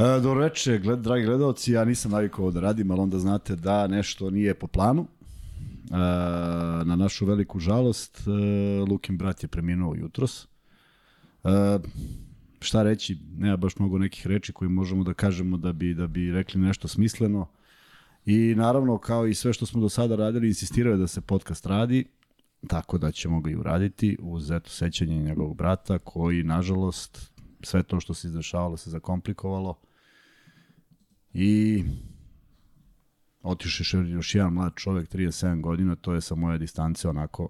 E, dobro veče, gled, dragi gledalci, ja nisam navikao da radim, ali onda znate da nešto nije po planu. E, na našu veliku žalost, e, Lukin brat je preminuo jutros. E, šta reći, nema baš mnogo nekih reči koji možemo da kažemo da bi, da bi rekli nešto smisleno. I naravno, kao i sve što smo do sada radili, insistirao je da se podcast radi, tako da ćemo ga i uraditi uz eto sećanje njegovog brata koji, nažalost, sve to što se izdešavalo se zakomplikovalo i otišao još jedan mlad čovek, 37 godina, to je sa moje distance onako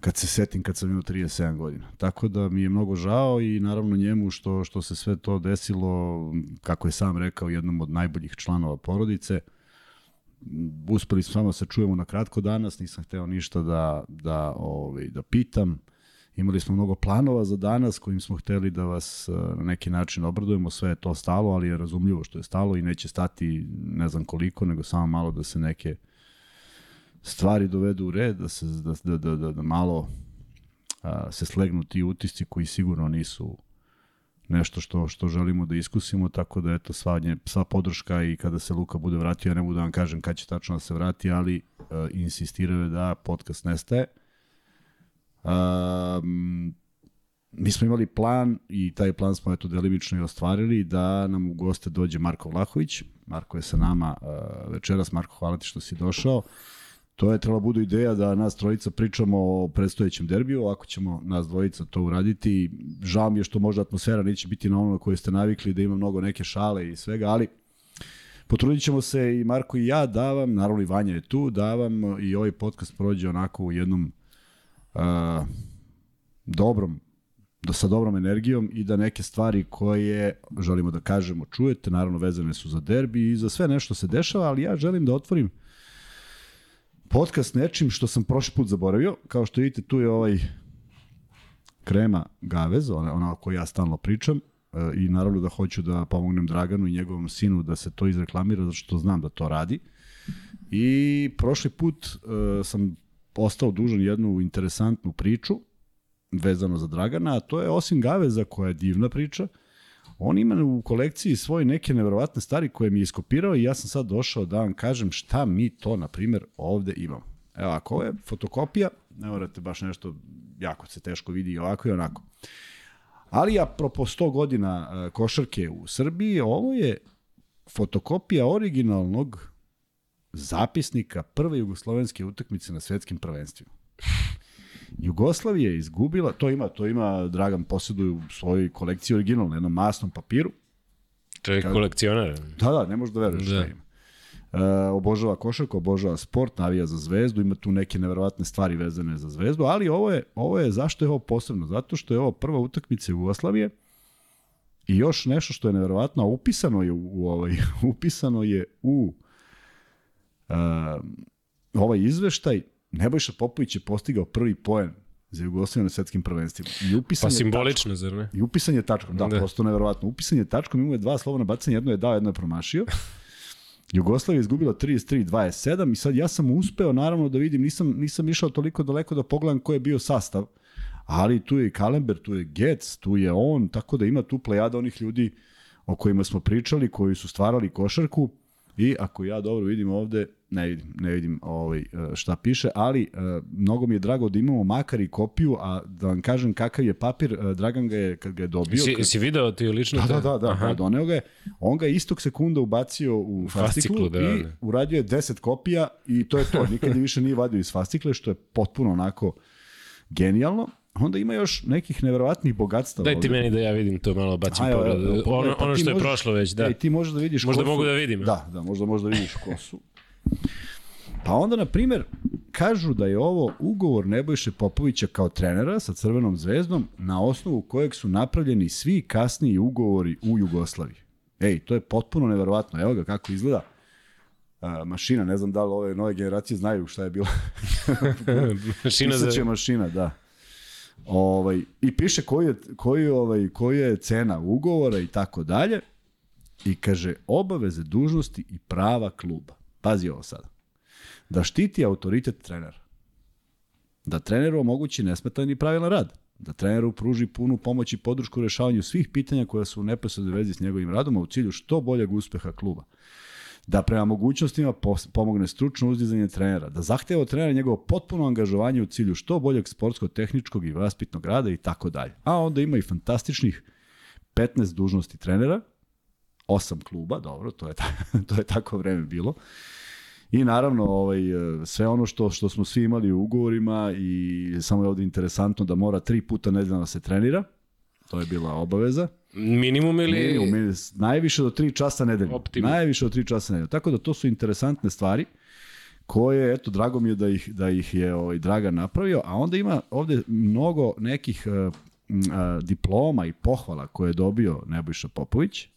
kad se setim kad sam imao 37 godina. Tako da mi je mnogo žao i naravno njemu što, što se sve to desilo, kako je sam rekao, jednom od najboljih članova porodice. Uspeli smo samo se čujemo na kratko danas, nisam hteo ništa da, da, ovaj, da pitam. Imali smo mnogo planova za danas kojim smo hteli da vas eh, na neki način obradujemo, sve je to stalo, ali je razumljivo što je stalo i neće stati ne znam koliko, nego samo malo da se neke stvari dovedu u red, da se da, da, da, da, da malo a, se slegnu ti utisci koji sigurno nisu nešto što što želimo da iskusimo, tako da eto sva, nje, sva podrška i kada se Luka bude vratio, ja ne mogu da vam kažem kad će tačno da se vrati, ali a, insistiraju da podcast nestaje. Mi smo imali plan i taj plan smo eto delimično i ostvarili da nam u goste dođe Marko Vlahović. Marko je sa nama uh, večeras. Marko, hvala ti što si došao. To je trebala budu ideja da nas trojica pričamo o predstojećem derbiju, ako ćemo nas dvojica to uraditi. Žao mi je što možda atmosfera neće biti na ono na koje ste navikli, da ima mnogo neke šale i svega, ali potrudit ćemo se i Marko i ja da vam, naravno i Vanja je tu, da vam i ovaj podcast prođe onako u jednom uh, dobrom da sa dobrom energijom i da neke stvari koje želimo da kažemo čujete, naravno vezane su za derbi i za sve nešto se dešava, ali ja želim da otvorim podcast nečim što sam prošli put zaboravio. Kao što vidite, tu je ovaj krema Gavez, ona, ona o kojoj ja stalno pričam e, i naravno da hoću da pomognem Draganu i njegovom sinu da se to izreklamira, zato što znam da to radi. I prošli put uh, sam ostao dužan jednu interesantnu priču vezano za Dragana, a to je osim Gaveza koja je divna priča, on ima u kolekciji svoje neke neverovatne stvari koje mi je iskopirao i ja sam sad došao da vam kažem šta mi to, na primjer, ovde imamo. Evo, ako ovo je fotokopija, ne morate baš nešto, jako se teško vidi i ovako i onako. Ali apropo 100 godina e, košarke u Srbiji, ovo je fotokopija originalnog zapisnika prve jugoslovenske utakmice na svetskim prvenstvima. Jugoslavija je izgubila, to ima, to ima Dragan posjeduje u svojoj kolekciji originalno, na jednom masnom papiru. To je kolekcionar. Da, da, ne možeš da veruješ da. šta ima. E, obožava košarku, obožava sport, navija za zvezdu, ima tu neke neverovatne stvari vezane za zvezdu, ali ovo je, ovo je, zašto je ovo posebno? Zato što je ovo prva utakmica Jugoslavije i još nešto što je neverovatno, upisano je u, u ovaj, upisano je u uh, ovaj izveštaj Nebojša Popović je postigao prvi poen za Jugoslaviju na svetskim prvenstvima. I upisan pa simbolično, zar ne? I upisan je tačkom, da, da. prosto neverovatno. Upisan je tačkom, imao je dva slobodna bacanja, jedno je dao, jedno je promašio. Jugoslavija je izgubila 33-27 i sad ja sam uspeo naravno da vidim, nisam, nisam išao toliko daleko da pogledam ko je bio sastav, ali tu je i Kalember, tu je Gets, tu je on, tako da ima tu plejada onih ljudi o kojima smo pričali, koji su stvarali košarku i ako ja dobro vidim ovde, ne vidim, ne vidim ovaj, e, šta piše, ali e, mnogo mi je drago da imamo makar i kopiju, a da vam kažem kakav je papir, e, Dragan ga je, kad ga je dobio... Si, kad... si video ti lično? Da, da, da, da, da doneo ga je. On ga je istog sekunda ubacio u fasciklu, fasciklu da, i da. uradio je 10 kopija i to je to. Nikad je više nije vadio iz fascikle, što je potpuno onako genijalno. Onda ima još nekih neverovatnih bogatstava. Daj ti ovde. meni da ja vidim to malo bacim Aj, pogled. Ono, pa ono što je možeš, prošlo već, da. Ej, ti možeš da vidiš Možda mogu da vidim. Da, da, možda možda vidiš ko su. Pa onda, na primer, kažu da je ovo ugovor Nebojše Popovića kao trenera sa Crvenom zvezdom na osnovu kojeg su napravljeni svi kasniji ugovori u Jugoslaviji. Ej, to je potpuno neverovatno. Evo ga kako izgleda a, mašina, ne znam da li ove nove generacije znaju šta je bila. mašina za... mašina, da. Ovaj, I piše koji je, koji, ovaj, koji je cena ugovora i tako dalje. I kaže, obaveze dužnosti i prava kluba. Pazi ovo sada da štiti autoritet trenera. Da treneru omogući nesmetan i pravilan rad. da treneru pruži punu pomoć i podršku u rešavanju svih pitanja koja su u neposrednoj vezi s njegovim radom, a u cilju što boljeg uspeha kluba da prema mogućnostima pomogne stručno uzdizanje trenera, da zahteva od trenera njegovo potpuno angažovanje u cilju što boljeg sportsko-tehničkog i vaspitnog rada i tako dalje. A onda ima i fantastičnih 15 dužnosti trenera, 8 kluba, dobro, to je, ta, to je tako vreme bilo. I naravno, ovaj, sve ono što, što smo svi imali u ugovorima i samo je ovde interesantno da mora tri puta nedeljno da se trenira, to je bila obaveza. Minimum ili... Minimum, najviše do 3 časa nedeljno. Optimum. Najviše do 3 časa nedeljno. Tako da to su interesantne stvari koje, eto, drago mi je da ih, da ih je ovaj, Dragan napravio, a onda ima ovde mnogo nekih uh, uh, diploma i pohvala koje je dobio Nebojša Popović.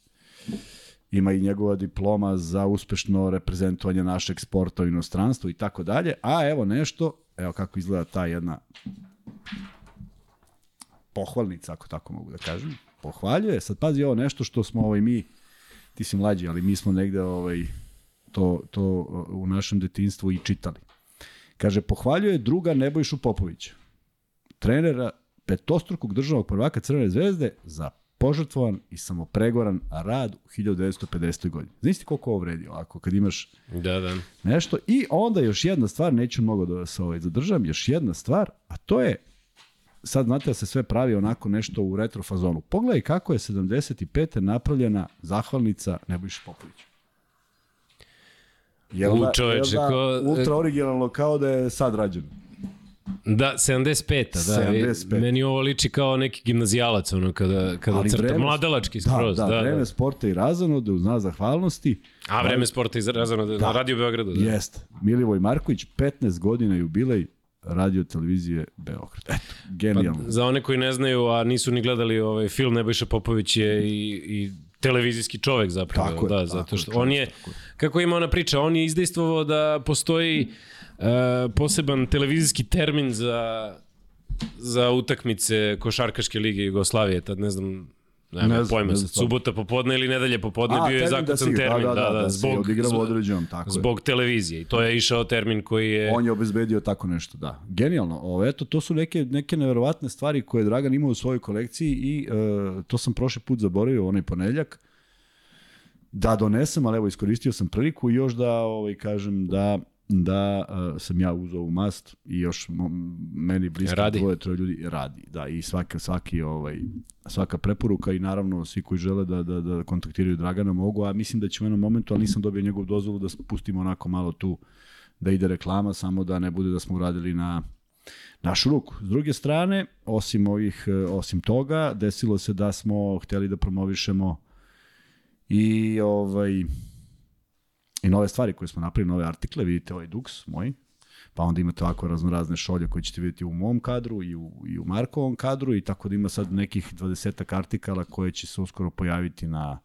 Ima i njegova diploma za uspešno reprezentovanje našeg sporta u inostranstvu i tako dalje. A evo nešto, evo kako izgleda ta jedna pohvalnica, ako tako mogu da kažem pohvaljuje. Sad pazi ovo nešto što smo ovaj, mi, ti si mlađi, ali mi smo negde ovaj, to, to u našem detinstvu i čitali. Kaže, pohvaljuje druga Nebojšu Popovića, trenera petostrukog državnog prvaka Crvene zvezde za požrtvovan i samopregoran rad u 1950. godini. Znaš ti koliko ovo vredi ovako, kad imaš da, da. nešto. I onda još jedna stvar, neću mnogo da se ovaj zadržam, još jedna stvar, a to je sad znate da se sve pravi onako nešto u retro fazonu. Pogledaj kako je 75. napravljena zahvalnica Nebojša Popovića. Jel da, čoveče, da, ko... ultra originalno kao da je sad rađeno. Da, 75. Da, 75. Meni ovo liči kao neki gimnazijalac, ono, kada, kada Ali crta, vreme, mladalački da, skroz. Da, da, da, vreme da. sporta i razonode uz nas zahvalnosti. A, vreme sporta i razonode da. na Radio Beogradu. Da. Jest. Milivoj Marković, 15 godina jubilej, radio televizije Beograd. Eto, genijalno. Pa, za one koji ne znaju, a nisu ni gledali ovaj film, Nebojša Popović je i, i televizijski čovek zapravo. Tako da, je, zato što on je, kako ima ona priča, on je izdejstvovao da postoji uh, poseban televizijski termin za za utakmice košarkaške lige Jugoslavije, tad ne znam Ne, ne pojma, ne subota popodne ili nedelje popodne A, bio je zakucan da termin, da, da, da, da, da zbog, određenom, tako zbog je. televizije i to je išao termin koji je... On je obezbedio tako nešto, da. Genijalno, o, eto, to su neke, neke neverovatne stvari koje Dragan ima u svojoj kolekciji i uh, to sam prošli put zaboravio, onaj ponedeljak, da donesem, ali evo iskoristio sam priliku i još da ovaj, kažem da da uh, sam ja uzao u mast i još meni blisko radi. dvoje, troje ljudi radi. Da, i svaka, svaki, ovaj, svaka preporuka i naravno svi koji žele da, da, da kontaktiraju Dragana mogu, a mislim da će u jednom momentu, ali nisam dobio njegovu dozvolu da pustimo onako malo tu da ide reklama, samo da ne bude da smo uradili na našu ruku. S druge strane, osim ovih, osim toga, desilo se da smo hteli da promovišemo i ovaj i nove stvari koje smo napravili, nove artikle, vidite ovaj Dux moj, pa onda imate ovako raznorazne šolje koje ćete vidjeti u mom kadru i u, i u Markovom kadru i tako da ima sad nekih 20 artikala koje će se uskoro pojaviti na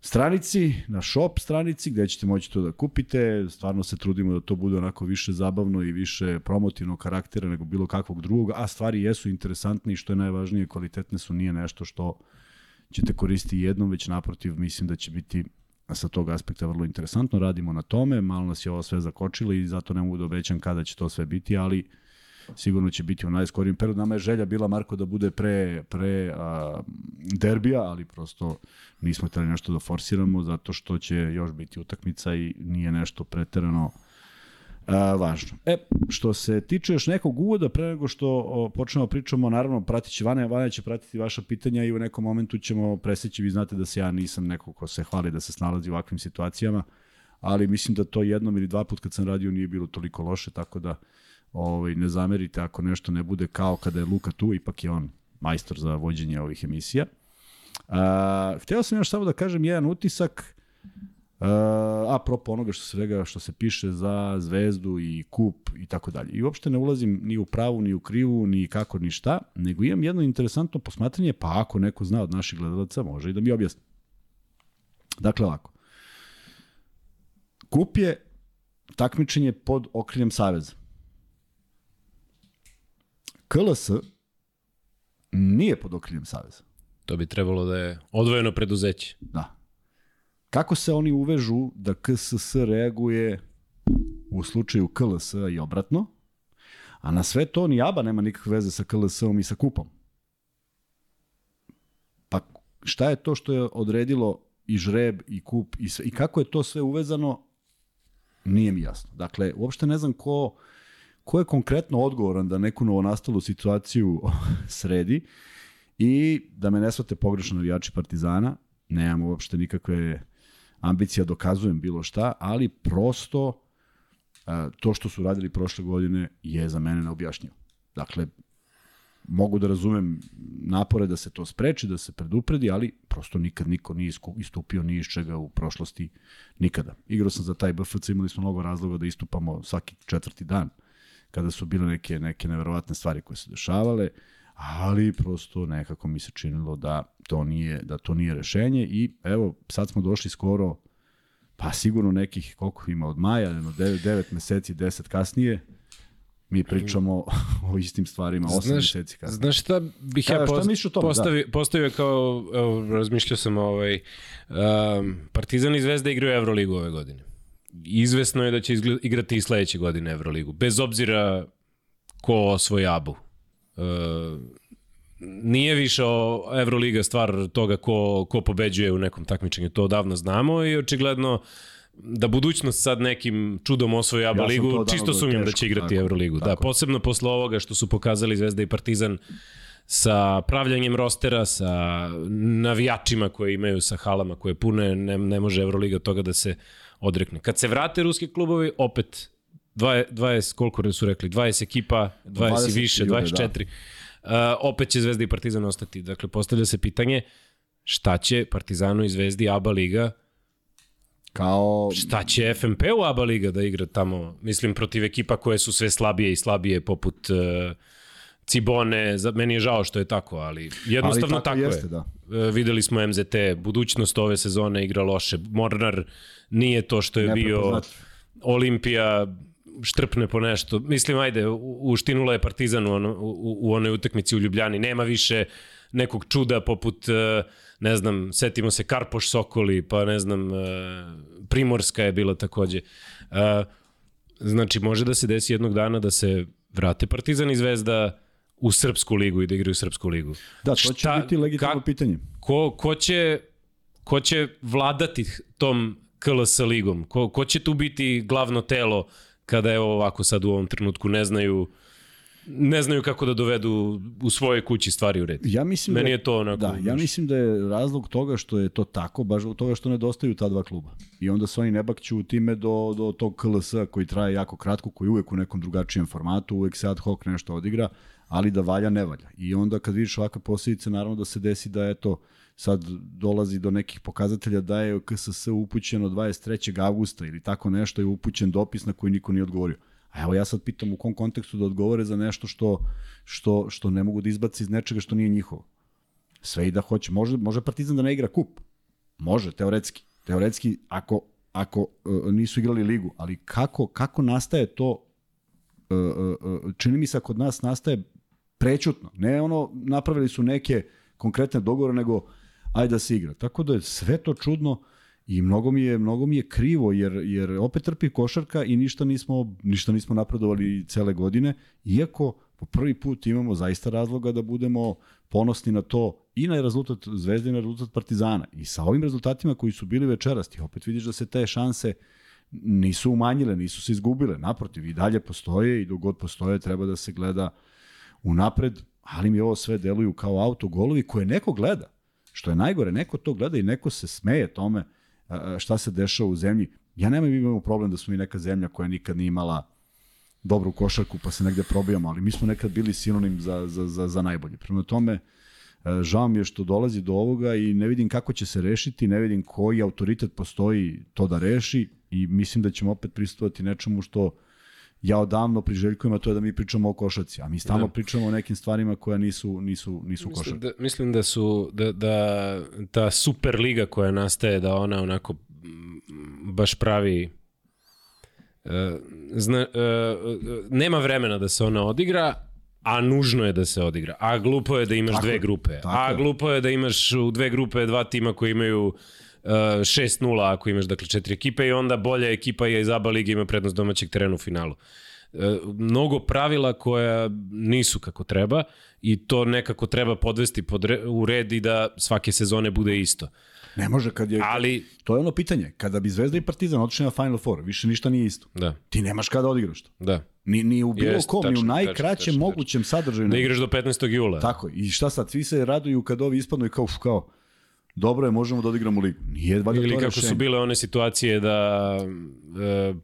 stranici, na shop stranici gde ćete moći to da kupite. Stvarno se trudimo da to bude onako više zabavno i više promotivnog karaktera nego bilo kakvog drugog, a stvari jesu interesantne i što je najvažnije, kvalitetne su, nije nešto što ćete koristiti jednom, već naprotiv mislim da će biti sa tog aspekta vrlo interesantno, radimo na tome, malo nas je ovo sve zakočilo i zato ne mogu da obećam kada će to sve biti, ali sigurno će biti u najskorijem periodu. Nama je želja bila, Marko, da bude pre, pre a, derbija, ali prosto nismo hteli nešto da forsiramo, zato što će još biti utakmica i nije nešto preterano a, važno. E, što se tiče još nekog uvoda, pre nego što o, počnemo da pričamo, naravno, pratit će Vanja, Vanja će pratiti vaša pitanja i u nekom momentu ćemo preseći, vi znate da se ja nisam neko ko se hvali da se snalazi u ovakvim situacijama, ali mislim da to jednom ili dva put kad sam radio nije bilo toliko loše, tako da ovaj, ne zamerite ako nešto ne bude kao kada je Luka tu, ipak je on majstor za vođenje ovih emisija. A, hteo sam još samo da kažem jedan utisak, Uh, apropo onoga što se svega što se piše za zvezdu i kup i tako dalje. I uopšte ne ulazim ni u pravu, ni u krivu, ni kako, ni šta, nego imam jedno interesantno posmatranje, pa ako neko zna od naših gledalaca, može i da mi objasni. Dakle, ovako. Kup je takmičenje pod okriljem Saveza. KLS nije pod okriljem Saveza. To bi trebalo da je odvojeno preduzeće. Da. Kako se oni uvežu da KSS reaguje u slučaju KLS i obratno, A na sve to ni ABA nema nikakve veze sa KLS-om i sa kupom. Pa šta je to što je odredilo i žreb i kup i, sve, i kako je to sve uvezano, nije mi jasno. Dakle, uopšte ne znam ko, ko je konkretno odgovoran da neku novonastalu situaciju sredi i da me ne svate pogrešno navijači Partizana, nemam uopšte nikakve ambicije da dokazujem bilo šta, ali prosto to što su radili prošle godine je za mene neobjašnjivo. Dakle, mogu da razumem napore da se to spreči, da se predupredi, ali prosto nikad niko nije istupio ni iz čega u prošlosti, nikada. Igrao sam za taj BFC, imali smo mnogo razloga da istupamo svaki četvrti dan, kada su bile neke, neke neverovatne stvari koje se dešavale, ali prosto nekako mi se činilo da to nije, da to nije rešenje i evo, sad smo došli skoro pa sigurno nekih, koliko ima od maja, 9, 9 meseci, 10 kasnije, mi pričamo o istim stvarima 8 znaš, meseci kasnije. Znaš šta bih Kada, ja post, šta tome, postavio, da. postavio kao, evo, razmišljao sam ovaj, um, Partizan i Zvezda igraju Euroligu ove godine. Izvesno je da će izgled, igrati i sledeće godine Euroligu, bez obzira ko osvoji Abu. Uh, nije više o Euroliga stvar toga ko, ko pobeđuje u nekom takmičenju, to odavno znamo i očigledno da budućnost sad nekim čudom osvoji ABA ja ligu, čisto sumnjam da će igrati tako, Euroligu. Da, tako. Da, posebno posle ovoga što su pokazali Zvezda i Partizan sa pravljanjem rostera, sa navijačima koje imaju, sa halama koje pune, ne, ne može Euroliga toga da se odrekne. Kad se vrate ruski klubovi, opet 20, 20 koliko su rekli, 20 ekipa, 20, 20 i više, 24. Da. Uh, opet će Zvezda i Partizan ostati. Dakle, postavlja se pitanje šta će Partizanu i Zvezdi ABA Liga kao... Šta će FMP u ABA Liga da igra tamo? Mislim, protiv ekipa koje su sve slabije i slabije, poput uh, Cibone. Za, meni je žao što je tako, ali jednostavno ali tako, tako jeste, je. Da. Uh, videli smo MZT, budućnost ove sezone igra loše. Mornar nije to što je bio Olimpija, štrpne po nešto. Mislim, ajde, uštinula je Partizan u, ono, u, u onoj utakmici u Ljubljani. Nema više nekog čuda poput, e, ne znam, setimo se Karpoš Sokoli, pa ne znam, e, Primorska je bila takođe. E, znači, može da se desi jednog dana da se vrate Partizan i Zvezda u Srpsku ligu i da igraju Srpsku ligu. Da, to će Šta, biti legitimno pitanje. Ko, ko, će, ko će vladati tom KLS ligom? Ko, ko će tu biti glavno telo kada evo ovako sad u ovom trenutku ne znaju ne znaju kako da dovedu u svojoj kući stvari u red. Ja mislim Meni da, je to onako... Da, ja mislim da je razlog toga što je to tako, baš od toga što nedostaju ta dva kluba. I onda se oni ne bakću time do, do tog KLS-a koji traje jako kratko, koji uvek u nekom drugačijem formatu, uvek se ad hoc nešto odigra, ali da valja, ne valja. I onda kad vidiš ovakve posljedice, naravno da se desi da eto, sad dolazi do nekih pokazatelja da je KSS upućeno 23. augusta ili tako nešto je upućen dopis na koji niko nije odgovorio. A evo ja sad pitam u kom kontekstu da odgovore za nešto što, što, što ne mogu da izbaci iz nečega što nije njihovo. Sve i da hoće. Može, može Partizan da ne igra kup. Može, teoretski. Teoretski, ako, ako uh, nisu igrali ligu. Ali kako, kako nastaje to, uh, uh, čini mi se kod nas nastaje prećutno. Ne ono, napravili su neke konkretne dogovore, nego ajde da se igra. Tako da je sve to čudno i mnogo mi je mnogo mi je krivo jer jer opet trpi košarka i ništa nismo ništa nismo napredovali cele godine iako po prvi put imamo zaista razloga da budemo ponosni na to i na rezultat Zvezde i na rezultat Partizana. I sa ovim rezultatima koji su bili večeras, ti opet vidiš da se te šanse nisu umanjile, nisu se izgubile. Naprotiv, i dalje postoje i dok god postoje treba da se gleda unapred, ali mi ovo sve deluju kao autogolovi koje neko gleda. Što je najgore, neko to gleda i neko se smeje tome šta se dešava u zemlji. Ja nemam imamo problem da smo i neka zemlja koja nikad nije imala dobru košarku pa se negde probijamo, ali mi smo nekad bili sinonim za, za, za, za najbolje. Prema tome, žao mi je što dolazi do ovoga i ne vidim kako će se rešiti, ne vidim koji autoritet postoji to da reši i mislim da ćemo opet pristupati nečemu što ja odavno priželjkujem, a to je da mi pričamo o košarci, a mi stalno da. pričamo o nekim stvarima koja nisu, nisu, nisu mislim košarka. Da, mislim da su, da, da ta super liga koja nastaje, da ona onako baš pravi uh, zna, uh, nema vremena da se ona odigra, a nužno je da se odigra. A glupo je da imaš tako, dve grupe. Tako. A glupo je da imaš u dve grupe dva tima koji imaju uh, 6-0 ako imaš dakle četiri ekipe i onda bolja ekipa je iz ABA lige ima prednost domaćeg terena u finalu. mnogo pravila koja nisu kako treba i to nekako treba podvesti pod re, u red i da svake sezone bude isto. Ne može kad je... Ali... To je ono pitanje. Kada bi Zvezda i Partizan otišli na Final Four, više ništa nije isto. Da. Ti nemaš kada odigraš to. Da. Ni, ni u bilo Jest, kom, tačno, ni u najkraćem tačno, tačno, mogućem sadržaju. Da igraš do 15. jula. Tako. I šta sad? Svi se raduju kad ovi ispadnu i kao, uf, kao, dobro je, možemo da odigramo ligu. Nije valjda Ili to kako rešenje. su bile one situacije da e,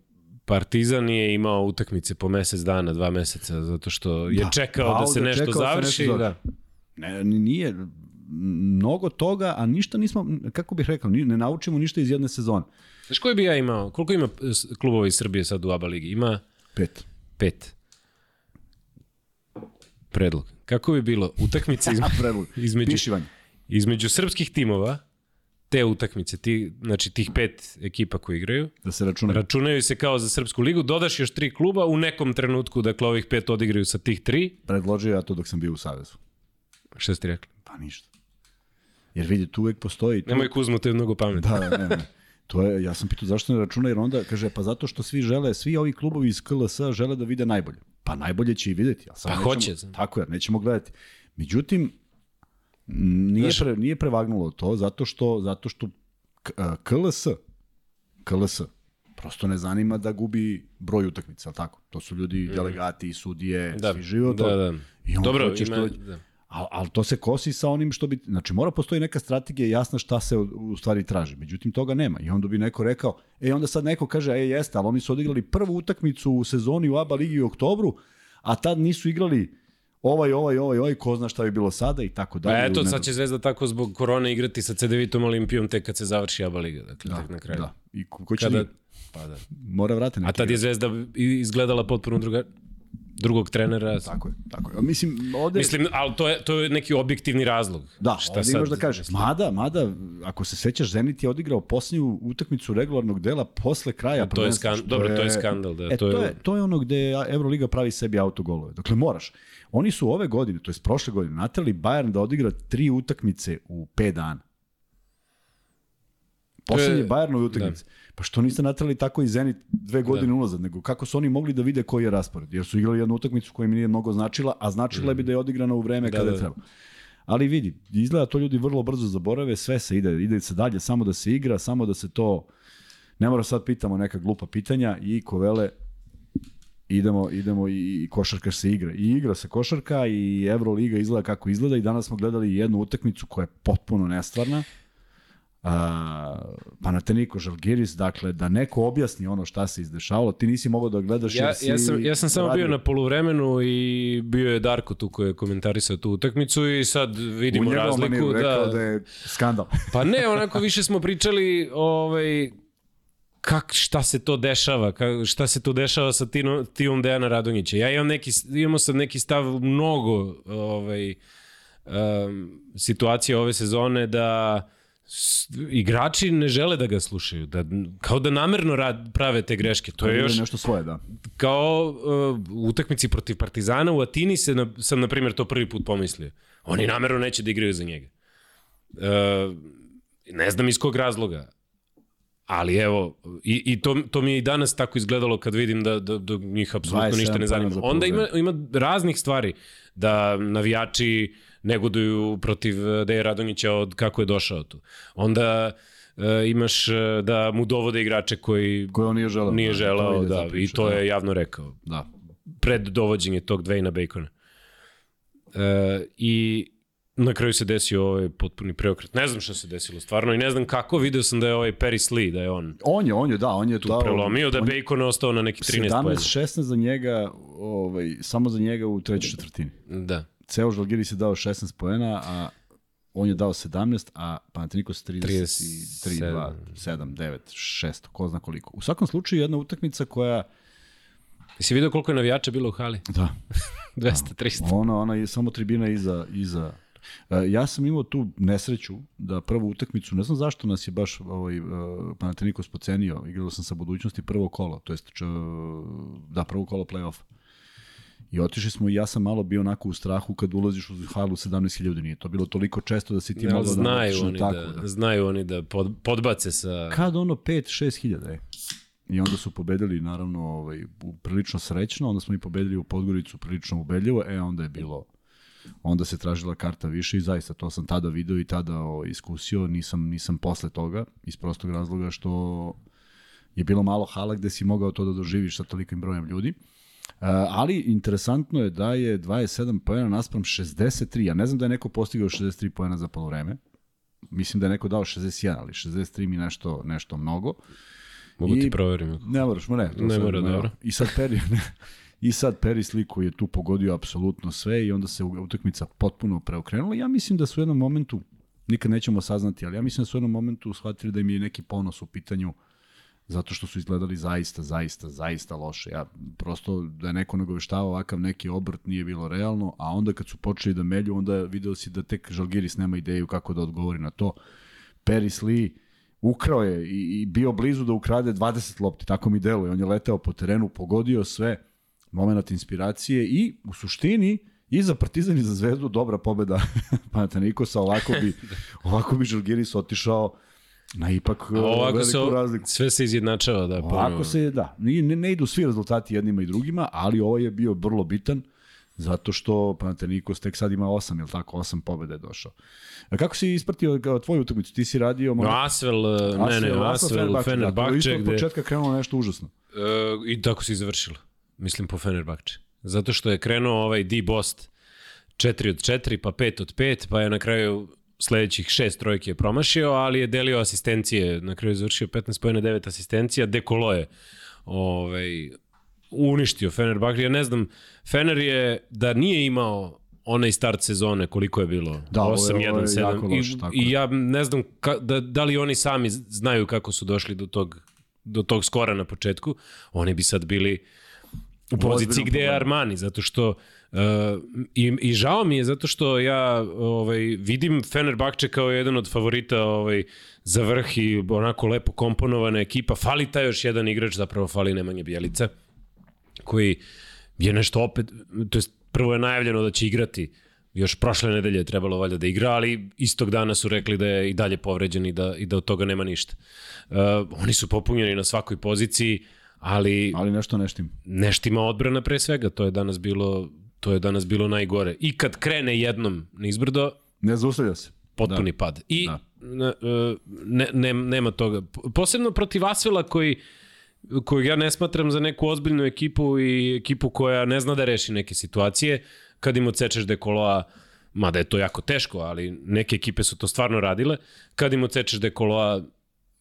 Partizan je imao utakmice po mesec dana, dva meseca, zato što je da, čekao da se nešto završi. Da. da. Ne, nije, mnogo toga, a ništa nismo, kako bih rekao, ne naučimo ništa iz jedne sezone. Znaš koji bi ja imao? Koliko ima klubova iz Srbije sad u ABA ligi? Ima? Pet. Pet. Predlog. Kako bi bilo utakmice između, između, Pišivanje. Između srpskih timova te utakmice, ti, znači tih pet ekipa koji igraju, da se računaju. računaju se kao za Srpsku ligu, dodaš još tri kluba u nekom trenutku, dakle ovih pet odigraju sa tih tri. Predložio ja to dok sam bio u Savezu. Šta ste rekli? Pa ništa. Jer vidi, tu uvek postoji... Tu... Nemoj Kuzmo, te je mnogo pametno. Da, ne, ne. To je, ja sam pitao zašto ne računa, jer onda kaže, pa zato što svi žele, svi ovi klubovi iz KLS žele da vide najbolje. Pa najbolje će i videti. A sad pa nećemo, hoće. Tako je, nećemo gledati. Međutim, nije, pre, nije prevagnulo to zato što, zato što KLS, KLS, prosto ne zanima da gubi broj utakmica, al tako? To su ljudi, mm. delegati, sudije, da, svi žive od da, da. I on Dobro, ima, što... Da. Ali al to se kosi sa onim što bi... Znači, mora postoji neka strategija jasna šta se u, u stvari traži. Međutim, toga nema. I onda bi neko rekao, e, onda sad neko kaže, e, jeste, ali oni su odigrali prvu utakmicu u sezoni u ABA ligi u oktobru, a tad nisu igrali ovaj, ovaj, ovaj, ovaj, ko zna šta bi bilo sada i tako dalje. Pa eto, sad će Zvezda tako zbog korone igrati sa CD-vitom Olimpijom tek kad se završi ABA liga, dakle, da, tek na kraju. Da. I ko, ko će Kada... Li... Pa da. Mora vrati neki. A tad je Zvezda izgledala potpuno druga, drugog trenera. Tako je, tako je. Mislim, ovde... Mislim, ali to je, to je neki objektivni razlog. Da, Šta ovde imaš da kažeš. Mada, mada, ako se sećaš, Zenit je odigrao posljednju utakmicu regularnog dela posle kraja. To je skandal, dobro, to je skandal. Da, e, to, je... to, je, to je ono gde Euroliga pravi sebi autogolove. Dakle, moraš. Oni su ove godine, to je prošle godine, natrali Bayern da odigra tri utakmice u 5 dana. Poslednje Bayernove utakmice. Da. Pa što niste natrali tako i Zenit dve da. godine da. unazad, nego kako su oni mogli da vide koji je raspored? Jer su igrali jednu utakmicu koja mi nije mnogo značila, a značila mm. bi da je odigrana u vreme da, kada da. treba. Ali vidi, izgleda to ljudi vrlo brzo zaborave, sve se ide, ide se dalje, samo da se igra, samo da se to, ne mora sad pitamo neka glupa pitanja i Kovele idemo, idemo i, i košarka se igra. I igra se košarka i Euroliga izgleda kako izgleda i danas smo gledali jednu utakmicu koja je potpuno nestvarna. Uh, Panateniko Žalgiris, dakle, da neko objasni ono šta se izdešavalo, ti nisi mogao da gledaš ja, ja sam, ja sam samo radio. bio na poluvremenu i bio je Darko tu koji je komentarisao tu utakmicu i sad vidimo U razliku. da, da je skandal. pa ne, onako više smo pričali ovaj, kak, šta se to dešava, kak, šta se to dešava sa Tino, Tijom Dejana Radonjića. Ja imam neki, imamo sad neki stav mnogo ovaj, um, situacije ove sezone da igrači ne žele da ga slušaju, da, kao da namerno rad, prave te greške. To je još nešto svoje, da. Kao uh, u utakmici protiv Partizana u Atini se na, sam na primjer to prvi put pomislio. Oni namerno neće da igraju za njega. Uh, ne znam iz kog razloga, Ali evo, i, i to, to mi je i danas tako izgledalo kad vidim da, da, da njih apsolutno ništa ne zanima. Onda ima, ima raznih stvari da navijači negoduju protiv eh, Deja Radonjića od kako je došao tu. Onda e, imaš eh, da mu dovode igrače koji koje on nije želeo, nije da, želeo da, da, i to da. je javno rekao. Da. Pred dovođenje tog Dwayna Bacona. E, I na kraju se desio ovaj potpuni preokret. Ne znam šta se desilo stvarno i ne znam kako. Video sam da je ovaj Paris Lee, da je on On je, on je, da, on je tu dao, prelomio, da Bacon je ostao na neki 13 pojena. 17-16 za njega, ovaj, samo za njega u trećoj četvrtini. Da. Ceo Žalgiris je dao 16 poena, a on je dao 17, a Panathinaikos 33, 2, 7, 9, 6, ko zna koliko. U svakom slučaju jedna utakmica koja Jesi vidio koliko je navijača bilo u hali? Da. 200, 300. Ona, ona je samo tribina iza, iza ja sam imao tu nesreću da prvu utakmicu, ne znam zašto nas je baš ovaj, e, Panathinaikos pocenio, igrao sam sa budućnosti prvo kolo, to jest č, da, prvo kolo play-off. I otišli smo i ja sam malo bio onako u strahu kad ulaziš u halu 17.000, nije to bilo toliko često da si ti ja, mogao znaju da oni tako, da, da, Znaju oni da pod, podbace sa... Kad ono 5-6 hiljada, e. i onda su pobedili naravno ovaj, prilično srećno, onda smo i pobedili u Podgoricu prilično ubedljivo, e onda je bilo onda se tražila karta više i zaista to sam tada video i tada o, iskusio, nisam, nisam posle toga, iz prostog razloga što je bilo malo hala gde si mogao to da doživiš sa tolikim brojem ljudi. Uh, ali interesantno je da je 27 pojena naspram 63. Ja ne znam da je neko postigao 63 pojena za polovreme. Mislim da je neko dao 61, ali 63 mi nešto, nešto mnogo. Mogu I, ti proverim. Ne moraš, ne. To ne mora, dobro. I sad Peri, ne, I sad Peris koji je tu pogodio apsolutno sve i onda se utakmica potpuno preokrenula. Ja mislim da su u jednom momentu, nikad nećemo saznati, ali ja mislim da su u jednom momentu shvatili da im je neki ponos u pitanju zato što su izgledali zaista, zaista, zaista loše. Ja prosto da je neko nagoveštava ovakav neki obrt nije bilo realno, a onda kad su počeli da melju, onda video si da tek Žalgiris nema ideju kako da odgovori na to. Peris Lee ukrao je i, i bio blizu da ukrade 20 lopti, tako mi deluje. On je leteo po terenu, pogodio sve, moment inspiracije i u suštini i za Partizan i za Zvezdu dobra pobeda Panatanikosa, ovako bi, ovako bi Žalgiris otišao na ipak A ovako veliku se, razliku. Sve se izjednačava, da. Ovako ponovno. se, da. Ne, ne idu svi rezultati jednima i drugima, ali ovo je bio vrlo bitan zato što Panathinaikos tek sad ima 8, ili tako, 8 pobjede je došao. A kako si ispratio tvoju utakmicu? Ti si radio... Možda... Asvel, Asvel, ne, ne, Asvel, Fenerbahče. Da, gde... od početka krenulo nešto užasno. Uh, I tako si završilo. Mislim po Fenerbahče. Zato što je krenuo ovaj D Bost 4 od 4, pa 5 od 5, pa je na kraju sledećih šest trojke je promašio, ali je delio asistencije, na kraju je završio 15 pojene 9 asistencija, Dekolo je ovaj, uništio Fenerbahče. Ja ne znam, Fener je da nije imao onaj start sezone koliko je bilo? Da, 8 1 7 loš, i, i ja ne znam ka, da, da li oni sami znaju kako su došli do tog do tog skora na početku. Oni bi sad bili u poziciji gde je Armani zato što Uh, i, I žao mi je zato što ja ovaj, vidim Fenerbahče kao jedan od favorita ovaj, za vrh i onako lepo komponovana ekipa. Fali taj još jedan igrač, zapravo fali Nemanja Bjelica, koji je nešto opet, to jest prvo je najavljeno da će igrati još prošle nedelje je trebalo valjda da igra, ali istog dana su rekli da je i dalje povređen i da, i da od toga nema ništa. Uh, oni su popunjeni na svakoj poziciji, ali... Ali nešto neštima. Neštima odbrana pre svega, to je danas bilo To je danas bilo najgore. I kad krene jednom nizbrdo... Ne zaustavlja se. Potpuni da. pad. I da. E, ne, ne, nema toga. Posebno protiv Asvela koji koju ja ne smatram za neku ozbiljnu ekipu i ekipu koja ne zna da reši neke situacije, kad im odsečeš dekoloa, mada je to jako teško, ali neke ekipe su to stvarno radile, kad im odsečeš dekoloa,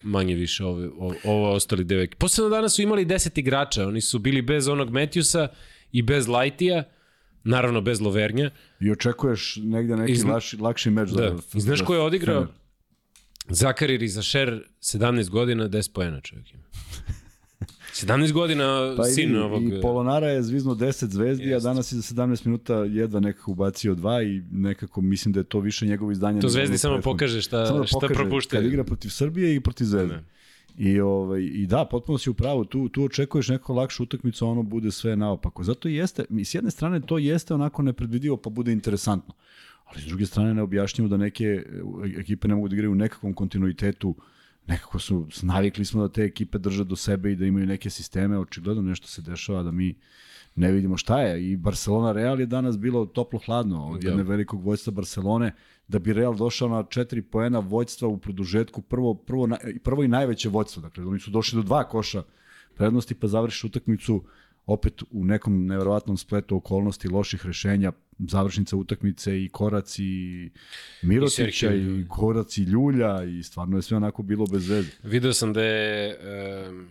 manje više ove, ovo, ovo ostali deve. Posebno danas su imali 10 igrača, oni su bili bez onog Matthewsa i bez Lightija, Naravno, bez Lovernja. I očekuješ negde neki Izna... lakši, lakši meč. Da. da I znaš ko je odigrao? Zakarir i Zašer, 17 godina, 10 pojena čovjek ima. 17 godina pa sin i, ovog... I Polonara je zvizno 10 zvezdi, jest. a danas je za 17 minuta jedva nekako ubacio dva i nekako mislim da je to više njegovo izdanje. To zvezdi samo pokaže šta, samo da šta propuštaju. Kad igra protiv Srbije i protiv zvezde. Ne. I, ovaj, I da, potpuno si u pravu, tu, tu očekuješ neko lakšu utakmicu, ono bude sve naopako. Zato i jeste, i s jedne strane to jeste onako nepredvidivo, pa bude interesantno. Ali s druge strane ne objašnjamo da neke e, ekipe ne mogu da igraju u nekakvom kontinuitetu, nekako su, navikli smo da te ekipe drže do sebe i da imaju neke sisteme, očigledno nešto se dešava da mi ne vidimo šta je. I Barcelona Real je danas bilo toplo-hladno od da. jedne velikog vojstva Barcelone, da bi Real došao na četiri poena vođstva u produžetku, prvo, prvo, prvo i najveće vođstvo. Dakle, oni su došli do dva koša prednosti, pa završiš utakmicu opet u nekom neverovatnom spletu okolnosti loših rešenja, završnica utakmice i korac i Mirotića i, i korac i Ljulja i stvarno je sve onako bilo bez veze. Video sam da je um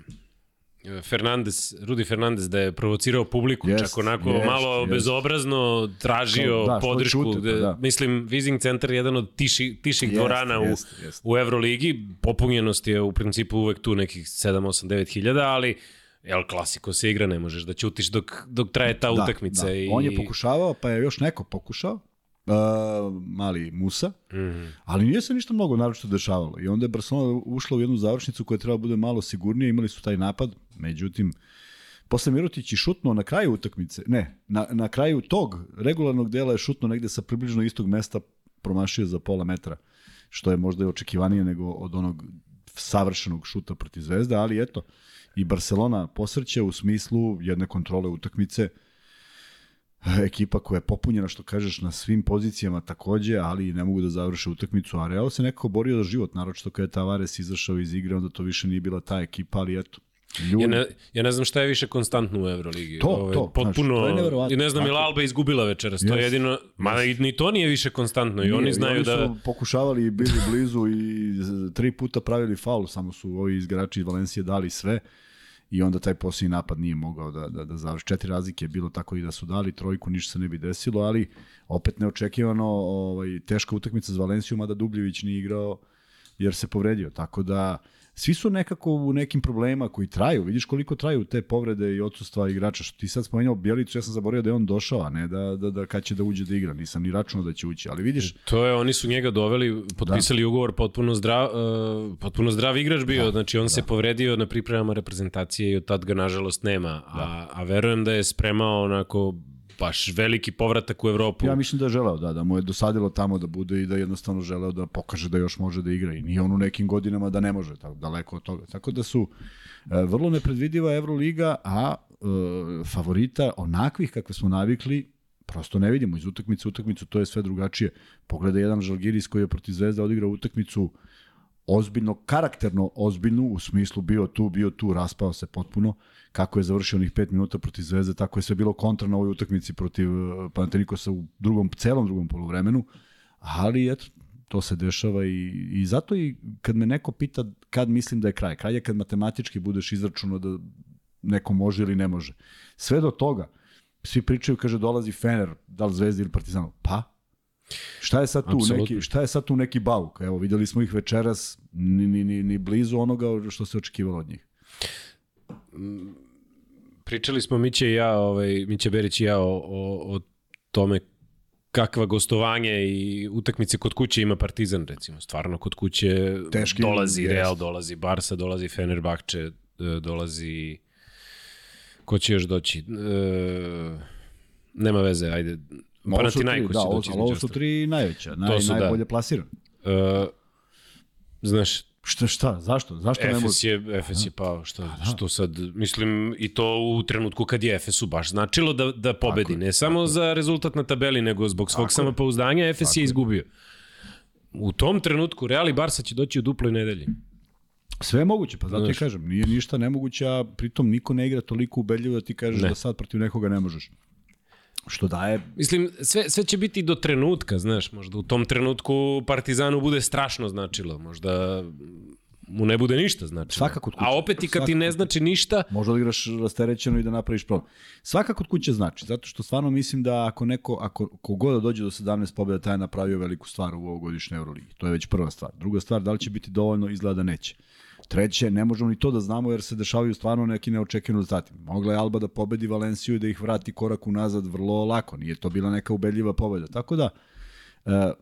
Fernandez, Rudi Fernandez da je provocirao publiku, yes, čak onako yes, malo yes. bezobrazno tražio da, podršku. Čute, pa da. Mislim, Vizing centar je jedan od tiši, tiših yes, dvorana yes, u, yes. u Euroligi. Popunjenost je u principu uvek tu nekih 7, 8, 9 hiljada, ali jel, klasiko se igra, ne možeš da ćutiš dok, dok traje ta da, utakmica. Da. I... On je pokušavao, pa je još neko pokušao, uh, mali Musa, mm -hmm. ali nije se ništa mnogo naročito dešavalo. I onda je Barcelona ušla u jednu završnicu koja treba da bude malo sigurnija, imali su taj napad, međutim, posle Mirotić je šutno na kraju utakmice, ne, na, na kraju tog regularnog dela je šutno negde sa približno istog mesta promašio za pola metra, što je možda i očekivanije nego od onog savršenog šuta protiv Zvezda, ali eto, i Barcelona posrće u smislu jedne kontrole utakmice, ekipa koja je popunjena, što kažeš, na svim pozicijama takođe, ali ne mogu da završe utakmicu, a Real se nekako borio za život, naročito kada je Tavares izašao iz igre, onda to više nije bila ta ekipa, ali eto, Ljudi. Ja, ne, ja ne znam šta je više konstantno u Euroligi. To, Ove, to. Potpuno, znaš, to je ne znam, ili Alba izgubila večeras. Yes. To je jedino, ma i ni to nije više konstantno. I nije, oni znaju i oni da... su pokušavali i bili blizu i tri puta pravili faul, samo su ovi izgrači iz Valencije dali sve i onda taj posljednji napad nije mogao da, da, da završi. Četiri razlike je bilo tako i da su dali, trojku ništa se ne bi desilo, ali opet neočekivano ovaj, teška utakmica za Valenciju, mada Dubljević nije igrao jer se povredio. Tako da svi su nekako u nekim problema koji traju. Vidiš koliko traju te povrede i odsustva igrača. Što ti sad spomenuo Bjelicu, ja sam zaboravio da je on došao, a ne da, da, da kad će da uđe da igra. Nisam ni računao da će ući, ali vidiš... To je, oni su njega doveli, potpisali da. ugovor potpuno zdrav, uh, potpuno zdrav igrač bio, da. znači on da. se povredio na pripremama reprezentacije i od tad ga nažalost nema, da. a, a verujem da je spremao onako baš veliki povratak u Evropu. Ja mislim da je želeo, da, da mu je dosadilo tamo da bude i da jednostavno želeo da pokaže da još može da igra i nije on u nekim godinama da ne može, tako daleko od toga. Tako da su e, vrlo nepredvidiva Evroliga, a e, favorita onakvih kakve smo navikli prosto ne vidimo iz utakmice u utakmicu, to je sve drugačije. Pogleda jedan Žalgiris koji je protiv Zvezda odigrao utakmicu ozbiljno, karakterno ozbiljnu, u smislu bio tu, bio tu, raspao se potpuno, kako je završio onih 5 minuta protiv Zvezde, tako je sve bilo kontra na ovoj utakmici protiv eh, Panathinaikosa u drugom, celom drugom polovremenu, ali eto, to se dešava i, i zato i kad me neko pita kad mislim da je kraj, kraj je kad matematički budeš izračunao da neko može ili ne može. Sve do toga, svi pričaju, kaže, dolazi Fener, da li Zvezda ili Partizan, pa, Šta je sad tu Absolutno. neki šta je sad tu neki bauk? Evo videli smo ih večeras ni ni ni, ni blizu onoga što se očekivalo od njih. Pričali smo Miće i ja, ovaj Miće Berić i ja o, o, o tome kakva gostovanje i utakmice kod kuće ima Partizan recimo. Stvarno kod kuće Teški, dolazi jest. Real, dolazi Barsa, dolazi Fenerbahče, e, dolazi ko će još doći? E, nema veze, ajde Panathinaikos da, će doći. Da, ovo su tri najveća, naj, su, da. najbolje da. plasiran. Uh, znaš, Šta, šta, zašto? Zašto Efes ne može? je, Efes je pao, što, da. što sad, mislim, i to u trenutku kad je Efesu baš značilo da, da pobedi, tako, ne samo tako. za rezultat na tabeli, nego zbog svog tako. samopouzdanja, Efes tako. je izgubio. U tom trenutku Real i Barsa će doći u duploj nedelji. Sve je moguće, pa zato ti kažem, nije ništa nemoguće, a pritom niko ne igra toliko ubedljivo da ti kažeš ne. da sad protiv nekoga ne možeš. Što daje... Mislim, sve, sve će biti do trenutka, znaš, možda u tom trenutku Partizanu bude strašno značilo, možda mu ne bude ništa znači. Svakako kod kuće. A opet i kad ti ne znači ništa... Možda da igraš rasterećeno i da napraviš problem. Svakako kod kuće znači, zato što stvarno mislim da ako neko, ako kogod da dođe do 17 pobjeda, taj je napravio veliku stvar u ovogodišnjoj Euroligi. To je već prva stvar. Druga stvar, da li će biti dovoljno, izgleda da neće. Treće, ne možemo ni to da znamo jer se dešavaju stvarno neki neočekivani rezultati. Mogla je Alba da pobedi Valenciju i da ih vrati korak unazad vrlo lako. Nije to bila neka ubedljiva pobeda. Tako da, e,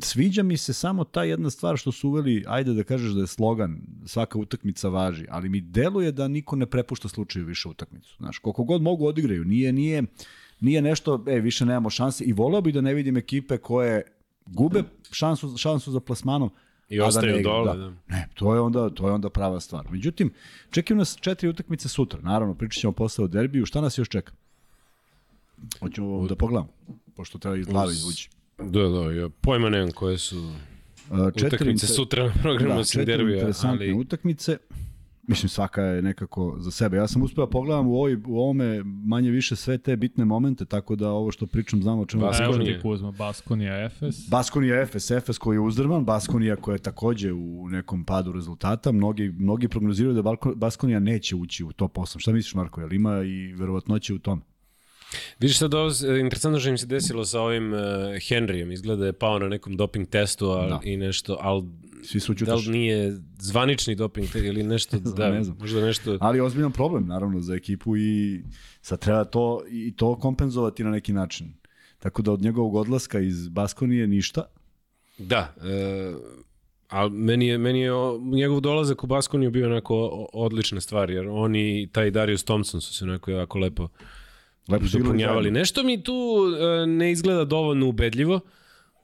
sviđa mi se samo ta jedna stvar što su uveli, ajde da kažeš da je slogan, svaka utakmica važi, ali mi deluje da niko ne prepušta slučaju više utakmicu. Znaš, koliko god mogu odigraju, nije, nije, nije nešto, e, više nemamo šanse i voleo bih da ne vidim ekipe koje gube šansu, šansu za plasmanom, I ostaju da dole. Da. Ne, to je, onda, to je onda prava stvar. Međutim, čekaju nas četiri utakmice sutra. Naravno, pričat ćemo posle o derbiju. Šta nas još čeka? Hoćemo da pogledamo, pošto treba iz glave izvući. Da, da, ja pojma nemam koje su četiri utakmice sutra na programu da, četiri derbija. interesantne ali... utakmice. Mislim, svaka je nekako za sebe. Ja sam uspeo da pogledam u, ovoj, u ovome manje više sve te bitne momente, tako da ovo što pričam znamo o čemu... Baskonija. Kuzma, Baskonija, Efes. Baskonija, Efes, Efes koji je uzdrman, Baskonija koja je takođe u nekom padu rezultata. Mnogi, mnogi prognoziraju da Baskonija neće ući u top 8. Šta misliš, Marko? Jel ima i verovatnoće u tom? Vidiš sad ovo, interesantno što im se desilo sa ovim uh, Henryjem, izgleda da je pao na nekom doping testu al, da. i nešto, ali Svi su Da li nije zvanični doping ili nešto, da, ne znam. možda nešto... Ali ozbiljan problem, naravno, za ekipu i sad treba to, i to kompenzovati na neki način. Tako da od njegovog odlaska iz Baskonije ništa. Da, e, ali meni je, meni je njegov dolazak u Baskoniju bio onako odlična stvar, jer oni, taj Darius Thompson su se onako jako lepo Lepo dopunjavali. Nešto mi tu e, ne izgleda dovoljno ubedljivo.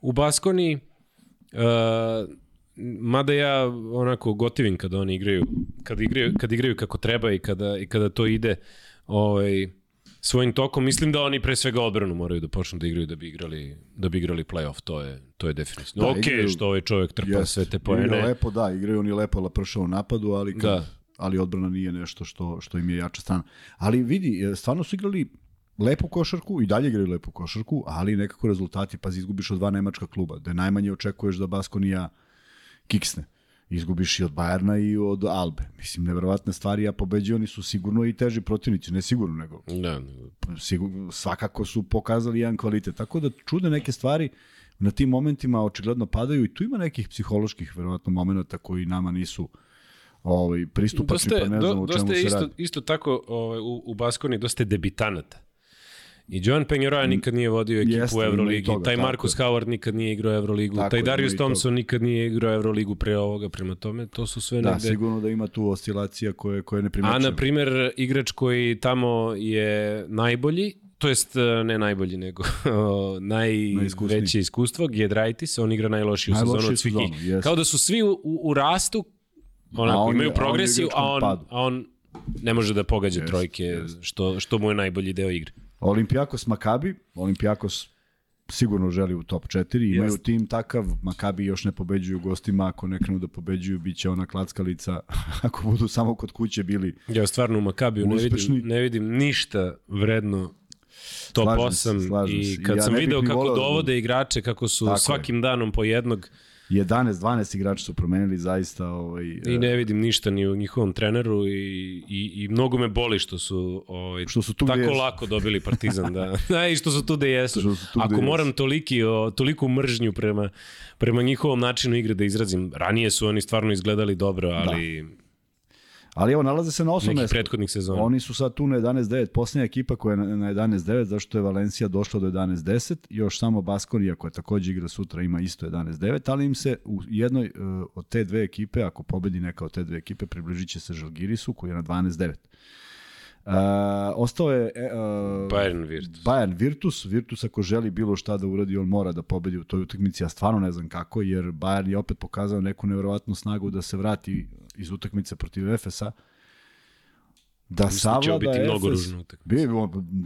U Baskoni e, mada ja onako gotivim kada oni igraju, kad igraju, kad igraju kako treba i kada, i kada to ide ovaj, svojim tokom, mislim da oni pre svega odbranu moraju da počnu da igraju da bi igrali, da bi igrali playoff, to je, to je definitivno. Da, ok, igraju, što ovaj čovjek trpa yes, sve te poene. Igraju lepo, da, igraju oni lepo lapršao u napadu, ali kad, da. ali odbrana nije nešto što, što im je jača strana. Ali vidi, e, stvarno su igrali lepu košarku i dalje igraju lepu košarku, ali nekako rezultati, pa izgubiš od dva nemačka kluba, da najmanje očekuješ da Baskonija kiksne. Izgubiš i od Bajerna i od Albe. Mislim, neverovatne stvari, a pobeđi oni su sigurno i teži protivnici, ne sigurno, nego da. Sigur, svakako su pokazali jedan kvalitet. Tako da čude neke stvari na tim momentima očigledno padaju i tu ima nekih psiholoških verovatno momenata koji nama nisu ovaj pristupačni pa ne znam do, o čemu se isto, radi. Isto tako ovaj, u, u Baskoni dosta debitanata. I Joan Penjoroja mm. nikad nije vodio ekipu Jeste, u Euroligi, toga, taj Marcus je. Howard nikad nije igrao Euroligu, tako taj Darius Thompson nikad nije igrao Euroligu pre ovoga, prema tome, to su sve da, negde... Da, sigurno da ima tu oscilacija koje, koje ne primećujem. A, na primer, igrač koji tamo je najbolji, to jest e, ne najbolji, nego najveće iskustvo, Giedraitis, on igra najlošiju sezonu od svih. Kao da su svi u, u rastu, onako, on imaju progresiju, a on, a on ne može da pogađa yes, trojke, yes. Što, što mu je najbolji deo igre. Olimpijakos Makabi, Olimpijakos sigurno želi u top 4, imaju Jest. tim takav, Makabi još ne pobeđuju gostima, ako ne krenu da pobeđuju, bit će ona klackalica, ako budu samo kod kuće bili Ja stvarno u Makabiju ne vidim, ne vidim ništa vredno top slažem 8 se, i kad ja sam video kako da dovode igrače, kako su Tako svakim je. danom po jednog 11-12 igrača su promenili zaista ovaj i ne vidim ništa ni u njihovom treneru i i i mnogo me boli što su ovaj što su tu tako jesu. lako dobili Partizan da. da i što su tu da jesu. Što su tu Ako moram toliki o, toliku mržnju prema prema njihovom načinu igre da izrazim, ranije su oni stvarno izgledali dobro, ali da Ali evo, nalaze se na osam mesta. prethodnih sezona. Oni su sad tu na 11-9, posljednja ekipa koja je na 11-9, zašto je Valencija došla do 11-10, još samo Baskonija koja takođe igra sutra ima isto 11-9, ali im se u jednoj uh, od te dve ekipe, ako pobedi neka od te dve ekipe, približit će se Žalgirisu koji je na 12-9. Uh, ostao je uh, Bayern Virtus. Bayern Virtus. Virtus ako želi bilo šta da uradi, on mora da pobedi u toj utakmici. Ja stvarno ne znam kako, jer Bayern je opet pokazao neku nevjerovatnu snagu da se vrati iz utakmice protiv Efesa. Da Mislim savlada će biti mnogo ružna utakmica.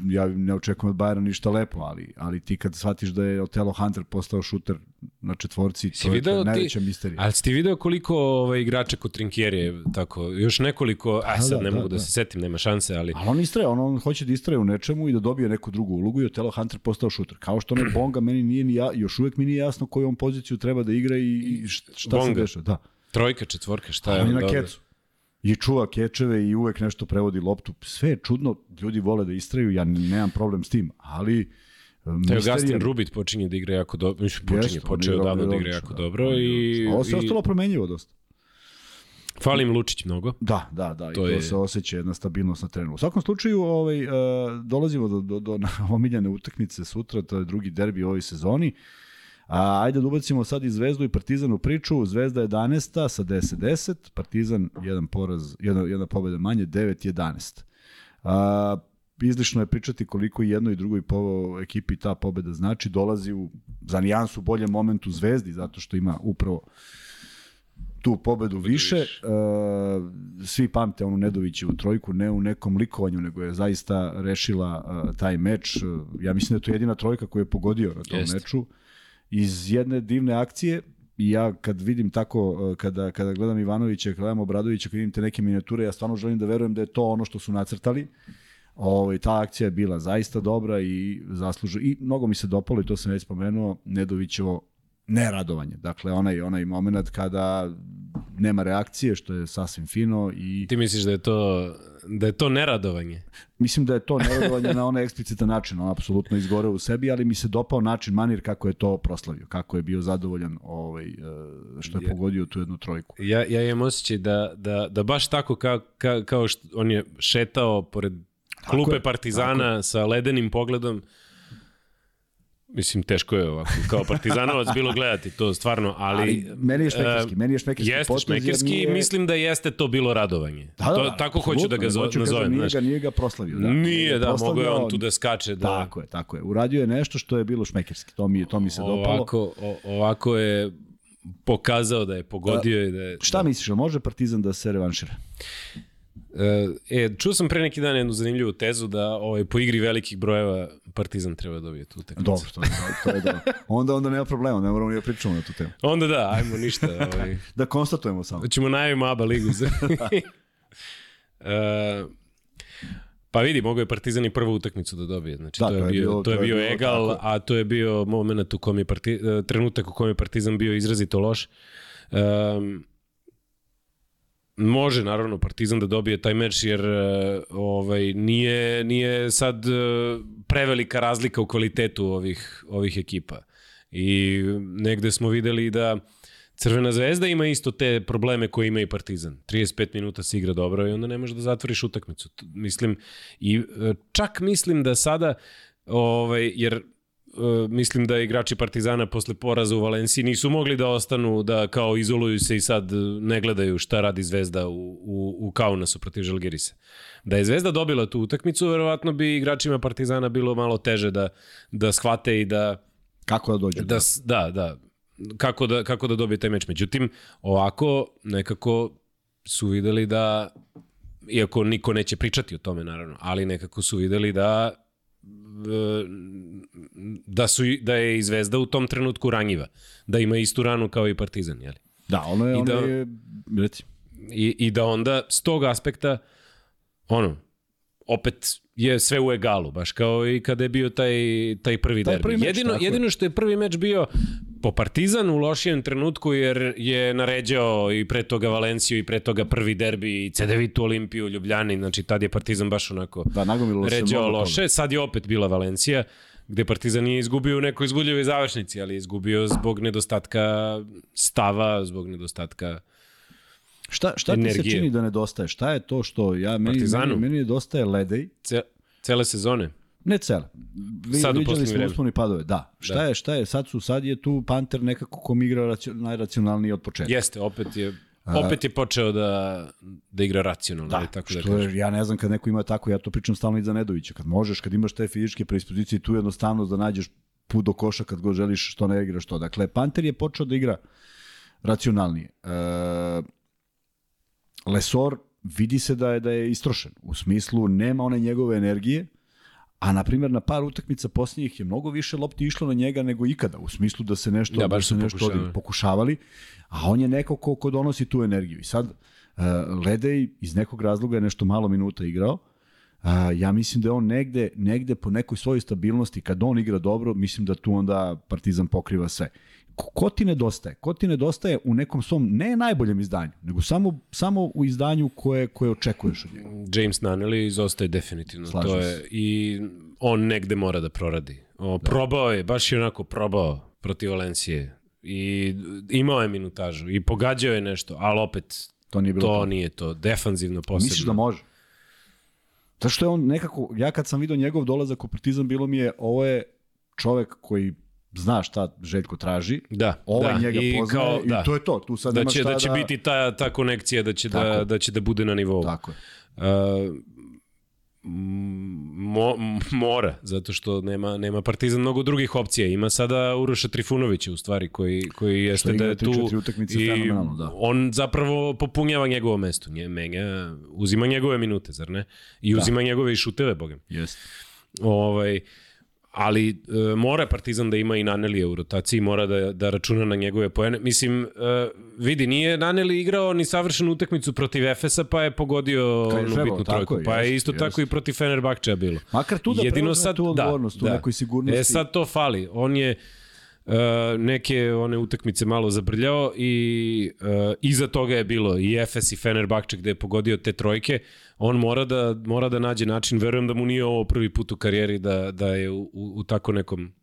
Ja ne očekujem od Bayerna ništa lepo, ali, ali ti kad shvatiš da je Otelo Hunter postao šuter na četvorci, si to je najveća ti, misterija. Ali si ti video koliko ovaj, igrača kod Trinkjerije, tako, još nekoliko, a sad da, ne da, mogu da, da, se setim, nema šanse, ali... Ali on istraje, on, on hoće da istraje u nečemu i da dobije neku drugu ulogu i Otelo Hunter postao šuter. Kao što ne Bonga, meni nije ni ja, još uvek mi nije jasno koju on poziciju treba da igra i, i šta Bonga. se dešava. Da. Trojka, četvorka, šta je on? Je na kecu i čuva kečeve i uvek nešto prevodi loptu. Sve je čudno, ljudi vole da istraju, ja nemam problem s tim, ali Teo Gastin Rubit počinje da igra jako dobro, mislim počinje, Jest, počeo davno da igra jako da, dobro i... Ovo se i... ostalo promenjivo dosta. Fali im Lučić mnogo. Da, da, da, to i to je... se osjeća jedna stabilnost na terenu. U svakom slučaju, ovaj, uh, dolazimo do, do, do omiljene utakmice sutra, to je drugi derbi u ovoj sezoni. Uh, A, ajde da ubacimo sad i Zvezdu i Partizan u priču. Zvezda 11. sa 10-10, Partizan jedan poraz, jedna, jedna pobeda manje, 9-11. A, izlišno je pričati koliko i jednoj i drugoj po ekipi ta pobeda znači. Dolazi u, za nijansu boljem momentu Zvezdi, zato što ima upravo tu pobedu više. više. Uh, svi pamte onu Nedovićevu trojku, ne u nekom likovanju, nego je zaista rešila taj meč. Ja mislim da je to jedina trojka koju je pogodio na tom Jest. meču iz jedne divne akcije i ja kad vidim tako, e, kada, kada gledam Ivanovića, kada gledam Obradovića, kad vidim te neke minijature, ja stvarno želim da verujem da je to ono što su nacrtali. Ovo, ovaj, ta akcija je bila zaista dobra i zaslužu i mnogo mi se dopalo i to sam već spomenuo, Nedovićevo neradovanje. Dakle, onaj, onaj moment kada nema reakcije, što je sasvim fino. I... Ti misliš da je to, da je to neradovanje? Mislim da je to neradovanje na onaj eksplicitan način, on apsolutno izgore u sebi, ali mi se dopao način, manir kako je to proslavio, kako je bio zadovoljan ovaj, e, što je pogodio tu jednu trojku. Ja, ja imam osjećaj da, da, da baš tako kao, kao, kao što on je šetao pored klupe Partizana sa ledenim pogledom, Mislim, teško je ovako, kao partizanovac bilo gledati to stvarno, ali... ali meni je šmekerski, uh, meni je šmekerski Jeste šmekerski nije... mislim da jeste to bilo radovanje. Da, da, to, da, tako hoću da ga zo, nazovem. Nije, ga, nije ga proslavio. Da. Nije, da, mogo je on tu da skače. Da. Tako je, tako je. Uradio je nešto što je bilo šmekerski, to mi, to mi se ovako, dopalo. O, ovako je pokazao da je pogodio da, i da je... Šta da. misliš, može Partizan da se revanšira? E, čuo sam pre neki dan jednu zanimljivu tezu da ovaj, po igri velikih brojeva Partizan treba dobije tu utakmicu. Dobro, to je, to je dobro. Onda, onda nema problema, ne moramo ni da pričamo na tu temu. Onda da, ajmo ništa. Ovaj. da konstatujemo samo. Ćemo najavimo ABA ligu. Za... uh, Pa vidi, mogo je Partizan i prvu utakmicu da dobije. Znači, da, to, je to, je bio, to je bio, bio egal, tako. a to je bio moment u kom je parti, e, trenutak u kom je Partizan bio izrazito loš. Um, može naravno Partizan da dobije taj meč jer uh, ovaj nije nije sad uh, prevelika razlika u kvalitetu ovih ovih ekipa. I negde smo videli da Crvena zvezda ima isto te probleme koje ima i Partizan. 35 minuta se igra dobro i onda ne možeš da zatvoriš utakmicu. Mislim i e, čak mislim da sada ovaj jer mislim da igrači Partizana posle poraza u Valenciji nisu mogli da ostanu da kao izoluju se i sad ne gledaju šta radi Zvezda u, u, u Kaunasu protiv Žalgirisa. Da je Zvezda dobila tu utakmicu, verovatno bi igračima Partizana bilo malo teže da, da shvate i da... Kako da dođu? Da, da, da kako da, kako da dobije taj meč. Međutim, ovako nekako su videli da, iako niko neće pričati o tome naravno, ali nekako su videli da da su da je i Zvezda u tom trenutku ranjiva, da ima istu ranu kao i Partizan, je li? Da, ono je, I da, ono je reci. I, I da onda s tog aspekta ono, opet je sve u egalu, baš kao i kada je bio taj, taj prvi taj derbi. Prvi meč, jedino, jedino što je prvi meč bio po Partizan u lošijem trenutku jer je naređao i pre toga Valenciju i pre toga prvi derbi i CDVitu Olimpiju Ljubljani, znači tad je Partizan baš onako da, ređao loše, sad je opet bila Valencija gde Partizan nije izgubio u nekoj izgubljivoj završnici, ali je izgubio zbog nedostatka stava, zbog nedostatka Šta, šta ti se čini da nedostaje? Šta je to što ja meni, Partizanu. meni, meni nedostaje ledej? Ce, cele sezone? Ne cele. Vi, sad viđali smo usponi padove, da. Šta da. je, šta je, sad su, sad je tu Panter nekako kom igra racio, najracionalniji od početka. Jeste, opet je Opet je počeo da, da igra racionalno. Da, tako da što je, ja ne znam kad neko ima tako, ja to pričam stalno i za Nedovića. Kad možeš, kad imaš te fizičke predispozicije, tu jednostavno da nađeš put do koša kad god želiš što ne igraš to. Dakle, Panter je počeo da igra racionalnije. E, Lesor vidi se da je da je istrošen. U smislu nema one njegove energije, a na primjer na par utakmica posljednjih je mnogo više lopti išlo na njega nego ikada, u smislu da se nešto ja, baš da se nešto pokušavali. pokušavali, a on je neko ko, ko donosi tu energiju. I sad uh, Ledej iz nekog razloga je nešto malo minuta igrao, Uh, ja mislim da je on negde, negde po nekoj svojoj stabilnosti, kad on igra dobro, mislim da tu onda Partizan pokriva sve ko, ti nedostaje? Ko ti nedostaje u nekom svom, ne najboljem izdanju, nego samo, samo u izdanju koje, koje očekuješ od njega? James Nunnally izostaje definitivno. Slažem to je, I on negde mora da proradi. O, da. Probao je, baš je onako probao protiv Valencije. I imao je minutažu i pogađao je nešto, ali opet to nije, bilo to, to. nije to. Defanzivno posebno. Misliš da može? Zato što je on nekako, ja kad sam vidio njegov dolazak u Partizan, bilo mi je, ovo je čovek koji zna šta Željko traži, da, ovaj da. njega I poznaje kao, da. i to je to. Tu sad da će, šta da će da... biti ta, ta konekcija, da će, da, da će da bude na nivou. Tako je. Uh, mo, mora, zato što nema, nema Partizan mnogo drugih opcija. Ima sada Uroša Trifunovića u stvari koji, koji jeste da je tu i da. on zapravo popunjava njegovo mesto. Nje, menja, uzima njegove minute, zar ne? I da. uzima njegove i šuteve, bogem. Jeste. Ovaj, ali e, mora Partizan da ima i Nanelija u rotaciji, mora da, da računa na njegove poene. Mislim, e, vidi, nije Naneli igrao ni savršenu utakmicu protiv Efesa, pa je pogodio onu bitnu trojku. Pa je isto jest. tako i protiv Fenerbahčeja bilo. Makar tu da Jedino sad, tu da, odgovornost, da, u nekoj sigurnosti. E sad to fali. On je uh, neke one utakmice malo zabrljao i uh, iza toga je bilo i Efes i Fenerbahče gde je pogodio te trojke. On mora da, mora da nađe način, verujem da mu nije ovo prvi put u karijeri da, da je u, u, u tako nekom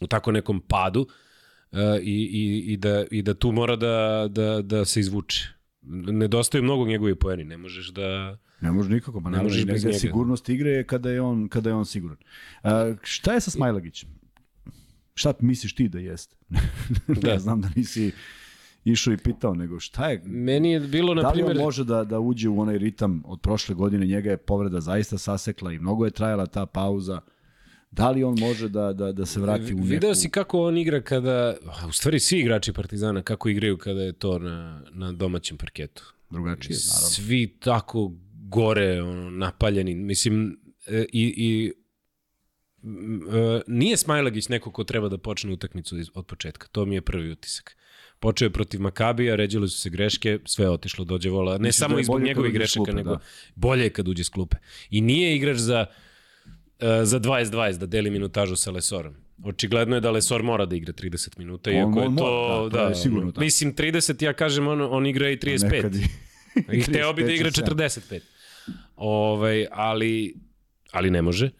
u tako nekom padu uh, i, i, i, da, i da tu mora da, da, da se izvuče. Nedostaju mnogo njegovi poeni, ne možeš da... Ne može nikako, pa ne, ne možeš bez njega. Sigurnost igre je kada je on, kada je on siguran. Uh, šta je sa Smajlagićem? Šta misliš ti da jeste? da. ja znam da nisi išao i pitao, nego šta je... Meni je bilo, na primjer... Da li može da, da uđe u onaj ritam od prošle godine, njega je povreda zaista sasekla i mnogo je trajala ta pauza. Da li on može da, da, da se vrati u neku... Video si kako on igra kada, u stvari svi igrači Partizana kako igraju kada je to na, na domaćem parketu. Drugačije, naravno. Svi tako gore, ono, napaljeni. Mislim, e, i, i nije Smajlagić neko ko treba da počne utakmicu od početka. To mi je prvi utisak. Počeo je protiv Makabija, ređile su se greške, sve je otišlo dođe vola. Ne Mislim samo da izbog njegovih grešaka, klupe, nego da. bolje je kad uđe s klupe. I nije igrač za E, za 20-20 da deli minutažu sa Lesorom. Očigledno je da Lesor mora da igra 30 minuta, iako on, on je to... da, da, je sigurno tako. Mislim, 30, ja kažem, on, on igra i 35. Nekad i, I hteo bi da igra 45. Ovaj, ali, ali ne može.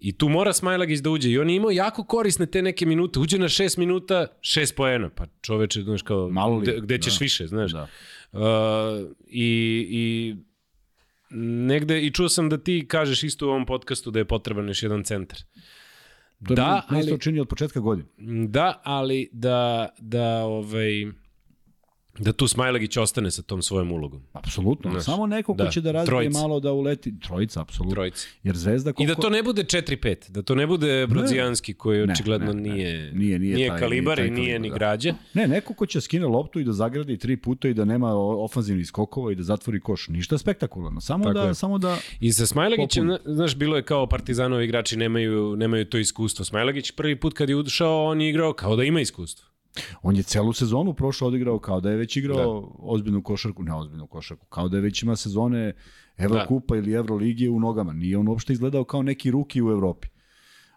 I tu mora Smajlagić da uđe. I on je imao jako korisne te neke minute. Uđe na 6 minuta, 6 poena. Pa čoveče, znaš kao, Malo li? gde, gde ćeš da. više, znaš. Da. Uh, i, I negde i čuo sam da ti kažeš isto u ovom podcastu da je potreban još jedan centar. To je da, ali, čini od početka godine. Da, ali da, da ovaj, Da tu Smajlagić ostane sa tom svojom ulogom. Apsolutno. Znaš, Samo neko ko da. će da razvije trojica. malo da uleti. Trojica, apsolutno. Trojica. Jer Zvezda koliko... I da to ne bude 4-5. Da to ne bude Brodzijanski koji ne, očigledno ne, ne, nije, nije, nije, nije taj, kalibar nije i nije ni da. građa. Ne, neko ko će skine loptu i da zagradi tri puta i da nema ofanzivnih skokova i da zatvori koš. Ništa spektakularno. Samo Tako da, je. samo da... I sa Smajlagićem, znaš, bilo je kao Partizanovi igrači nemaju, nemaju to iskustvo. Smajlagić prvi put kad je ušao, on je igrao kao da ima iskustvo. On je celu sezonu prošlo odigrao kao da je već igrao da. ozbiljnu košarku, ne ozbiljnu košarku, kao da je već ima sezone Evrokupa da. ili Evroligije u nogama. Nije on uopšte izgledao kao neki ruki u Evropi.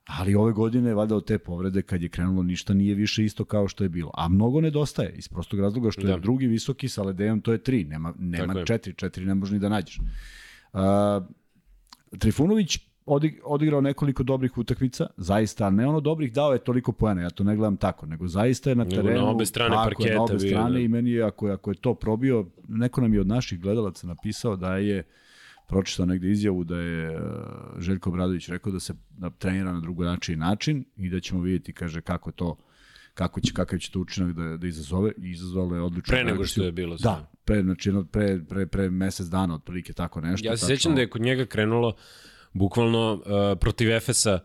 Ali ove godine, valjda od te povrede, kad je krenulo, ništa nije više isto kao što je bilo. A mnogo nedostaje, iz prostog razloga što da. je drugi visoki sa Ledejom, to je tri, nema, nema četiri, četiri ne možeš ni da nađeš. Uh, Trifunović odigrao nekoliko dobrih utakmica, zaista, ne ono dobrih dao je toliko poena, ja to ne gledam tako, nego zaista je na terenu, na obe strane tako, parketa, na obe strane bio, da. i meni je, ako, ako je to probio, neko nam je od naših gledalaca napisao da je pročitao negde izjavu da je uh, Željko Obradović rekao da se da trenira na drugojačiji način i da ćemo vidjeti, kaže, kako to kako će kakav će to učinak da da izazove. Izazvalo je odlično pre nego što je bilo da pre znači pre pre pre mesec dana otprilike tako nešto ja se sećam da je kod njega krenulo bukvalno uh, protiv Efesa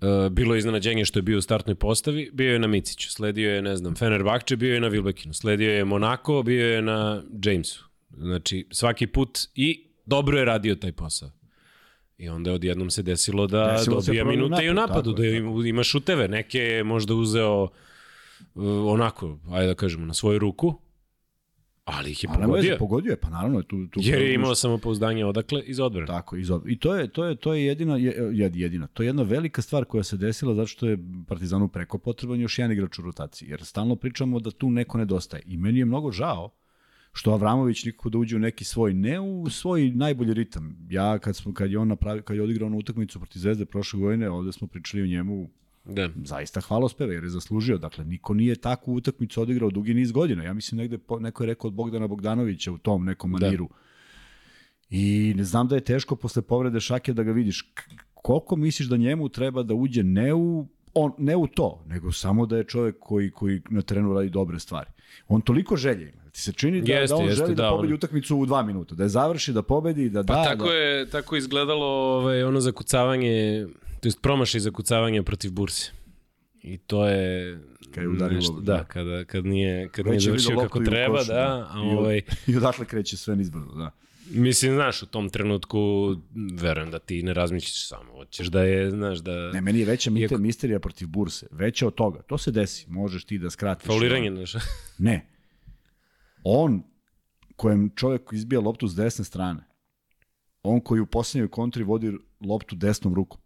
uh, bilo je iznenađenje što je bio u startnoj postavi, bio je na Miciću, sledio je, ne znam, Fenerbahče, bio je na Vilbekinu, sledio je Monako, bio je na Jamesu. Znači, svaki put i dobro je radio taj posao. I onda odjednom se desilo da desilo dobija minute napad, i u napadu, tako, da ima šuteve. Neke je možda uzeo uh, onako, ajde da kažemo, na svoju ruku, Ali ih je pogodio. Veze, pogodio je, pa naravno. Tu, tu Jer je imao samopouzdanje odakle iz odbrane. Tako, iz odbrane. I to je, to je, to je jedina, jedina, to je jedna velika stvar koja se desila zato što je Partizanu preko potreban još jedan igrač u rotaciji. Jer stalno pričamo da tu neko nedostaje. I meni je mnogo žao što Avramović nikako da uđe u neki svoj, ne u svoj najbolji ritam. Ja kad, smo, kad je on napravio, kad je odigrao na utakmicu protiv Zvezde prošle godine, ovde smo pričali o njemu Da. Zaista hvalospeve jer je zaslužio. Dakle, niko nije takvu utakmicu odigrao dugi niz godina. Ja mislim negde, neko je rekao od Bogdana Bogdanovića u tom nekom da. maniru. Da. I ne znam da je teško posle povrede šake da ga vidiš. Koliko misliš da njemu treba da uđe ne u on ne u to, nego samo da je čovek koji koji na terenu radi dobre stvari. On toliko želje ima. Ti se čini da, jeste, da on jeste, želi da, da pobedi on... utakmicu u dva minuta, da je završi, da pobedi, da pa da. Pa tako da... je tako izgledalo ovaj ono zakucavanje to jest promašaj za kucavanje protiv burse. I to je kad je udarilo, nešto, da, kada kad nije kad nije završio kako treba, da, da, a ovaj i odatle kreće sve nizbrdo, da. Mislim, znaš, u tom trenutku verujem da ti ne razmišljaš samo, hoćeš da je, znaš, da... Ne, meni je veća Iako... misterija protiv burse, veća od toga. To se desi, možeš ti da skratiš. Fauliranje, znaš. ne. On, kojem čovjek izbija loptu s desne strane, on koji u poslednjoj kontri vodi loptu desnom rukom,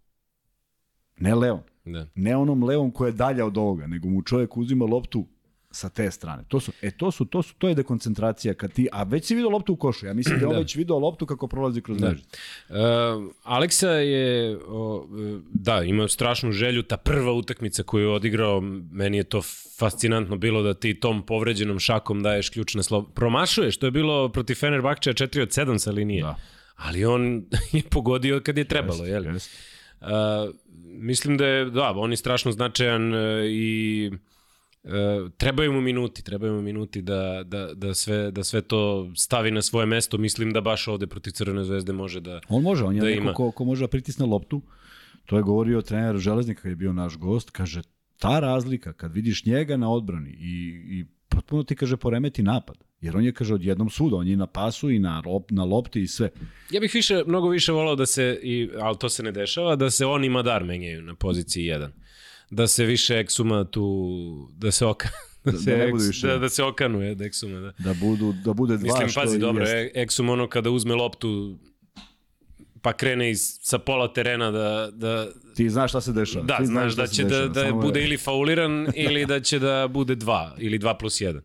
Ne levom. Da. Ne onom levom koja je dalja od ovoga, nego mu čovjek uzima loptu sa te strane. To su, e, to su, to su, to je dekoncentracija kad ti, a već si video loptu u košu. Ja mislim da je on da. već video loptu kako prolazi kroz da. mrežu. Uh, Aleksa je, o, da, ima strašnu želju, ta prva utakmica koju je odigrao, meni je to fascinantno bilo da ti tom povređenom šakom daješ ključne slova. Promašuješ, to je bilo protiv Fenerbahčeja 4 od 7 sa linije. Da. Ali on je pogodio kad je trebalo, jest, jel? Jest. Uh, mislim da je, da, on je strašno značajan uh, i uh, trebaju mu minuti, trebaju mu minuti da, da, da, sve, da sve to stavi na svoje mesto. Mislim da baš ovde protiv Crvene zvezde može da On može, on je da neko ima. ko, ko može da pritisne loptu, To je govorio trener Železnika kad je bio naš gost, kaže, ta razlika, kad vidiš njega na odbrani i, i potpuno ti, kaže, poremeti napad. Jer on je, kaže, odjednom suda, on je na pasu i na, lop, na lopti i sve. Ja bih više, mnogo više volao da se, i, ali to se ne dešava, da se on i Madar menjaju na poziciji 1. Da se više Eksuma tu, da se oka, da, se, da, ne eks, više. da, da se okanuje da Eksuma. Da. da, budu, da bude dva Mislim, što pazi, dobro, jest. Eksum ono kada uzme loptu pa krene iz, sa pola terena da, da Ti znaš šta se dešava. Da, Ti znaš da će da, da bude je... ili fauliran ili da će da bude 2 ili 2 plus 1.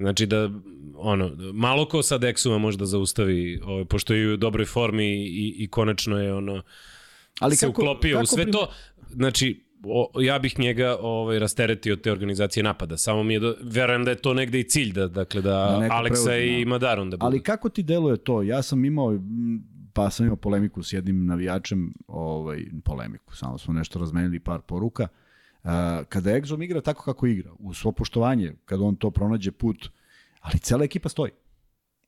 Znači da ono malo ko sad Exuma može da zaustavi, ovaj pošto je u dobroj formi i i konačno je ono ali se kako, uklopio kako u sve prim... to. Znači o, ja bih njega ovaj rasteretio od te organizacije napada. Samo mi je do, verujem da je to negde i cilj da dakle da, da Aleksa i Madaron da budu. Ali kako ti deluje to? Ja sam imao pa sam imao polemiku s jednim navijačem, ovaj polemiku, samo smo nešto razmenili par poruka. Uh, kada Exom igra tako kako igra, u svo poštovanje, kada on to pronađe put, ali cela ekipa stoji.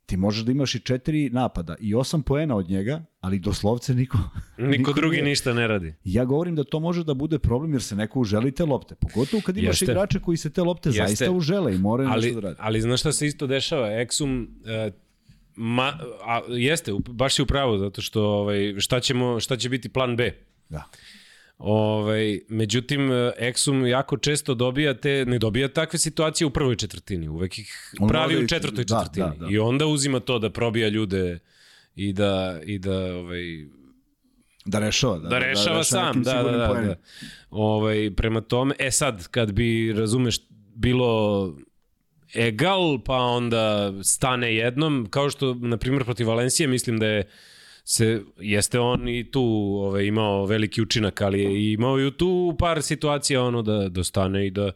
Ti možeš da imaš i četiri napada i osam poena od njega, ali doslovce niko... Niko, niko drugi nije. ništa ne radi. Ja govorim da to može da bude problem jer se neko uželi te lopte. Pogotovo kad imaš Jeste. igrače koji se te lopte Jeste. zaista užele i moraju ali, nešto da radi. Ali znaš šta se isto dešava? Exum, uh, ma, a, jeste, baš si u pravu, zato što ovaj, šta, ćemo, šta će biti plan B? Da. Ovaj, međutim, Exum jako često dobija te, ne dobija takve situacije u prvoj četvrtini, uvek ih On pravi u četvrtoj da, četvrtini. Da, da. I onda uzima to da probija ljude i da, i da ovaj, Da rešava, da, da, da rešava da, sam, da, da, da, da. Ovaj, prema tome, e sad, kad bi, razumeš, bilo egal, pa onda stane jednom, kao što, na primjer, protiv Valencije, mislim da je se, jeste on i tu ovaj, imao veliki učinak, ali je imao i tu par situacija ono da, da stane i da,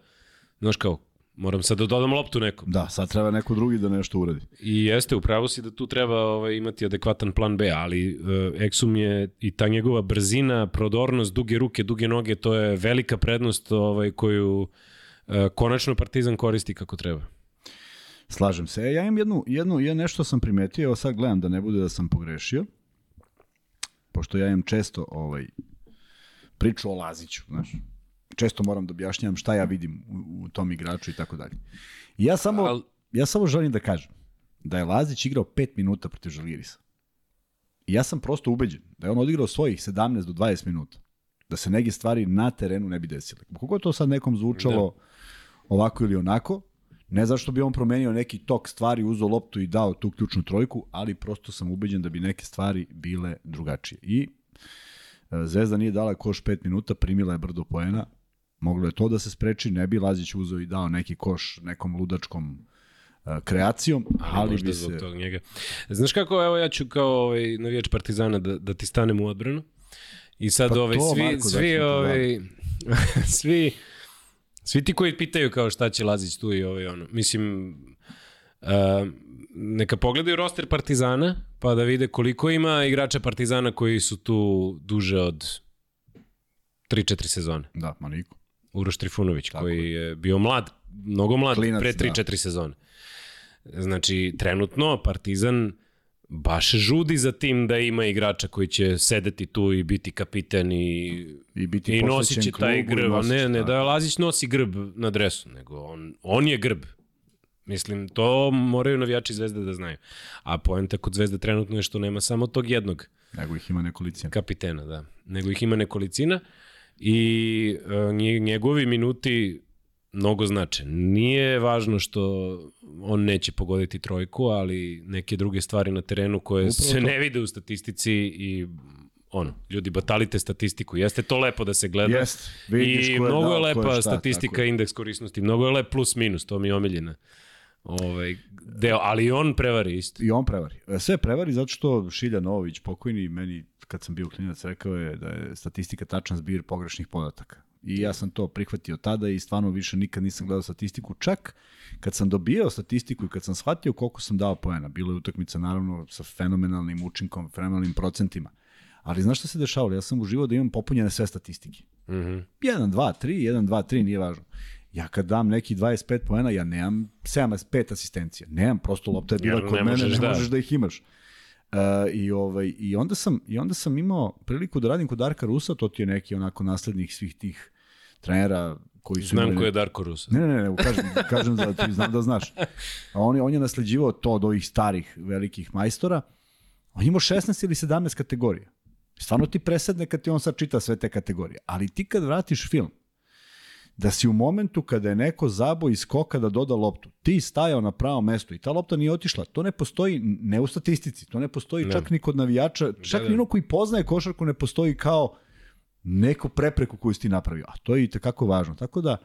znaš kao, moram sad da dodam loptu nekom. Da, sad treba neko drugi da nešto uradi. I jeste, upravo si da tu treba ovaj, imati adekvatan plan B, ali uh, Exum je i ta njegova brzina, prodornost, duge ruke, duge noge, to je velika prednost ovaj, koju uh, konačno Partizan koristi kako treba. Slažem se. E, ja imam jednu, jednu, ja nešto sam primetio, evo sad gledam da ne bude da sam pogrešio pošto ja imam često ovaj, priču o Laziću, znaš. Često moram da objašnjavam šta ja vidim u, u tom igraču i tako dalje. I ja samo, Al... ja samo želim da kažem da je Lazić igrao 5 minuta protiv Žalirisa. I ja sam prosto ubeđen da je on odigrao svojih 17 do 20 minuta. Da se neke stvari na terenu ne bi desile. Kako to sad nekom zvučalo da. ovako ili onako, Ne zašto bi on promenio neki tok stvari, uzeo loptu i dao tu ključnu trojku, ali prosto sam ubeđen da bi neke stvari bile drugačije. I e, Zvezda nije dala koš 5 minuta, primila je brdo poena, moglo je to da se spreči, ne bi Lazić uzeo i dao neki koš nekom ludačkom uh, kreacijom, ali, ali bi se... Tog njega. Znaš kako, evo ja ću kao ovaj, navijač Partizana da, da ti stanem u odbranu. I sad pa ovaj, svi, Marko, svi, da ovaj, svi Svi ti koji pitaju kao šta će Lazić tu i ovaj ono. Mislim, uh, neka pogledaju roster Partizana, pa da vide koliko ima igrača Partizana koji su tu duže od 3-4 sezone. Da, ma niko. Uroš Trifunović, Tako koji je bio mlad, mnogo mlad, Klinac, pre 3-4 da. sezone. Znači, trenutno Partizan baš žudi za tim da ima igrača koji će sedeti tu i biti kapiten i, I, biti i nosit će taj grb. Ne, ne da Lazić nosi grb na dresu, nego on, on je grb. Mislim, to moraju navijači Zvezde da znaju. A poenta kod Zvezde trenutno je što nema samo tog jednog. Nego ih ima nekolicina. Kapitena, da. Nego ih ima nekolicina i uh, njegovi minuti mnogo znače. Nije važno što on neće pogoditi trojku, ali neke druge stvari na terenu koje Upravo se to. ne vide u statistici i ono, ljudi batalite statistiku. Jeste to lepo da se gleda. Jest, I je mnogo je lepa šta, statistika, tako. indeks korisnosti. Mnogo je lep plus minus, to mi je omiljena. Ovaj, deo, ali i on prevari isto. I on prevari. Sve prevari zato što Šilja Novović, pokojni, meni kad sam bio klinac rekao je da je statistika tačan zbir pogrešnih podataka. I ja sam to prihvatio tada i stvarno više nikad nisam gledao statistiku. Čak kad sam dobijao statistiku i kad sam shvatio koliko sam dao poena, bilo je utakmica naravno sa fenomenalnim učinkom, fenomenalnim procentima. Ali znaš šta se dešavalo? Ja sam uživao da imam popunjene sve statistike. Mm -hmm. 1, 2, 3, 1, 2, 3, nije važno. Ja kad dam neki 25 poena, ja nemam 75 asistencija. Nemam, prosto lopta je bila kod mene, ne da. možeš da ih imaš. Uh, i, ovaj, i, onda sam, I onda sam imao priliku da radim kod Darka Rusa, to ti je neki onako naslednik svih tih trenera koji su... Znam ko je Darko Rusa. Ne, ne, ne, kažem, kažem da ti znam da znaš. A on, je, on je nasleđivao to od ovih starih velikih majstora. On imao 16 ili 17 kategorija. Stvarno ti presedne kad ti on sad čita sve te kategorije. Ali ti kad vratiš film, da si u momentu kada je neko zabo iz skoka da doda loptu, ti stajao na pravom mestu i ta lopta nije otišla, to ne postoji ne u statistici, to ne postoji ne. čak ni kod navijača, čak da, da. ni ono koji poznaje košarku ne postoji kao neku prepreku koju si ti napravio, a to je i tekako važno. Tako da,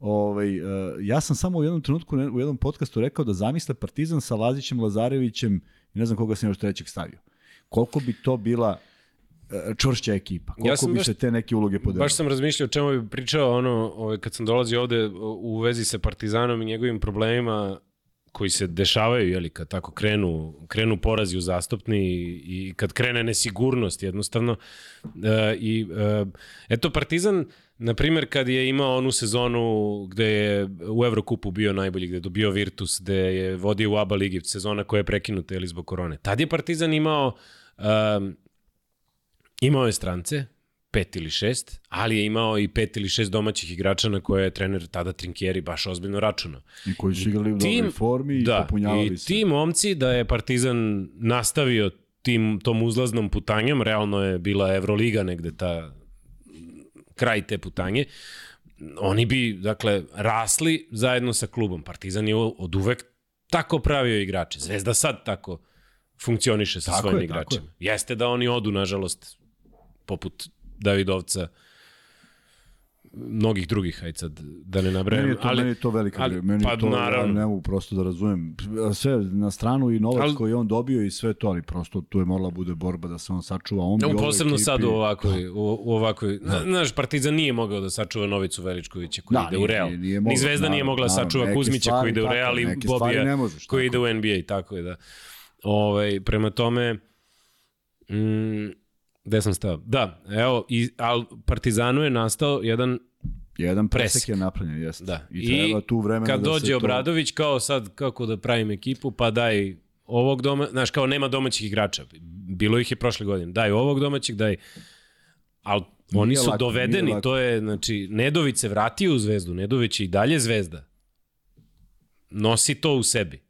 ovaj, e, ja sam samo u jednom trenutku u jednom podcastu rekao da zamisle Partizan sa Lazićem, Lazarevićem i ne znam koga sam još trećeg stavio. Koliko bi to bila e, čvršća ekipa. Koliko ja sam bi baš, se te neke uloge podelile? Baš sam razmišljao o čemu bi pričao ono, ovaj, kad sam dolazio ovde u vezi sa Partizanom i njegovim problemima koji se dešavaju, jeli, kad tako krenu, krenu porazi u zastupni i, kad krene nesigurnost jednostavno. E, I e, eto, Partizan, na primjer, kad je imao onu sezonu gde je u Evrokupu bio najbolji, gde je dobio Virtus, gde je vodio u ABA ligi, sezona koja je prekinuta ili zbog korone. Tad je Partizan imao um, imao je strance, pet ili šest, ali je imao i pet ili šest domaćih igrača na koje je trener tada Trinkieri baš ozbiljno računao. I koji su igrali u dobroj formi da, i popunjavali i se. I ti momci da je Partizan nastavio tim, tom uzlaznom putanjom, realno je bila Evroliga negde ta kraj te putanje, oni bi, dakle, rasli zajedno sa klubom. Partizan je od uvek tako pravio igrače. Zvezda sad tako funkcioniše sa tako svojim je, igračima. Jeste da oni odu, nažalost, poput Davidovca, mnogih drugih, hajde sad da ne nabrajam. Meni je to, ali, meni je to velika ali, meni pa, to, naravno. ja ne mogu prosto da razumem. Sve na stranu i novac ali, koji on dobio i sve to, ali prosto tu je morala bude borba da se on sačuva. On, on posebno ekipi, sad u ovakvoj, u, u ovakvoj, da. znaš, Partizan nije mogao da sačuva Novicu Veličkovića koji da, ide u Real. Nije, nije mogao, Ni Zvezda naravno, nije mogla da sačuva Kuzmića stvari, koji ide u Real i Bobija možeš, koji ide u NBA, tako je da. Ovaj, prema tome, mm, Gde sam stao? Da, evo, i, al Partizanu je nastao jedan Jedan presek je napravljen, jeste. Da. I, treba tu vremena kad da dođe Obradović, to... kao sad, kako da pravim ekipu, pa daj ovog doma, znaš, kao nema domaćih igrača. Bilo ih je prošle godine. Daj ovog domaćeg, daj... Ali oni nije su lako, dovedeni, to je, znači, Nedović se vratio u zvezdu, Nedović je i dalje zvezda. Nosi to u sebi.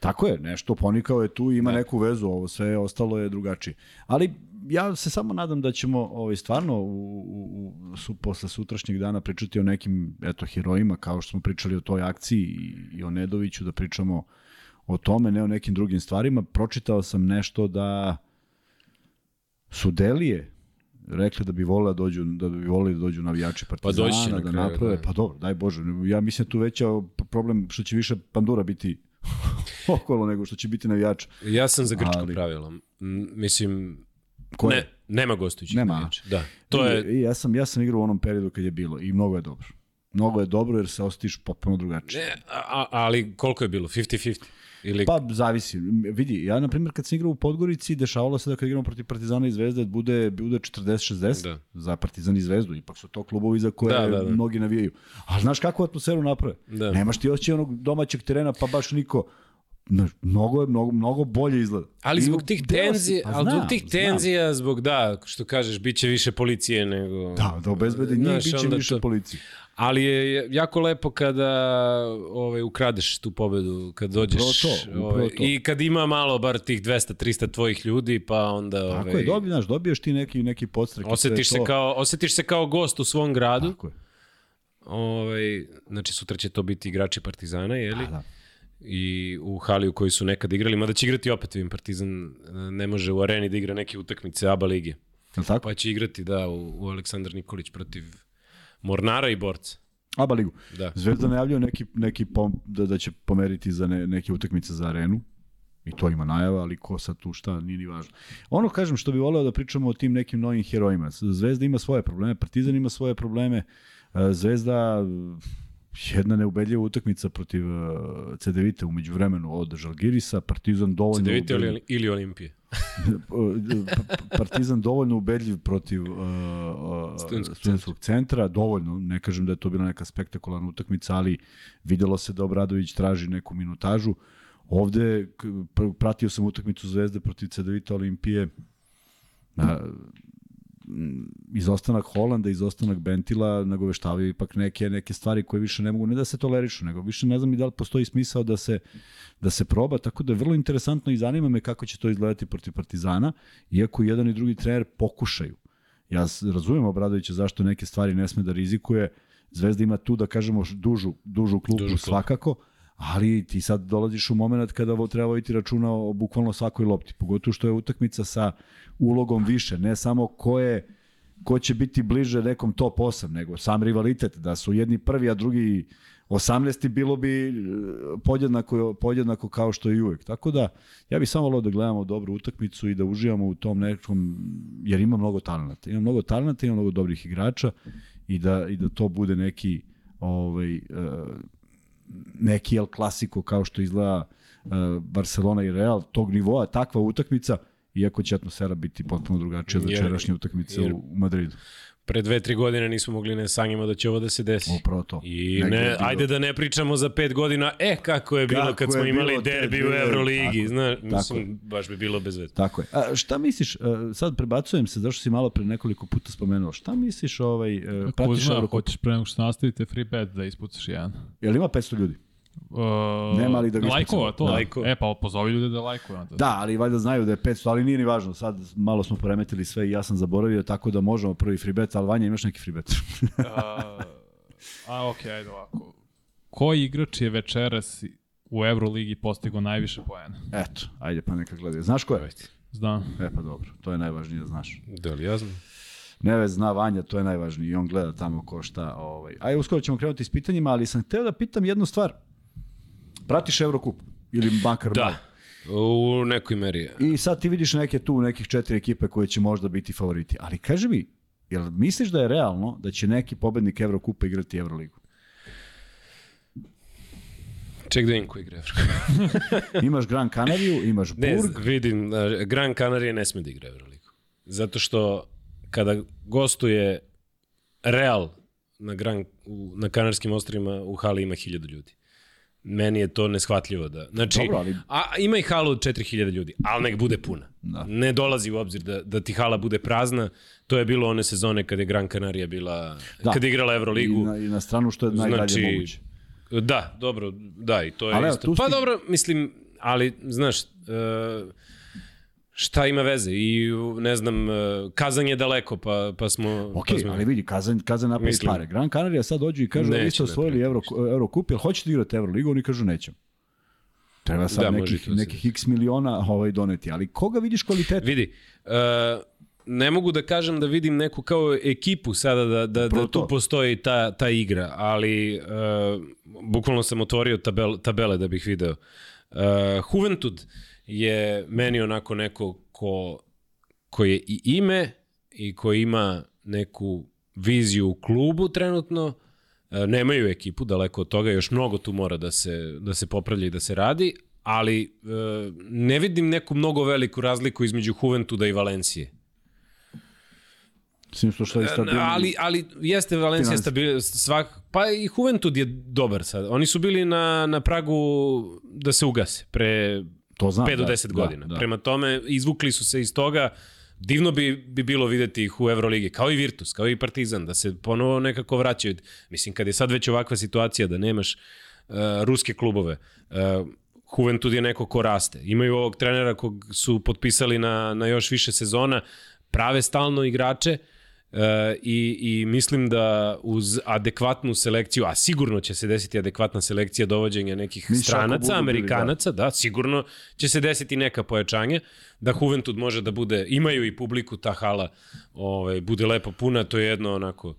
Tako je, nešto ponikao je tu, ima da. neku vezu, ovo sve ostalo je drugačije. Ali ja se samo nadam da ćemo ovaj, stvarno u, u, u, su, posle sutrašnjeg dana pričati o nekim eto, herojima, kao što smo pričali o toj akciji i, i o Nedoviću, da pričamo o tome, ne o nekim drugim stvarima. Pročitao sam nešto da su Delije rekli da bi voleli da dođu da bi voleli da dođu navijači pa Partizana pa na da kraju, naprave. Da. Pa dobro, daj Bože. Ja mislim da tu veća problem što će više pandura biti okolo nego što će biti navijač. Ja sam za grčko Ali... pravilo. Mislim, Ko ne, nema gostujućih nema. navijača. Da. To je... I, ja, sam, ja sam igrao u onom periodu kad je bilo i mnogo je dobro. Mnogo je dobro jer se ostiš potpuno drugačije. Ne, a, ali koliko je bilo? 50-50? Ili... Pa, zavisi. Vidi, ja, na primjer, kad sam igrao u Podgorici, dešavalo se da kad igramo protiv Partizana i Zvezde, bude, bude 40-60 da. za Partizan i Zvezdu. Ipak su to klubovi za koje da, da, da. mnogi navijaju. A znaš kakvu atmosferu naprave? Da. Nemaš ti osjećaj onog domaćeg terena, pa baš niko mnogo je mnogo mnogo bolje izgleda. Ali zbog tih tenzija, pa ali zbog tih tenzija, zbog da, što kažeš, biće više policije nego Da, da obezbedi njih biće više to, policije. Ali je jako lepo kada ovaj ukradeš tu pobedu, kad dođeš to, ovaj, to. i kad ima malo bar tih 200 300 tvojih ljudi, pa onda ovaj Tako je, dobiješ, dobiješ ti neki neki podstrek. Osetiš se to... kao osetiš se kao gost u svom gradu. Tako je. Ovaj, znači sutra će to biti igrači Partizana, je li? Da, da i u hali u kojoj su nekad igrali, mada će igrati opet, vidim, Partizan e, ne može u areni da igra neke utakmice ABA lige. tako? Pa će igrati, da, u, u Aleksandar Nikolić protiv Mornara i Borca. ABA ligu. Da. Zvezda najavljaju neki, neki pom, da, da će pomeriti za ne, neke utakmice za arenu. I to ima najava, ali ko sad tu šta, nije ni važno. Ono kažem što bih voleo da pričamo o tim nekim novim herojima. Zvezda ima svoje probleme, Partizan ima svoje probleme, e, Zvezda jedna neubedljiva utakmica protiv uh, CDVita umeđu vremenu od Žalgirisa, Partizan dovoljno... CDVita ili, ili Olimpije? Partizan dovoljno ubedljiv protiv uh, uh, studentskog centra, dovoljno, ne kažem da je to bila neka spektakularna utakmica, ali videlo se da Obradović traži neku minutažu. Ovde pratio sam utakmicu Zvezde protiv CDVita Olimpije. Izostanak Holanda, izostanak Bentila nagoveštavaju ipak neke neke stvari koje više ne mogu ne da se tolerišu, nego više ne znam i da li postoji smisao da se da se proba, tako da je vrlo interesantno i zanima me kako će to izgledati protiv Partizana, iako jedan i drugi trener pokušaju. Ja razumem Obradovića zašto neke stvari ne sme da rizikuje, Zvezda ima tu, da kažemo, dužu, dužu klupu dužu svakako, ali ti sad dolaziš u moment kada treba voditi računa o bukvalno svakoj lopti, pogotovo što je utakmica sa ulogom više, ne samo ko je ko će biti bliže nekom top 8, nego sam rivalitet, da su jedni prvi, a drugi 18. bilo bi e, podjednako, podjednako kao što i uvek. Tako da, ja bih samo volio da gledamo dobru utakmicu i da uživamo u tom nekom, jer ima mnogo talenta. Ima mnogo talenta, ima mnogo dobrih igrača i da, i da to bude neki ovaj, uh, neki El Clasico kao što izgleda uh, Barcelona i Real, tog nivoa, takva utakmica, iako će atmosfera biti potpuno drugačija za večerašnje utakmice jer, u Madridu pre dve, tri godine nismo mogli ne sanjimo da će ovo da se desi. Upravo to. I ne, bilo... ajde da ne pričamo za pet godina, e, kako je bilo kako kad smo imali derbi u Euroligi, znaš, mislim, baš bi bilo bez veze. Tako je. A šta misliš, sad prebacujem se, zašto si malo pre nekoliko puta spomenuo, šta misliš, ovaj, pratiš Kuzma, hoćeš pre nego što nastavite free bet da ispucaš jedan? Jel ima 500 ljudi? Uh, Nema li da ga lajkova, to. Da. Lajko. E, pa pozovi ljude da lajkuju. Onda. Da, ali valjda znaju da je 500, ali nije ni važno. Sad malo smo poremetili sve i ja sam zaboravio, tako da možemo prvi free bet, ali Vanja imaš neki free bet. uh, a, okej, okay, ajde ovako. Koji igrač je večeras u Euroligi postigao najviše poena? Eto, ajde pa neka gledaj. Znaš ko je? Znam. E pa dobro, to je najvažnije da znaš. Da li ja znam? Neve zna Vanja, to je najvažnije i on gleda tamo ko šta. Ovaj. Ajde, uskoro ćemo krenuti s pitanjima, ali sam hteo da pitam jednu stvar. Pratiš Eurocup ili makar da. malo? U nekoj meri. I sad ti vidiš neke tu, nekih četiri ekipe koje će možda biti favoriti. Ali kaži mi, jel misliš da je realno da će neki pobednik Evrokupa igrati Euroligu? Ček da im ko igra imaš Gran Canariju, imaš Burg. Ne, vidim, Gran Canaria ne sme da igra Euroligu. Zato što kada gostuje Real na, Gran, na Kanarskim ostrovima u hali ima hiljadu ljudi. Meni je to neshvatljivo da. Znači, Dobro, ali... a, ima i halu od 4000 ljudi, ali nek bude puna. Da. Ne dolazi u obzir da, da ti hala bude prazna. To je bilo one sezone kada je Gran Canaria bila, da. kada je igrala Euroligu. I na, I na stranu što je najgalje znači, moguće. Da, dobro, da, i to je ali, isto. Pa dobro, mislim, ali, znaš, uh, Šta ima veze? I ne znam, e, Kazan je daleko, pa, pa smo... Ok, pa smo... ali vidi, Kazan, Kazan napravi Mislim, pare. Gran Canaria sad dođu i kažu, vi ste osvojili Euro, Eurocup, jel hoćete igrati Euroligu? Oni kažu, nećem. Treba sad da, nekih, nekih x miliona ovaj, doneti, ali koga vidiš kvalitet? Vidi, uh, ne mogu da kažem da vidim neku kao ekipu sada da, da, da tu postoji ta, ta igra, ali uh, bukvalno sam otvorio tabel, tabele da bih video. Uh, Juventud je meni onako neko ko, ko je i ime i ko ima neku viziju u klubu trenutno, e, nemaju ekipu, daleko od toga, još mnogo tu mora da se, da se popravlja i da se radi, ali e, ne vidim neku mnogo veliku razliku između Juventuda i Valencije. Sim što što je stabilno. Ali, ali jeste Valencija stabilna, svak, pa i Juventud je dobar sad. Oni su bili na, na pragu da se ugase pre To znam, 5 do 10 da, godina. Da, da. Prema tome, izvukli su se iz toga, divno bi, bi bilo videti ih u Euroligi, kao i Virtus, kao i Partizan, da se ponovo nekako vraćaju. Mislim, kad je sad već ovakva situacija da nemaš uh, ruske klubove, uh, Juventud je neko ko raste. Imaju ovog trenera kog su potpisali na, na još više sezona, prave stalno igrače, uh, i, I mislim da uz adekvatnu selekciju, a sigurno će se desiti adekvatna selekcija dovođenja nekih Mi stranaca, da. Amerikanaca, da. da, sigurno će se desiti neka pojačanja, da Juventud može da bude, imaju i publiku, ta hala ovaj, bude lepo puna, to je jedno onako,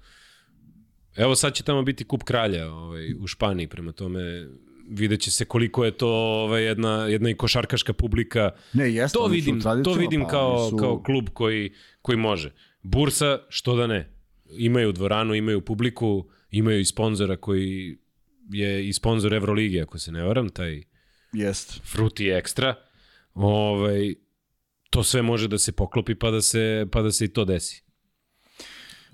evo sad će tamo biti kup kralja ovaj, u Španiji, prema tome vidjet će se koliko je to ovaj, jedna, jedna i košarkaška publika. Ne, jeste, to vidim, to vidim pa, kao, su... kao klub koji, koji može. Bursa, što da ne. Imaju dvoranu, imaju publiku, imaju i sponzora koji je i sponzor Evrolige, ako se ne varam, taj Jest. Fruti Extra. Ovaj, to sve može da se poklopi pa da se, pa da se i to desi.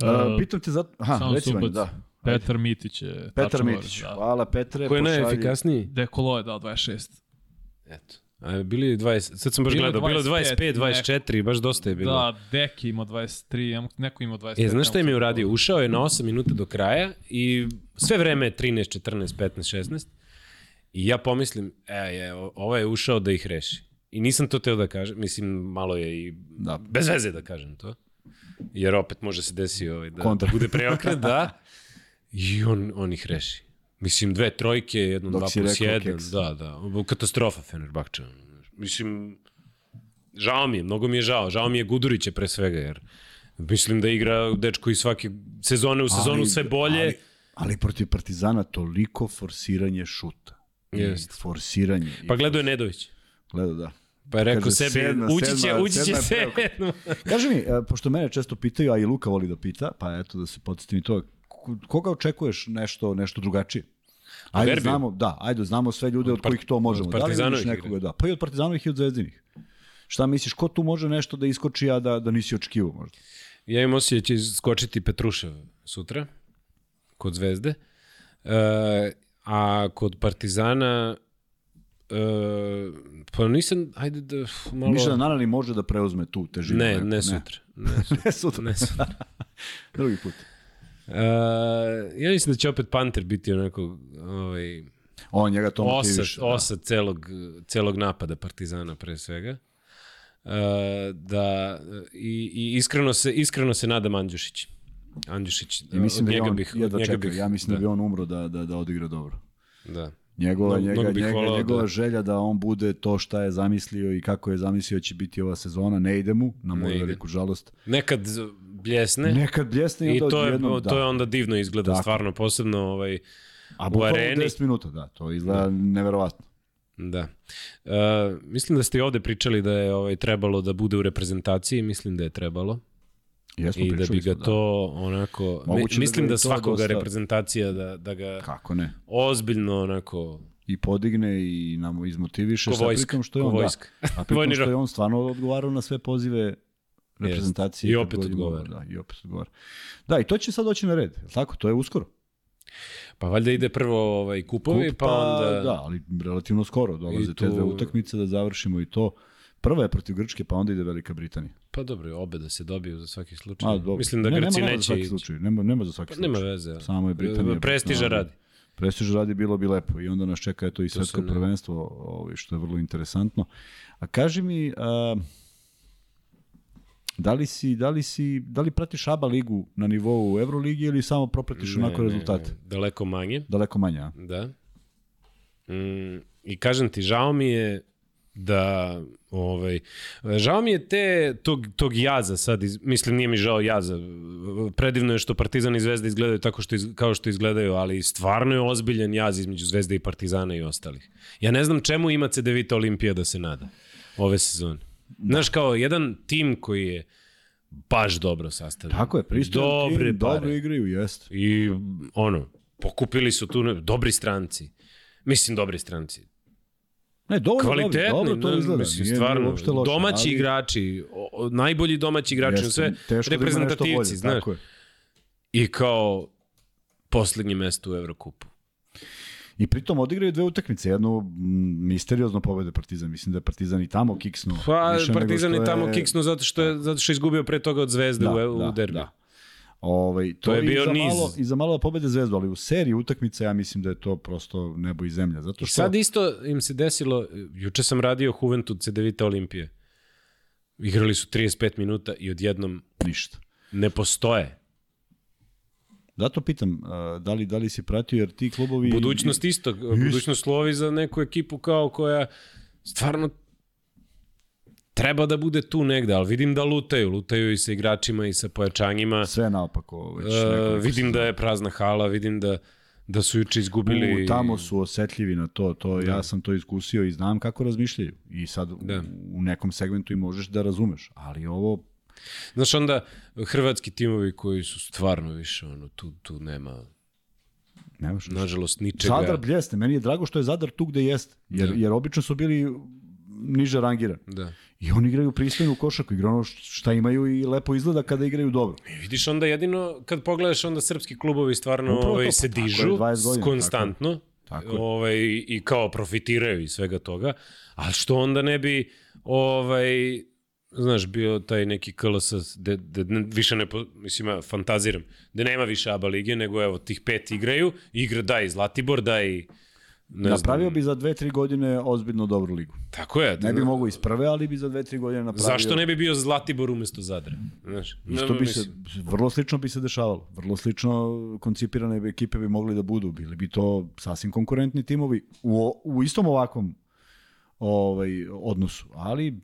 Uh, pitam te za... Aha, Samo reci manje, da. Petar Mitić je... Petar Mitić, da. hvala Petre. Ko je najefikasniji? Dekolo je dao 26. Eto. A bili 20, sad sam baš gledao, bilo 25, 24, baš dosta je bilo. Da, Deki ima 23, neko ima 25. E, znaš šta im je uradio? Ušao je na 8 minuta do kraja i sve vreme je 13, 14, 15, 16. I ja pomislim, e, je, ovo je ušao da ih reši. I nisam to teo da kažem, mislim, malo je i da. bez veze da kažem to. Jer opet može se desi ovaj, da Kontra. bude preokret, da. I on, on ih reši. Mislim, dve trojke, jedno, Dok dva plus jedan. Keks. Da, da. Katastrofa Fenerbahča. Mislim, žao mi je, mnogo mi je žao. Žao mi je Gudurića pre svega, jer mislim da igra dečko i svake sezone u sezonu ali, sve bolje. Ali, ali protiv Partizana toliko forsiranje šuta. Jest. Forsiranje. Pa gledao je Nedović. Gledao, da. Pa je rekao Kaže, sebi, sedma, ući će, sedma, ući će sedma. Kaži mi, e, pošto mene često pitaju, a i Luka voli da pita, pa eto da se podsjetim i to, koga očekuješ nešto nešto drugačije? Ajde Verbi. znamo, da, ajde znamo sve ljude od, od kojih to možemo. Od da li nekoga, da. Pa i od Partizanovih i od Zvezdinih. Šta misliš, ko tu može nešto da iskoči, a da, da nisi očekivao možda? Ja imam osjećaj da će skočiti Petrušev sutra, kod Zvezde. E, a kod Partizana e, pa nisam, ajde da malo... Misliš da Nanali može da preuzme tu težinu? Ne, ne, ne sutra. Ne, ne sutra. ne sutra. Drugi put. Uh, ja mislim da će opet Panter biti onako ovaj, On njega to osad, da. osad celog, celog napada Partizana pre svega. Uh, da i, i iskreno se iskreno se nadam Andjušić. Andjušić, I mislim da on, bih, jedva čeka, bih, ja mislim da. da bi on umro da, da, da odigra dobro. Da. Njegova, no, njega, njega, njegova da... želja da on bude to šta je zamislio i kako je zamislio će biti ova sezona, ne ide mu, na moju veliku žalost. Nekad bljesne. Nekad bljesne i, i to je, jednom, to da. je onda divno izgleda, Tako. stvarno posebno ovaj, A u areni. 10 minuta, da, to izgleda da. neverovatno. Da. Uh, mislim da ste i ovde pričali da je ovaj, trebalo da bude u reprezentaciji, mislim da je trebalo. Jesmo I da bi ga da. to onako... Moguće mislim da, da svakoga dosta... reprezentacija da, da ga Kako ne? ozbiljno onako i podigne i nam izmotiviše sa pritom što je on, da, a pritom što je on stvarno odgovarao na sve pozive reprezentacije. I opet odgovara. Da, i opet odgovara. Da, i to će sad doći na red, je tako? To je uskoro. Pa valjda ide prvo ovaj kupovi, Kup, pa, pa onda... Da, ali relativno skoro dolaze tu... te dve utakmice da završimo i to. Prva je protiv Grčke, pa onda ide Velika Britanija. Pa dobro, obe da se dobiju za svaki slučaj. A, dobro. Mislim da ne, Grci nema neće... Za svaki slučaj. Nema, nema za svaki pa, slučaj. Nema veze. Samo je Britanija. Prestiža radi. Prestiža radi bilo bi lepo i onda nas čeka eto i svetsko prvenstvo, ovaj, što je vrlo interesantno. A kaži mi, a, Da li si, da li si, da li pratiš ABA ligu na nivou Euroligi ili samo propratiš ne, onako ne, rezultate? Ne, daleko manje. Daleko manje, a? Da. Mm, I kažem ti, žao mi je da ovaj žao mi je te tog tog jaza sad iz, mislim nije mi žao jaza predivno je što Partizan i Zvezda izgledaju tako što iz, kao što izgledaju ali stvarno je ozbiljan jaz između Zvezde i Partizana i ostalih ja ne znam čemu ima CDVita Olimpija da se nada ove sezone Znaš, kao jedan tim koji je baš dobro sastavljen. Tako je, pristojan Dobre tim, pare. dobro igraju, jest. I ono, pokupili su tu ne, dobri stranci. Mislim, dobri stranci. Ne, dobro, Kvalitetni, dobro, dobro to izgleda. Mislim, nije, stvarno, nije loše, domaći ali... igrači, o, najbolji domaći igrači, Jeste, sve da reprezentativci, bolje, znaš. I kao poslednje mesto u Evrokupu. I pritom odigraju dve utakmice, jednu misteriozno pobede Partizan, mislim da je Partizan i tamo kiksnu. Pa Partizan i tamo je... kiksnu zato što je zato što je izgubio pre toga od Zvezde da, u, da, u derbi. Da. Ovaj, to, to je bio i za niz. Malo, I za malo pobede Zvezdu, ali u seriji utakmica ja mislim da je to prosto nebo i zemlja. Zato što... I sad isto im se desilo, juče sam radio Juventud CDVita Olimpije. Igrali su 35 minuta i odjednom ništa. Ne postoje. Zato pitam, da li, da li si pratio, jer ti klubovi... Budućnost isto, budućnost lovi za neku ekipu kao koja stvarno treba da bude tu negde, ali vidim da lutaju, lutaju i sa igračima i sa pojačanjima. Sve naopako. Već uh, vidim da je prazna hala, vidim da da su juče izgubili... U, tamo su osetljivi na to, to da. ja sam to iskusio i znam kako razmišljaju. I sad da. u nekom segmentu i možeš da razumeš, ali ovo Znaš, onda hrvatski timovi koji su stvarno više, ono, tu, tu nema Nemaš nažalost ničega. Zadar bljesne, meni je drago što je Zadar tu gde jeste, jer, da. jer obično su bili niže rangiran. Da. I oni igraju pristojnu košaku, igraju ono šta imaju i lepo izgleda kada igraju dobro. I vidiš onda jedino, kad pogledaš onda srpski klubovi stvarno ovaj, se dižu godina, konstantno. Tako ovaj, i kao profitiraju iz svega toga, ali što onda ne bi ovaj, znaš, bio taj neki KLS, de, de, de, više ne, mislim, ja fantaziram, da nema više ABA lige, nego evo, tih pet igraju, igra daj Zlatibor, daj Ne napravio znam. bi za dve, tri godine ozbiljno dobru ligu. Tako je. Ne bi da. mogo iz prve, ali bi za dve, tri godine napravio... Zašto ne bi bio Zlatibor umesto Zadra? Znaš, Isto bi se, vrlo slično bi se dešavalo. Vrlo slično koncipirane ekipe bi mogli da budu. Bili bi to sasvim konkurentni timovi u, u istom ovakvom ovaj, odnosu. Ali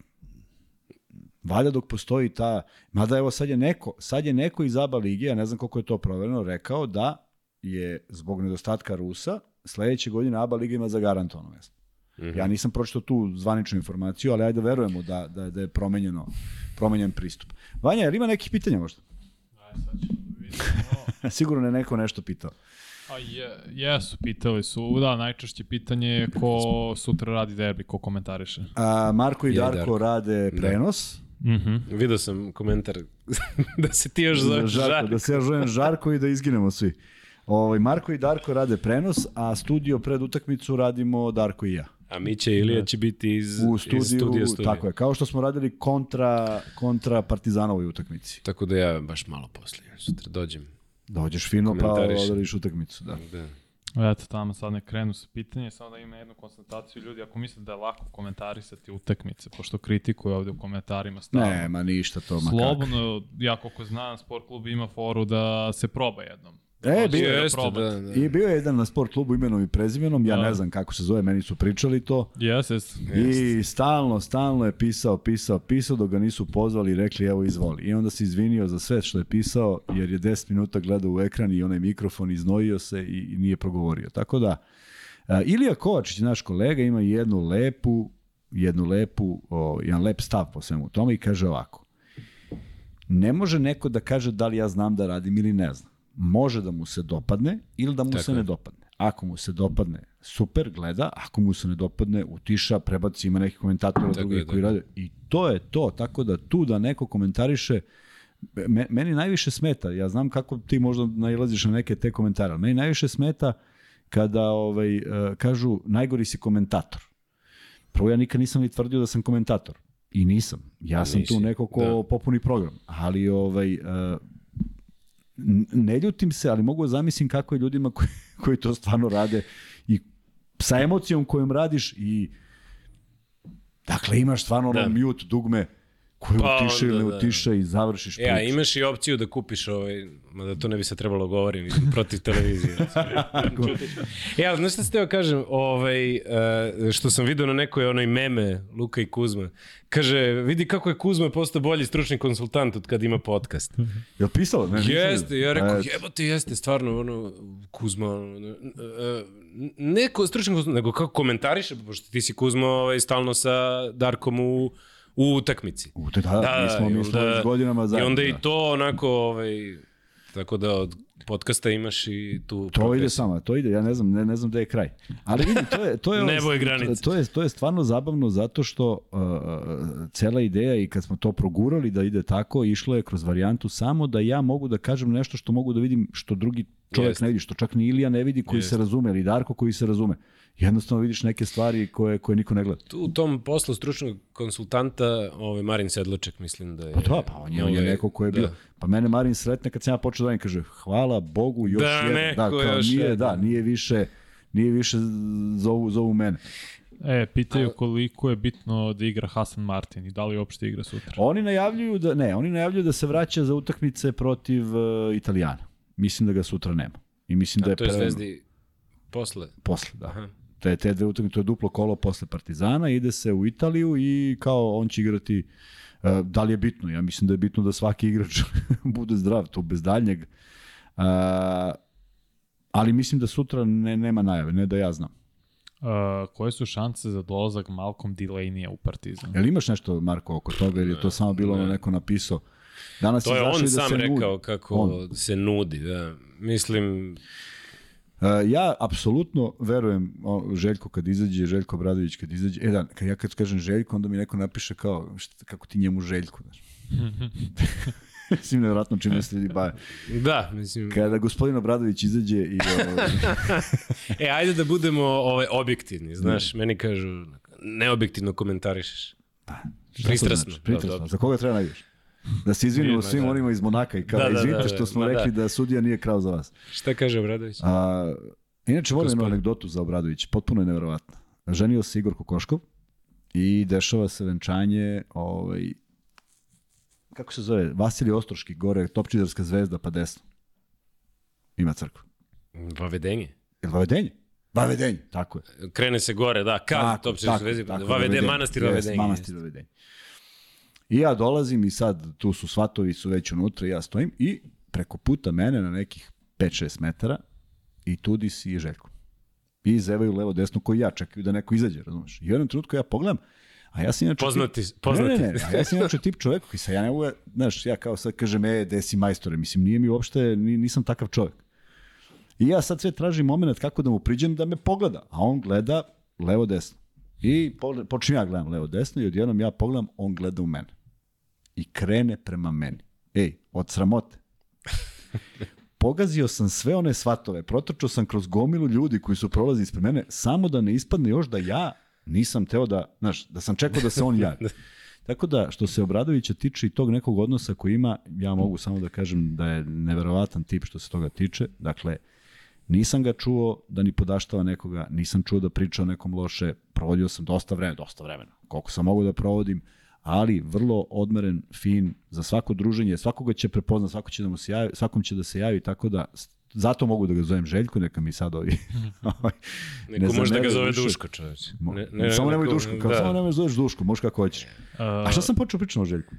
Valjda dok postoji ta, mada evo sad je neko, sad je neko iz ABA ligi, ja ne znam koliko je to provereno, rekao da je zbog nedostatka Rusa sledeće godine ABA liga ima zagarantovano mesto. Mm -hmm. Ja nisam pročitao tu zvaničnu informaciju, ali ajde verujemo da, da, da je promenjeno, promenjen pristup. Vanja, ili ima nekih pitanja možda? Aj, sad ćemo da vidimo. Sigurno je neko nešto pitao. A je, jesu, pitali su. Da, najčešće pitanje je ko sutra radi derbi, ko komentariše. A, Marko i Darko, Darko rade da. prenos. Da. Mm -hmm. Video sam komentar da se ti još zoveš Žarko. Žarko. Da se ja zovem Žarko i da izginemo svi. Ovaj, Marko i Darko rade prenos, a studio pred utakmicu radimo Darko i ja. A Mića i Ilija će biti iz, u studiju, iz studija, studija. Tako je, kao što smo radili kontra, kontra Partizanovoj utakmici. Tako da ja baš malo posle, sutra dođem. Dođeš fino pa odariš utakmicu, da. da. Eto, tamo sad ne krenu sa pitanje, samo da ima jednu konstataciju ljudi, ako misle da je lako komentarisati utakmice, pošto kritikuju ovde u komentarima stavno. Nema ništa to, ma Slobodno, ja koliko znam, sport klub ima foru da se proba jednom. E, bio je, jeste, da, da. I bio je jedan na sport klubu imenom i prezimenom, ja da. ne znam kako se zove, meni su pričali to. Jes, jes. I stalno, stalno je pisao, pisao, pisao, dok ga nisu pozvali i rekli evo izvoli. I onda se izvinio za sve što je pisao, jer je 10 minuta gledao u ekran i onaj mikrofon iznojio se i, i nije progovorio. Tako da, a, Ilija Kovačić, naš kolega, ima jednu lepu, jednu lepu, o, jedan lep stav po svemu tome i kaže ovako. Ne može neko da kaže da li ja znam da radim ili ne znam može da mu se dopadne ili da mu Tako se je. ne dopadne. Ako mu se dopadne, super, gleda, ako mu se ne dopadne, utiša, prebaci, ima neki komentatora drugi koji rade. I to je to, tako da tu da neko komentariše, meni najviše smeta, ja znam kako ti možda nailaziš na neke te komentare, ali meni najviše smeta kada ovaj, uh, kažu najgori si komentator. Prvo ja nikad nisam ni tvrdio da sam komentator. I nisam. Ja sam Nisi. tu neko ko da. popuni program. Ali ovaj, uh, ne ljutim se, ali mogu da zamislim kako je ljudima koji, koji to stvarno rade i sa emocijom kojom radiš i dakle imaš stvarno da. mute dugme koju pa, utiše ili ne da. utiše i završiš priču. Ja, imaš i opciju da kupiš ovaj, da to ne bi se trebalo govoriti protiv televizije. e, ali znaš šta ste teo kažem, ovaj, uh, što sam vidio na nekoj onoj meme Luka i Kuzma, kaže, vidi kako je Kuzma postao bolji stručni konsultant od kad ima podcast. Je li pisao? Ne, jeste, ja rekao, e... jebote, jeste, stvarno, ono, Kuzma, ono, uh, neko stručni konsultant, nego kako komentariše, pošto ti si Kuzma ovaj, stalno sa Darkom u u utakmici. U, da, da, da, mi smo, mi smo s godinama zajedno. I onda i to onako, ovaj, tako da od podcasta imaš i tu To profesiju. ide samo, to ide, ja ne znam, ne, ne znam gde je kraj. Ali vidi, to je to je Nebo je granica. To je to je stvarno zabavno zato što uh, cela ideja i kad smo to progurali da ide tako, išlo je kroz varijantu samo da ja mogu da kažem nešto što mogu da vidim što drugi čovjek Jest. ne vidi, što čak ni Ilija ne vidi koji Jest. se razume, ili Darko koji se razume jednostavno vidiš neke stvari koje, koje niko ne gleda. Tu u tom poslu stručnog konsultanta, ovaj Marin Sedloček mislim da je... Pa da, pa on je, on je ovaj, neko ko je bio... Da. Pa mene Marin sretne kad sam ja počeo da im kaže, hvala Bogu, još da, jedan. Da, kao, još nije, jedan. da, nije više, nije više zovu, zovu mene. E, pitaju koliko je bitno da igra Hasan Martin i da li uopšte igra sutra. Oni najavljuju da, ne, oni najavljuju da se vraća za utakmice protiv uh, Italijana. Mislim da ga sutra nema. I mislim A da je... To je Zvezdi posle? Posle, da. Aha te, te dve utakmice, to je duplo kolo posle Partizana, ide se u Italiju i kao on će igrati uh, da li je bitno? Ja mislim da je bitno da svaki igrač bude zdrav, to bez daljnjeg. Uh, ali mislim da sutra ne, nema najave, ne da ja znam. Uh, koje su šanse za dolazak Malcolm Delaney u Partizan? Jel imaš nešto, Marko, oko toga, ili je to samo bilo ne. neko napisao? Danas to je on da sam rekao nudi. kako on. se nudi. Da. Mislim, ja apsolutno verujem o, Željko kad izađe, Željko Bradović kad izađe. E da, kad ja kad kažem Željko, onda mi neko napiše kao šta, kako ti njemu Željko, znaš. mislim, nevjerojatno čime se ljudi bave. Da, mislim... Kada gospodin Obradović izađe i... Ovaj... e, ajde da budemo ovaj, objektivni, znaš, meni kažu, neobjektivno komentarišeš. Pa, Pristrasno. Znači? Pristrasno. Za koga treba najviše? Da se izvinimo svim da. onima iz Monaka i kao, da, da, izvinite da, da, što smo da, rekli da. da sudija nije krao za vas. Šta kaže Obradović? A, inače, volim jednu anegdotu za Obradović, potpuno je neverovatna. Ženio se Igor Kokoškov i dešava se venčanje ovaj, kako se zove, Vasilij Ostroški, gore, Topčidarska zvezda, pa desno. Ima crkvu. Vavedenje. Je li Vavedenje? Vavedenje, tako je. Krene se gore, da, kad Topčidarska zvezda, Vavedenje, manastir Vavedenje. Manastir Vavedenje. I ja dolazim i sad tu su svatovi su već unutra i ja stojim i preko puta mene na nekih 5-6 metara i tudi si Željko. I zevaju levo desno koji ja čekaju da neko izađe, razumeš? I u jednom trenutku ja pogledam, a ja sam inače... Poznati, tip, poznati. Ne, ne, ne, a ja sam inače tip čovjek koji sa ja ne mogu, znaš, ja kao sad kažem, e, desi majstore, mislim, nije mi uopšte, nisam takav čovjek. I ja sad sve tražim moment kako da mu priđem da me pogleda, a on gleda levo desno. I počnem ja gledam levo desno i odjednom ja pogledam, on gleda u mene i krene prema meni. Ej, od sramote. Pogazio sam sve one svatove, protrčao sam kroz gomilu ljudi koji su prolazi ispred mene, samo da ne ispadne još da ja nisam teo da, znaš, da sam čekao da se on javi. Tako da, što se Obradovića tiče i tog nekog odnosa koji ima, ja mogu samo da kažem da je neverovatan tip što se toga tiče. Dakle, nisam ga čuo da ni podaštava nekoga, nisam čuo da priča o nekom loše, provodio sam dosta vremena, dosta vremena, koliko sam mogu da provodim, ali vrlo odmeren, fin, za svako druženje, svakoga će prepoznat, svako će da mu se javi, svakom će da se javi, tako da zato mogu da ga zovem Željko, neka mi sad ovi... Ovaj, neko ne može da ga zove više. Duško, čoveč. Ne, ne, samo nemoj Duško, kao da. samo nemoj da zoveš Duško, možeš kako hoćeš. A šta sam počeo pričati o Željku?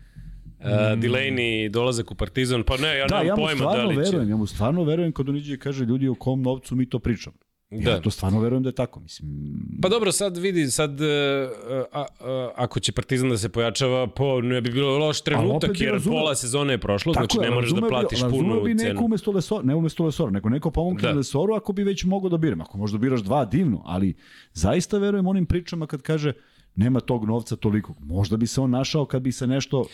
Uh, Delaney dolazak u Partizan, pa ne, ja da, nemam ja pojma da li će. Verujem, ja mu stvarno verujem kad on iđe i kaže ljudi o kom novcu mi to pričamo. Da. Ja to stvarno verujem da je tako, mislim. Pa dobro, sad vidi, sad e, a, a, ako će Partizan da se pojačava, po ne bi bilo loš trenutak, jer razume, pola sezone je prošlo, tako znači je, ne moraš da platiš bi, punu bi neko umesto Lesora, ne umesto Lesora, neko neko pomogne da. Lesoru ako bi već mogao da biram. Ako možda biraš dva, divno, ali zaista verujem onim pričama kad kaže nema tog novca toliko. Možda bi se on našao kad bi se nešto...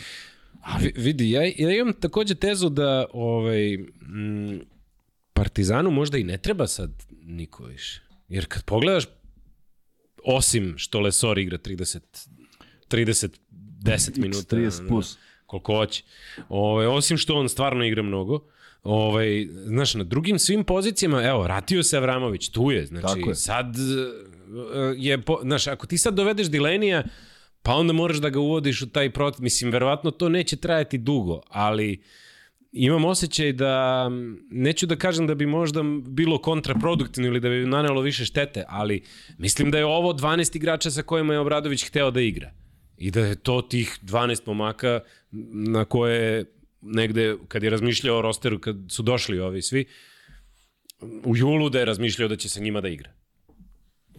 Ali... Vidi, ja, ja imam takođe tezu da ovaj, m, Partizanu možda i ne treba sad niko više. Jer kad pogledaš, osim što Lesor igra 30, 30 10 minuta. 30 plus. Koliko hoće. Ove, osim što on stvarno igra mnogo, ovaj, znaš, na drugim svim pozicijama, evo, vratio se Avramović, tu je, znači, je. sad eh, je, po, znaš, ako ti sad dovedeš Dilenija, pa onda moraš da ga uvodiš u taj protiv, mislim, verovatno to neće trajati dugo, ali imam osjećaj da, neću da kažem da bi možda bilo kontraproduktivno ili da bi nanelo više štete, ali mislim da je ovo 12 igrača sa kojima je Obradović hteo da igra. I da je to tih 12 momaka na koje negde, kad je razmišljao o rosteru, kad su došli ovi svi, u julu da je razmišljao da će sa njima da igra.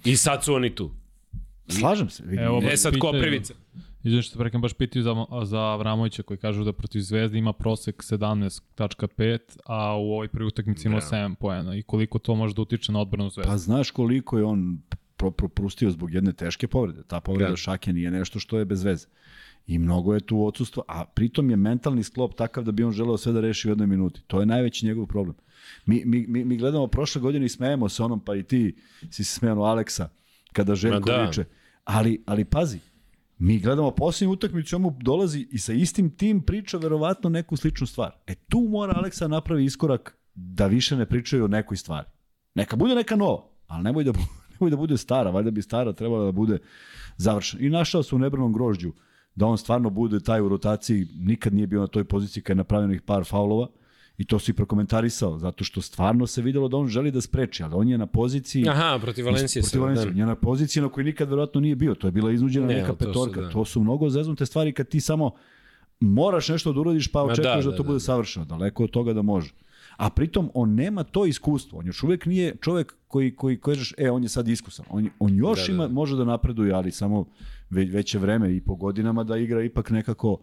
I sad su oni tu. Slažem se. Evo, e sad Koprivica. Izvim što se prekam baš pitaju za, za Avramovića koji kažu da protiv Zvezde ima prosek 17.5, a u ovoj prvi utakmici ima 7 poena. I koliko to može da utiče na odbranu Zvezde? Pa znaš koliko je on pro, propustio zbog jedne teške povrede. Ta povreda ja. Šake nije nešto što je bez veze. I mnogo je tu odsustvo, a pritom je mentalni sklop takav da bi on želeo sve da reši u jednoj minuti. To je najveći njegov problem. Mi, mi, mi, mi gledamo prošle godine i smejemo se onom, pa i ti si se smejano Aleksa, kada Željko da. viče. Ali, ali pazi, Mi gledamo posljednju utakmicu, on mu dolazi i sa istim tim priča verovatno neku sličnu stvar. E tu mora Aleksa napravi iskorak da više ne pričaju o nekoj stvari. Neka bude neka nova, ali nemoj da, nemoj da bude stara, valjda bi stara trebala da bude završena. I našao se u nebranom grožđu da on stvarno bude taj u rotaciji, nikad nije bio na toj poziciji kad je napravljeno par faulova. I to si prokomentarisao, zato što stvarno se videlo da on želi da spreči, ali on je na poziciji... Aha, protiv Valencije. Protiv Valencije, da. je na poziciji na kojoj nikad verovatno nije bio. To je bila iznuđena ne, neka petorka. To su, da. to su mnogo zeznute stvari kad ti samo moraš nešto da uradiš pa očekuješ da, da, da, to da, bude da. savršeno. Daleko od toga da može. A pritom on nema to iskustvo. On još uvek nije čovek koji, koji kažeš, e, on je sad iskusan. On, on još da, da. ima, može da napreduje, ali samo veće vreme i po godinama da igra ipak nekako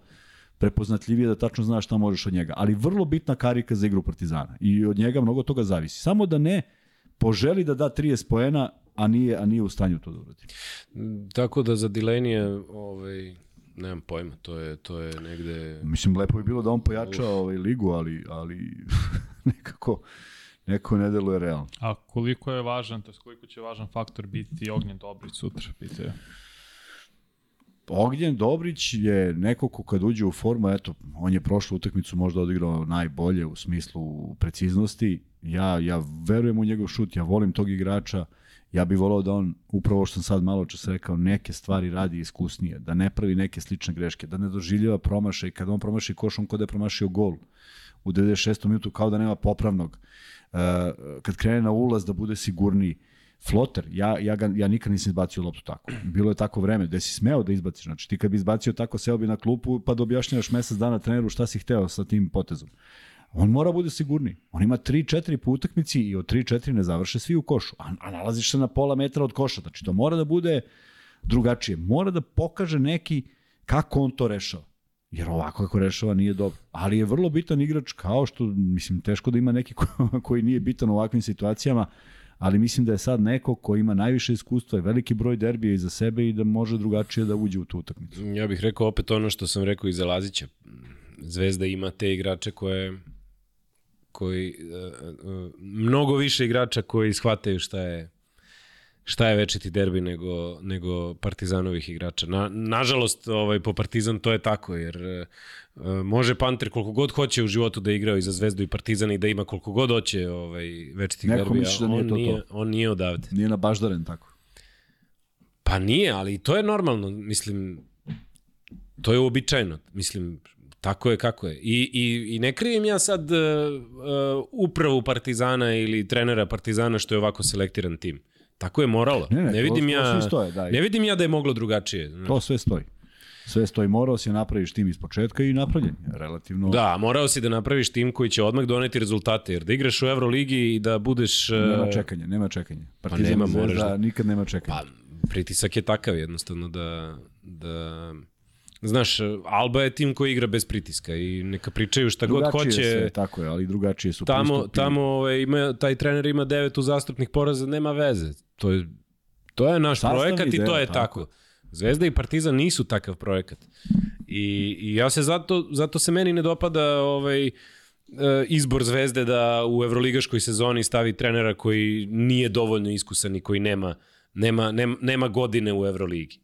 prepoznatljivije da tačno znaš šta možeš od njega. Ali vrlo bitna karika za igru Partizana i od njega mnogo toga zavisi. Samo da ne poželi da da 30 poena, a nije, a nije u stanju to da uradi. Tako da za Dilenije ovaj, Nemam pojma, to je, to je negde... Mislim, lepo bi bilo da on pojača ovaj ligu, ali, ali nekako, neko ne deluje realno. A koliko je važan, to je koliko će važan faktor biti Ognjen Dobrić sutra, pitaju? Ognjen Dobrić je neko ko kad uđe u formu, eto, on je prošlu utakmicu možda odigrao najbolje u smislu preciznosti. Ja, ja verujem u njegov šut, ja volim tog igrača. Ja bih volao da on, upravo što sam sad malo čas rekao, neke stvari radi iskusnije, da ne pravi neke slične greške, da ne doživljava promašaj. Kad on promaši koš, on kod je promašio gol u 96. minutu kao da nema popravnog. Uh, kad krene na ulaz da bude sigurniji. Floter, ja, ja, ga, ja nikad nisam izbacio loptu tako. Bilo je tako vreme gde si smeo da izbaciš. Znači ti kad bi izbacio tako, seo bi na klupu pa da objašnjavaš mesec dana treneru šta si hteo sa tim potezom. On mora bude sigurni. On ima 3-4 po utakmici i od 3-4 ne završe svi u košu. A, a nalaziš se na pola metra od koša. Znači to mora da bude drugačije. Mora da pokaže neki kako on to rešava. Jer ovako kako rešava nije dobro. Ali je vrlo bitan igrač kao što, mislim, teško da ima neki ko, koji nije bitan u ovakvim situacijama, ali mislim da je sad neko ko ima najviše iskustva i veliki broj derbija iza sebe i da može drugačije da uđe u tu utakmicu. Ja bih rekao opet ono što sam rekao iza Lazića. Zvezda ima te igrače koje koji uh, uh, mnogo više igrača koji shvataju šta je šta je večiti derbi nego, nego Partizanovih igrača. Na, nažalost, ovaj, po Partizan to je tako, jer uh, može Panter koliko god hoće u životu da igrao i za Zvezdu i Partizan i da ima koliko god hoće ovaj, večiti derbi, da nije on, to nije, to. on nije odavde. Nije na baždaren tako. Pa nije, ali to je normalno, mislim, to je uobičajeno, mislim, Tako je kako je. I, i, i ne krijem ja sad uh, uh, upravu Partizana ili trenera Partizana što je ovako selektiran tim. Tako je moralo. Ne, ne, ne vidim to, ja, to stoje, da. ne vidim ja da je moglo drugačije. To sve stoji. Sve stoji, morao si napraviš tim iz početka i napravljen. Relativno... Da, morao si da napraviš tim koji će odmah doneti rezultate, jer da igraš u Euroligi i da budeš... Nema čekanja, nema čekanja. Partizan pa nema, zvezda, da... nikad nema čekanja. Pa, pritisak je takav jednostavno da, da Znaš, Alba je tim koji igra bez pritiska i neka pričaju šta drugačije god hoće. Sve, tako je, ali drugačije su tamo, pristupi. Tamo ove, ima, taj trener ima devet uzastopnih poraza, nema veze. To je, to je naš Sastavni projekat i to je tako. tako. Zvezda i Partizan nisu takav projekat. I, i ja se zato, zato se meni ne dopada ovaj, e, izbor Zvezde da u evroligaškoj sezoni stavi trenera koji nije dovoljno iskusan i koji nema, nema, nema, nema godine u Evroligi.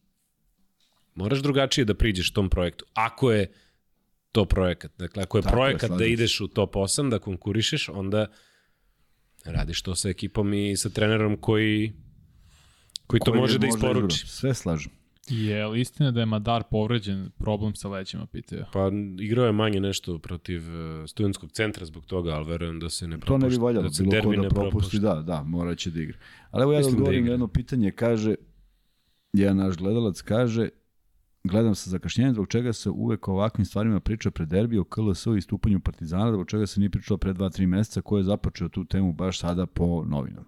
Moraš drugačije da priđeš tom projektu. Ako je to projekat. Dakle, ako je Tako projekat je, da ideš u top 8, da konkurišeš, onda radiš to sa ekipom i sa trenerom koji koji, koji to može da isporuči. Igra. Sve slažem. Je li istina da je Madar povređen problem sa lećima, pitaju? Pa igrao je manje nešto protiv uh, studentskog centra zbog toga, ali verujem da se ne propušta. To ne bi valjalo, da se bilo ko da propusti, da, da, morat će da igra. Ali evo ja da odgovorim da jedno pitanje, kaže, jedan naš gledalac kaže, gledam sa zakašnjenjem zbog čega se uvek o ovakvim stvarima priča pred derbi o KLS i stupanju Partizana, zbog čega se nije pričalo pre 2-3 meseca, ko je započeo tu temu baš sada po novinama.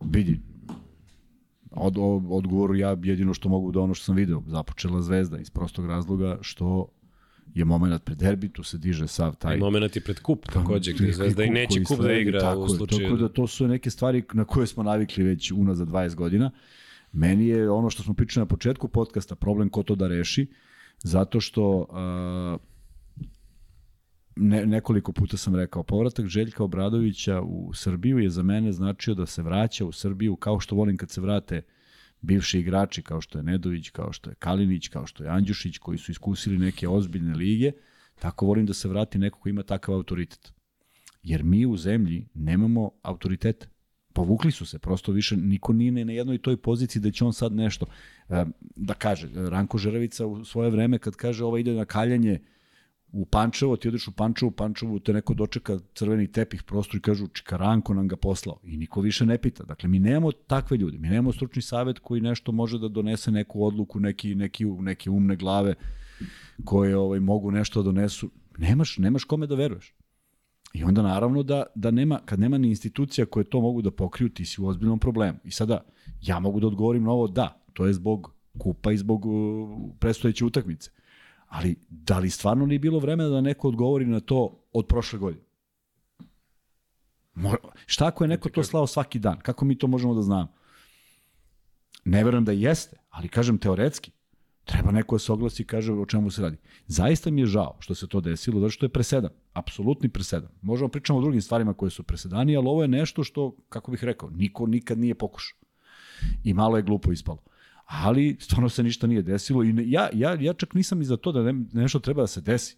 Vidi, od, odgovoru ja jedino što mogu da ono što sam video, započela Zvezda iz prostog razloga što je moment pred derbi, tu se diže sav taj... I moment i pred kup takođe, gde Zvezda i neće kup da igra tako, u slučaju... Tako da to su neke stvari na koje smo navikli već unazad 20 godina. Meni je ono što smo pričali na početku podcasta problem ko to da reši, zato što uh, ne, nekoliko puta sam rekao, povratak Željka Obradovića u Srbiju je za mene značio da se vraća u Srbiju kao što volim kad se vrate bivši igrači kao što je Nedović, kao što je Kalinić, kao što je Andjušić, koji su iskusili neke ozbiljne lige, tako volim da se vrati neko ko ima takav autoritet. Jer mi u zemlji nemamo autoritete povukli su se, prosto više niko nije na jednoj toj poziciji da će on sad nešto e, da kaže. Ranko Žeravica u svoje vreme kad kaže ova ide na kaljanje u Pančevo, ti odeš u Pančevo, u Pančevu te neko dočeka crveni tepih prostor i kažu čika Ranko nam ga poslao i niko više ne pita. Dakle, mi nemamo takve ljude, mi nemamo stručni savet koji nešto može da donese neku odluku, neki, neki, neke umne glave koje ovaj, mogu nešto da donesu. Nemaš, nemaš kome da veruješ. I onda naravno da, da nema, kad nema ni institucija koje to mogu da pokriju, ti si u ozbiljnom problemu. I sada, ja mogu da odgovorim na ovo, da, to je zbog kupa i zbog uh, predstojeće utakmice. Ali da li stvarno nije bilo vremena da neko odgovori na to od prošle godine? Mo, šta ako je neko to slao svaki dan? Kako mi to možemo da znamo? Ne verujem da jeste, ali kažem teoretski. Treba neko da se oglasi i kaže o čemu se radi. Zaista mi je žao što se to desilo, zato što je presedan. Apsolutni presedan. Možemo pričamo o drugim stvarima koje su presedani, ali ovo je nešto što, kako bih rekao, niko nikad nije pokušao. I malo je glupo ispalo. Ali stvarno se ništa nije desilo i ne, ja, ja, ja čak nisam i za to da ne, nešto treba da se desi.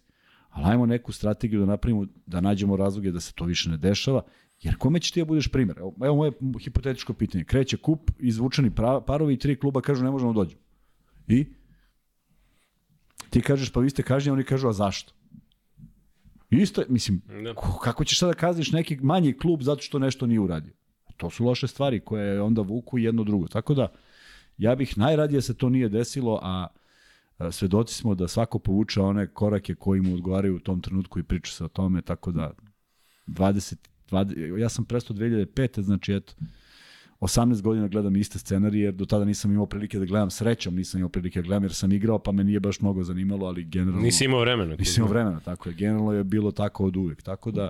Ali ajmo neku strategiju da napravimo, da nađemo razloge da se to više ne dešava, jer kome će ti da budeš primer? Evo, evo moje hipotetičko pitanje. Kreće kup, izvučeni parovi i tri kluba kažu ne možemo da dođu. I? Ti kažeš pa vi ste kažnjeni, oni kažu a zašto? Isto, mislim, ne. kako ćeš sada da kazniš neki manji klub zato što nešto nije uradio? To su loše stvari koje onda vuku jedno drugo. Tako da, ja bih najradije se to nije desilo, a svedoci smo da svako povuče one korake koji mu odgovaraju u tom trenutku i priča se o tome, tako da 20, 20 ja sam prestao 2005. znači eto, 18 godina gledam iste scenarije, jer do tada nisam imao prilike da gledam srećom, nisam imao prilike da gledam jer sam igrao, pa me nije baš mnogo zanimalo, ali generalno... Nisi imao vremena. Nisi imao vremena, tako je. Generalno je bilo tako od uvek. Tako da,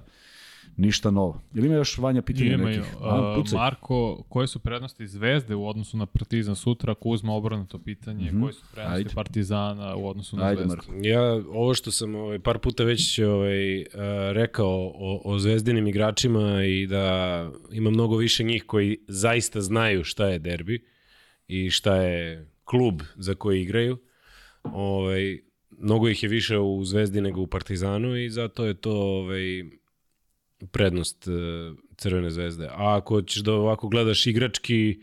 ništa novo. Ili ima još Vanja pitanja Imaju. nekih? A, Marko, koje su prednosti Zvezde u odnosu na Partizan sutra, ako uzme obrnuto pitanje, mm -hmm. koje su prednosti Ajde. Partizana u odnosu na Ajde, Zvezdu? Marko. Ja, ovo što sam ovaj, par puta već ovaj, uh, rekao o, o zvezdinim igračima i da ima mnogo više njih koji zaista znaju šta je derbi i šta je klub za koji igraju. Ovaj, mnogo ih je više u Zvezdi nego u Partizanu i zato je to ovaj, prednost uh, Crvene zvezde. A ako ćeš da ovako gledaš igrački,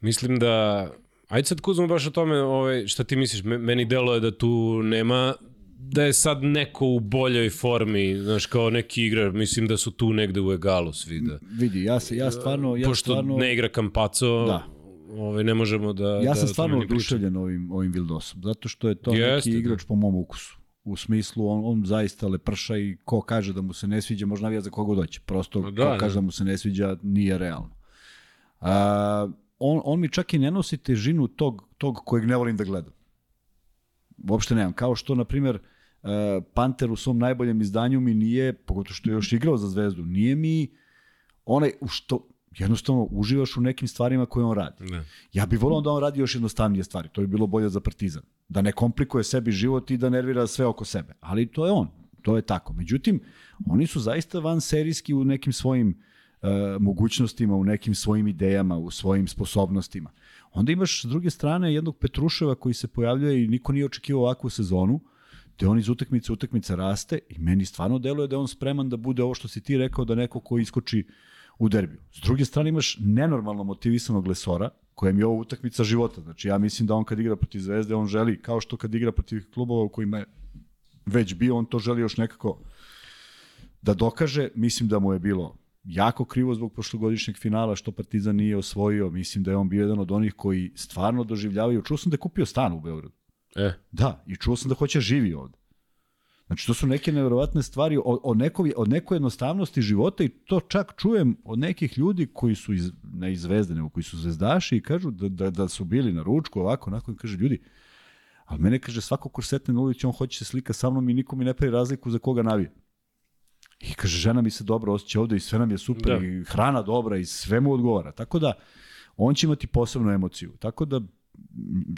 mislim da... Ajde sad kuzmo baš o tome, ovaj, šta ti misliš, meni delo je da tu nema da je sad neko u boljoj formi, znaš, kao neki igrač, mislim da su tu negde u egalu svi da. Vidi, ja se ja stvarno ja Pošto stvarno ne igra Kampaco, da. Ovaj ne možemo da Ja sam da stvarno oduševljen ovim ovim Vildosom, zato što je to Jeste, neki da. igrač da. po mom ukusu u smislu on, on zaista leprša i ko kaže da mu se ne sviđa, može navija za koga doće. Prosto da, ko da. kaže da mu se ne sviđa, nije realno. A, on, on mi čak i ne nosi težinu tog, tog kojeg ne volim da gledam. Uopšte nemam. Kao što, na primjer, Panter u svom najboljem izdanju mi nije, pogotovo što je još igrao za zvezdu, nije mi onaj, u što, jednostavno uživaš u nekim stvarima koje on radi. Ne. Ja bih volao da on radi još jednostavnije stvari, to bi bilo bolje za Partizan. Da ne komplikuje sebi život i da nervira sve oko sebe. Ali to je on, to je tako. Međutim, oni su zaista van serijski u nekim svojim uh, mogućnostima, u nekim svojim idejama, u svojim sposobnostima. Onda imaš s druge strane jednog Petruševa koji se pojavljuje i niko nije očekivao ovakvu sezonu, te on iz utakmice utakmice raste i meni stvarno deluje da je on spreman da bude ovo što si ti rekao da neko ko iskoči u derbiju. S druge strane imaš nenormalno motivisanog Lesora, kojem je ovo utakmica života. Znači ja mislim da on kad igra protiv Zvezde, on želi, kao što kad igra protiv klubova u kojima je već bio, on to želi još nekako da dokaže. Mislim da mu je bilo jako krivo zbog prošlogodišnjeg finala što Partizan nije osvojio. Mislim da je on bio jedan od onih koji stvarno doživljavaju. Čuo sam da je kupio stan u Beogradu. E. Da, i čuo sam da hoće živi ovde. Znači, to su neke nevjerovatne stvari o, o, nekoj, o nekoj jednostavnosti života i to čak čujem od nekih ljudi koji su iz, ne iz zvezde, nego koji su zvezdaši i kažu da, da, da su bili na ručku ovako, onako i kaže ljudi, ali mene kaže svako ko setne na ulici, on hoće se slika sa mnom i niko mi ne pravi razliku za koga navije. I kaže, žena mi se dobro osjeća ovde i sve nam je super da. i hrana dobra i sve mu odgovara. Tako da, on će imati posebnu emociju. Tako da,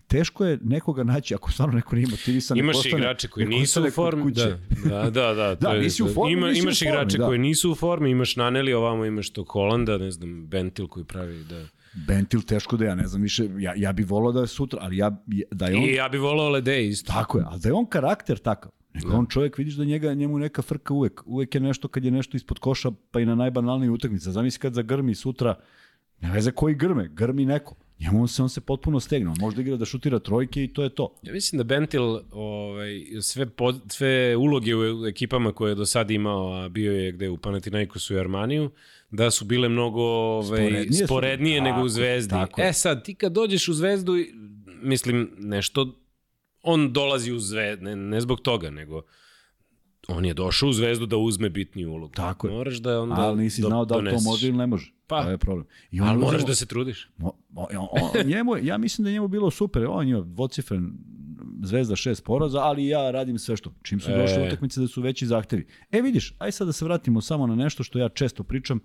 teško je nekoga naći ako stvarno neko nije motivisan. Imaš postane, igrače koji nisu u formi. Da, da, da. da, da je, nisi u formi, ima, nisi imaš u formi, igrače da. koji nisu u formi, imaš Naneli, ovamo imaš to Kolanda, ne znam, Bentil koji pravi da... Bentil teško da ja ne znam više, ja, ja bih volao da je sutra, ali ja, da je on... I ja bih volao Lede isto. Tako je, ali da je on karakter takav. Da. on čovjek, vidiš da njega, njemu neka frka uvek. Uvek je nešto kad je nešto ispod koša, pa i na najbanalniji utakmica. Zamisli kad zagrmi sutra, ne veze koji grme, grmi neko. Njemu se on se potpuno stegnuo. Možda igra da šutira trojke i to je to. Ja mislim da Bentil ovaj, sve, pod, sve uloge u ekipama koje je do sada imao, a bio je gde u Panathinaikosu i Armaniju, da su bile mnogo ovaj, sporednije, sporednije su, nego u Zvezdi. Tako e sad, ti kad dođeš u Zvezdu, mislim, nešto, on dolazi u Zvezdu, ne, ne zbog toga, nego on je došao u Zvezdu da uzme bitniju ulogu. Tako je. Moraš da onda Ali nisi znao da to može ili ne može. Pa, to je problem. I on ali moraš da se trudiš. Mo, on, on, njemu, ja mislim da njemu bilo super. On je dvocifren zvezda šest poraza, ali ja radim sve što. Čim su došle e. utakmice da su veći zahtevi. E vidiš, aj sad da se vratimo samo na nešto što ja često pričam,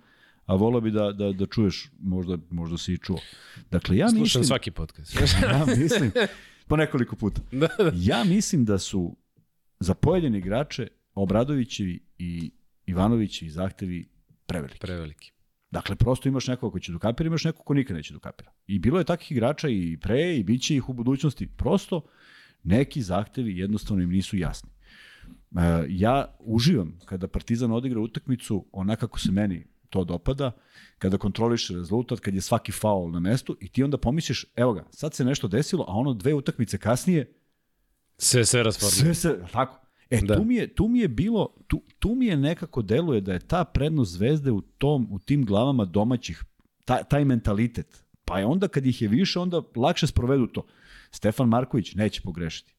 a volao bi da, da, da čuješ, možda, možda si i čuo. Dakle, ja Slušam mislim... svaki podcast. ja mislim po nekoliko puta. Da, da. Ja mislim da su za pojedine igrače Obradovićevi i Ivanovići zahtevi preveliki. Preveliki. Dakle, prosto imaš nekoga ko će da kapira, imaš nekoga ko nikad neće da kapira. I bilo je takvih igrača i pre, i bit će ih u budućnosti. Prosto, neki zahtevi jednostavno im nisu jasni. E, ja uživam kada Partizan odigra utakmicu onako kako se meni to dopada, kada kontroliš rezultat, kad je svaki faul na mestu i ti onda pomisliš, evo ga, sad se nešto desilo, a ono dve utakmice kasnije sve se raspadne. Sve se, tako. E, da. tu, mi je, tu mi je bilo, tu, tu mi je nekako deluje da je ta prednost zvezde u, tom, u tim glavama domaćih, ta, taj mentalitet. Pa je onda kad ih je više, onda lakše sprovedu to. Stefan Marković neće pogrešiti.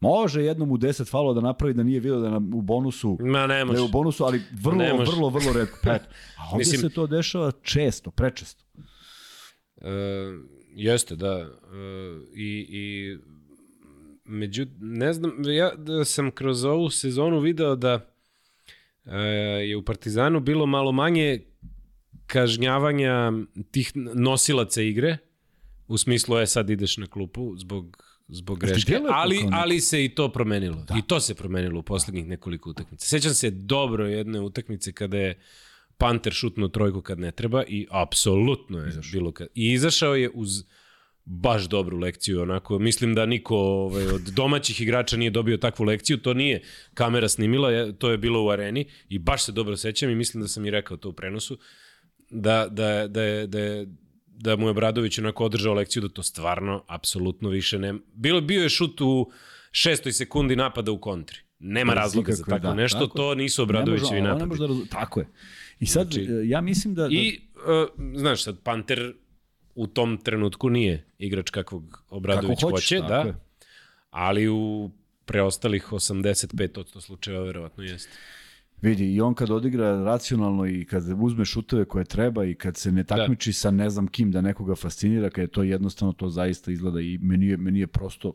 Može jednom u 10 falova da napravi da nije video da nam u bonusu, Ma, ne može. da je u bonusu, ali vrlo, vrlo, vrlo, vrlo redko. Pa eto. A ovdje Mislim, se to dešava često, prečesto. Uh, jeste, da. Uh, i, I među, ne znam, ja da sam kroz ovu sezonu video da uh, je u Partizanu bilo malo manje kažnjavanja tih nosilaca igre, u smislu je sad ideš na klupu zbog zbog greške, ali, ali se i to promenilo. Da. I to se promenilo u poslednjih nekoliko utakmica. Sećam se dobro jedne utakmice kada je Panter šutnuo trojku kad ne treba i apsolutno je izašao. bilo kad... I izašao je uz baš dobru lekciju, onako, mislim da niko ovaj, od domaćih igrača nije dobio takvu lekciju, to nije kamera snimila, to je bilo u areni i baš se dobro sećam i mislim da sam i rekao to u prenosu, da, da, da, je, da je da mu je Bradović onako održao lekciju da to stvarno, apsolutno više ne... Bilo, bio je šut u šestoj sekundi napada u kontri. Nema razloga za tako da, nešto, tako to nisu Obradovićevi napadi. Ne može da tako je. I sad, znači, ja mislim da... da... I, uh, znaš, sad, Panter u tom trenutku nije igrač kakvog Obradović Kako hoće, hoće da. Ali u preostalih 85% slučajeva verovatno jeste. Vidi, i on kad odigra racionalno i kad uzme šuteve koje treba i kad se ne da. takmiči da. sa ne znam kim da nekoga fascinira, kad je to jednostavno, to zaista izgleda i meni je, meni je prosto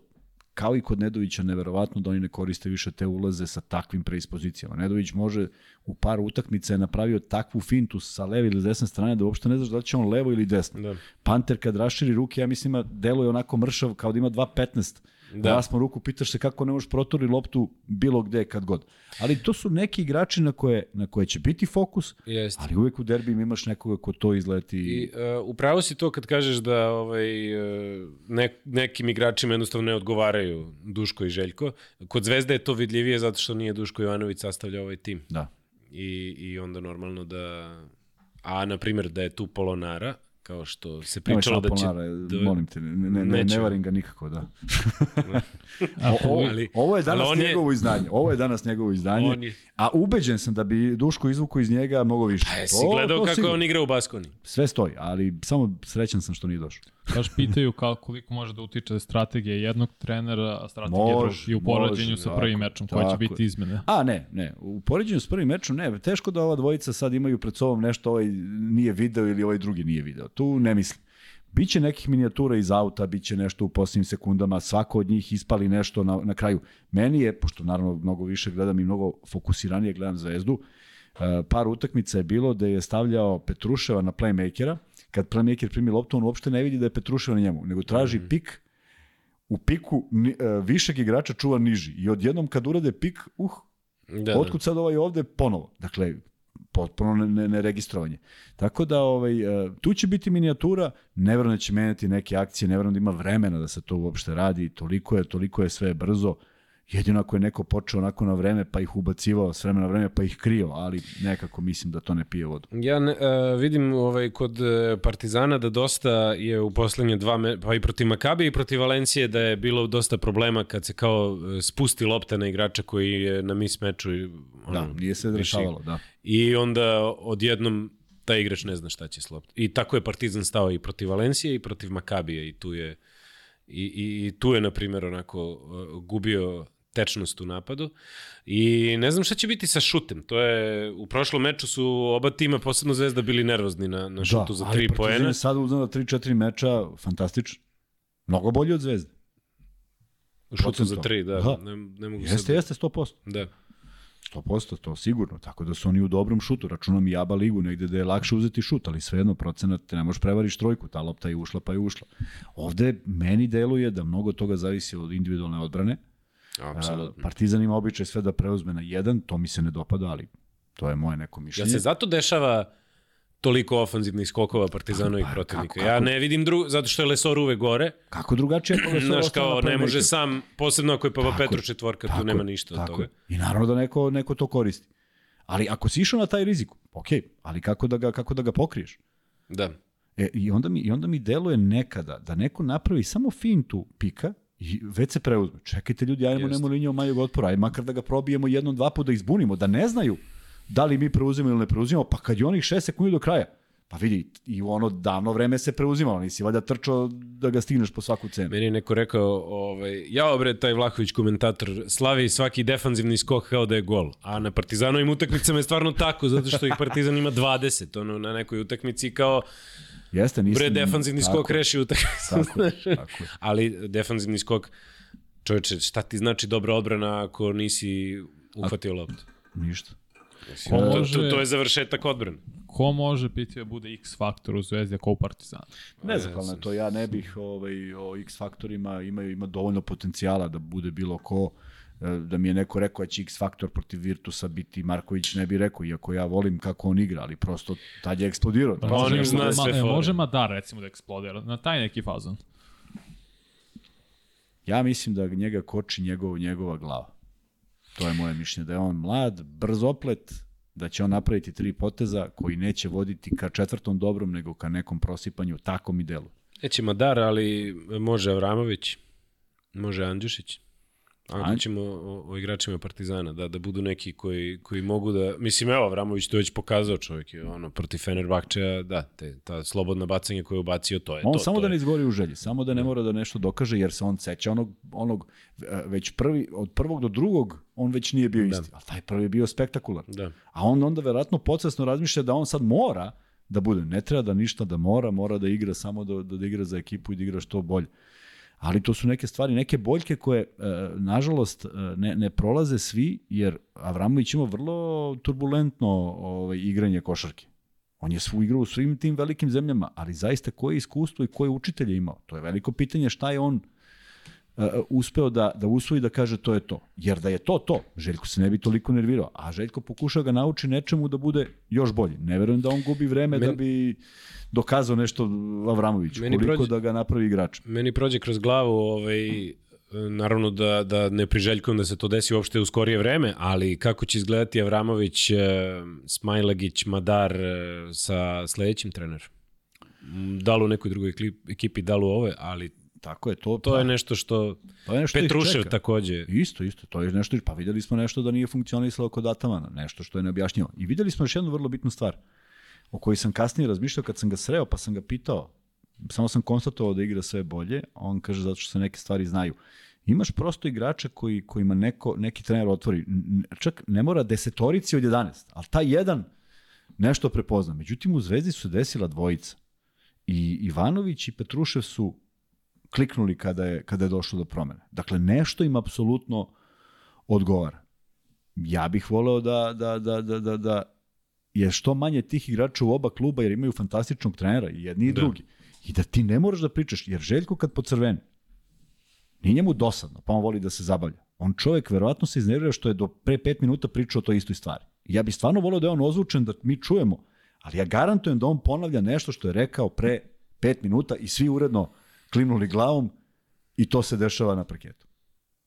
kao i kod Nedovića neverovatno da oni ne koriste više te ulaze sa takvim preispozicijama. Nedović može u par utakmica je napravio takvu fintu sa leve ili desne strane da uopšte ne znaš da li će on levo ili desno. Da. Panter kad raširi ruke, ja mislim, deluje onako mršav kao da ima 2.15 Da. Raspon ruku, pitaš se kako ne možeš protori loptu bilo gde kad god. Ali to su neki igrači na koje, na koje će biti fokus, Jest. ali uvek u derbijima imaš nekoga ko to izleti. I uh, upravo si to kad kažeš da ovaj, uh, ne, nekim igračima jednostavno ne odgovaraju Duško i Željko. Kod Zvezde je to vidljivije zato što nije Duško Jovanović sastavljao ovaj tim. Da. I, I onda normalno da... A, na primjer, da je tu Polonara, kao što se pričalo da će... Da... molim te, ne, ne, ne, ne varim ga nikako, da. o, ovo, ali, ovo je danas ali njegovo je... izdanje. Ovo je danas njegovo izdanje. On je... A ubeđen sam da bi Duško izvuko iz njega mnogo više. Pa jesi gledao to kako sigurno. on igra u Baskoni? Sve stoji, ali samo srećan sam što nije došao. Baš pitaju kao koliko može da utiče strategija jednog trenera, a strategija može, i u poređenju može, sa prvim tako, mečom, koje će biti izmene. A ne, ne, u poređenju sa prvim mečom ne, teško da ova dvojica sad imaju pred sobom nešto ovaj nije video ili ovaj drugi nije video. Tu ne mislim. Biće nekih minijatura iz auta, biće nešto u posljednjim sekundama, svako od njih ispali nešto na, na kraju. Meni je, pošto naravno mnogo više gledam i mnogo fokusiranije gledam Zvezdu, eh, par utakmica je bilo da je stavljao Petruševa na playmakera, kad playmaker primi loptu, on uopšte ne vidi da je Petruševa na njemu, nego traži mm. pik, u piku uh, višeg igrača čuva niži. I odjednom kad urade pik, uh, da, da. otkud sad ovaj ovde ponovo. Dakle, potpuno neregistrovanje. Ne, ne Tako da ovaj, uh, tu će biti minijatura, ne da će menjati neke akcije, ne da ima vremena da se to uopšte radi, toliko je, toliko je sve brzo. Jedino ako je neko počeo onako na vreme pa ih ubacivao s vremena na vreme pa ih krio, ali nekako mislim da to ne pije vodu. Ja ne, uh, vidim ovaj, kod e, Partizana da dosta je u poslednje dva, me, pa i protiv Makabi i protiv Valencije da je bilo dosta problema kad se kao e, spusti lopta na igrača koji je na mis meču. Ono, da, nije se dešavalo, da. I onda odjednom taj igrač ne zna šta će s loptom. I tako je Partizan stao i protiv Valencije i protiv Makabije i tu je i, i, i tu je na primjer onako gubio tečnost u napadu. I ne znam šta će biti sa šutem. To je, u prošlom meču su oba tima, posebno Zvezda, bili nervozni na, na šutu da, za tri poena. Da, ali sad uzmano 3-4 meča, fantastično. Mnogo bolji od Zvezde. U šutu za tri, da. da. Ne, ne mogu jeste, sad... jeste, 100%. Da. 100%, to sigurno. Tako da su oni u dobrom šutu. Računam i ABA ligu negde da je lakše uzeti šut, ali svejedno procenat te ne možeš prevariš trojku, ta lopta je ušla pa je ušla. Ovde meni deluje da mnogo toga zavisi od individualne odbrane. Apsolutno. Partizan ima običaj sve da preuzme na jedan, to mi se ne dopada, ali to je moje neko mišljenje. Ja se zato dešava toliko ofanzivnih skokova Partizana i pa, protivnika. Kako, kako? Ja ne vidim drugo, zato što je Lesor uvek gore. Kako drugačije ako Lesor Znaš, kao ne može sam, posebno ako je Papa Petru četvorka, tu nema ništa tako. od toga. I naravno da neko, neko to koristi. Ali ako si išao na taj rizik, ok, ali kako da ga, kako da ga pokriješ? Da. E, i, onda mi, I onda mi deluje nekada da neko napravi samo fintu pika i već se preuzme. Čekajte ljudi, ajmo nemo linijom manjeg otpora, aj makar da ga probijemo jednom, dva puta da izbunimo, da ne znaju da li mi preuzimamo ili ne preuzimamo, pa kad je onih 6 sekundi do kraja, Pa vidi, i ono davno vreme se preuzimalo, nisi valjda trčao da ga stigneš po svaku cenu. Meni je neko rekao, ovaj, ja obre taj Vlahović komentator, slavi svaki defanzivni skok kao da je gol, a na Partizanovim utakmicama je stvarno tako, zato što ih Partizan ima 20, ono, na nekoj utakmici kao Jeste, nisam... Bre, defanzivni tako, skok reši utakmicu. Tako, tako. Ali defanzivni skok, čoveče, šta ti znači dobra odbrana ako nisi uhvatio loptu? Ništa. Mislim, to, može... to, to je završetak odbrane. Ko može biti da bude X faktor u Zvezdi ako u Partizanu? Nezahvalno je to, ja ne bih ovaj, o X faktorima, ima, ima dovoljno potencijala da bude bilo ko da mi je neko rekao da će X faktor protiv Virtusa biti Marković, ne bi rekao, iako ja volim kako on igra, ali prosto tad je eksplodirao. Pa, može, zna sve ma, e, može Madar recimo da eksplodira, na taj neki fazon. Ja mislim da njega koči njegov, njegova glava. To je moje mišljenje, da je on mlad, brzoplet, da će on napraviti tri poteza koji neće voditi ka četvrtom dobrom, nego ka nekom prosipanju, tako mi delu. Neće Madar, ali može Avramović, može Andjušić. Ako ćemo o, o igračima Partizana, da, da budu neki koji, koji mogu da... Mislim, evo, Vramović to već pokazao čovjek, je, ono, protiv Fenerbahčeja, da, te, ta slobodna bacanja koje je ubacio, to je on to. On samo to da ne izgori u želji, samo da ne mora da nešto dokaže, jer se on seća onog, onog već prvi, od prvog do drugog, on već nije bio da. isti, ali taj prvi je bio spektakular. Da. A on onda verovatno podsvesno razmišlja da on sad mora da bude, ne treba da ništa da mora, mora da igra samo da, da, da igra za ekipu i da igra što bolje ali to su neke stvari, neke boljke koje, e, nažalost, e, ne, ne prolaze svi, jer Avramović ima vrlo turbulentno ovaj, igranje košarke. On je svu igru u svim tim velikim zemljama, ali zaista koje iskustvo i koje učitelje imao? To je veliko pitanje šta je on uh, uspeo da, da usvoji da kaže to je to. Jer da je to to, Željko se ne bi toliko nervirao, a Željko pokuša ga nauči nečemu da bude još bolji. Ne verujem da on gubi vreme Men... da bi dokazao nešto Avramović, meni koliko prođe, da ga napravi igrač. Meni prođe kroz glavu ovaj, naravno da, da ne priželjkujem da se to desi uopšte u skorije vreme, ali kako će izgledati Avramović, eh, Smajlagić, Madar eh, sa sledećim trenerom? Da li u nekoj drugoj ekipi, da li u ove, ali Tako je to. To pa, je nešto što, to je nešto Petrušev takođe. Isto, isto. To je nešto, pa videli smo nešto da nije funkcionisalo kod Atamana, nešto što je neobjašnjivo. I videli smo još jednu vrlo bitnu stvar o kojoj sam kasnije razmišljao kad sam ga sreo, pa sam ga pitao, samo sam konstatovao da igra sve bolje, on kaže zato što se neke stvari znaju. Imaš prosto igrača koji, kojima neko, neki trener otvori, čak ne mora desetorici od 11, ali taj jedan nešto prepozna. Međutim, u Zvezdi su desila dvojica. I Ivanović i Petrušev su kliknuli kada je, kada je došlo do promene. Dakle, nešto im apsolutno odgovara. Ja bih voleo da, da, da, da, da, da je što manje tih igrača u oba kluba jer imaju fantastičnog trenera i jedni i da. drugi. I da ti ne moraš da pričaš, jer Željko kad pocrveni, nije njemu dosadno, pa on voli da se zabavlja. On čovjek verovatno se iznervira što je do pre pet minuta pričao o toj istoj stvari. Ja bih stvarno volio da je on ozvučen, da mi čujemo, ali ja garantujem da on ponavlja nešto što je rekao pre pet minuta i svi uredno klimnuli glavom i to se dešava na parketu.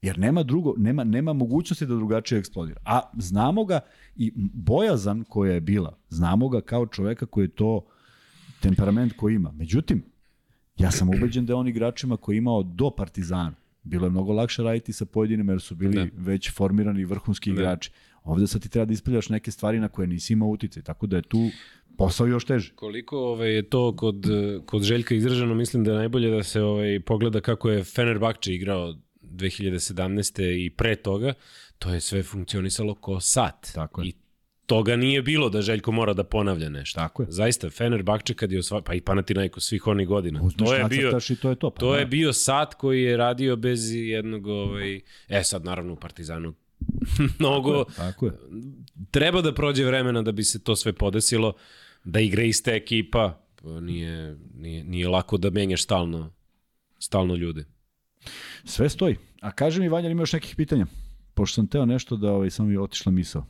Jer nema drugo, nema, nema mogućnosti da drugačije eksplodira. A znamo ga i bojazan koja je bila, znamo ga kao čoveka koji je to temperament koji ima. Međutim, ja sam ubeđen da je on igračima koji je imao do Partizana, bilo je mnogo lakše raditi sa pojedinim jer su bili ne. već formirani vrhunski ne. igrači. Ovde sad ti treba da ispaljaš neke stvari na koje nisi imao utice, tako da je tu posao još teže. Koliko ovaj, je to kod, kod Željka izraženo, mislim da je najbolje da se ovaj, pogleda kako je Fenerbahče igrao 2017. i pre toga, to je sve funkcionisalo ko sat. Tako je. I toga nije bilo da Željko mora da ponavlja nešto. Tako je. Zaista, Fenerbahče kad je osva... pa i Panathinaiko svih onih godina. Uzmeš to je bio, i to je to. Pa, to je bio sat koji je radio bez jednog, ovaj... e sad naravno u Partizanu Mnogo, tako je, tako je. treba da prođe vremena da bi se to sve podesilo, da igra ista ekipa, nije, nije, nije lako da menjaš stalno, stalno ljude. Sve stoji. A kaže mi, Vanja, ima još nekih pitanja? Pošto sam teo nešto da ovaj, sam mi otišla misao.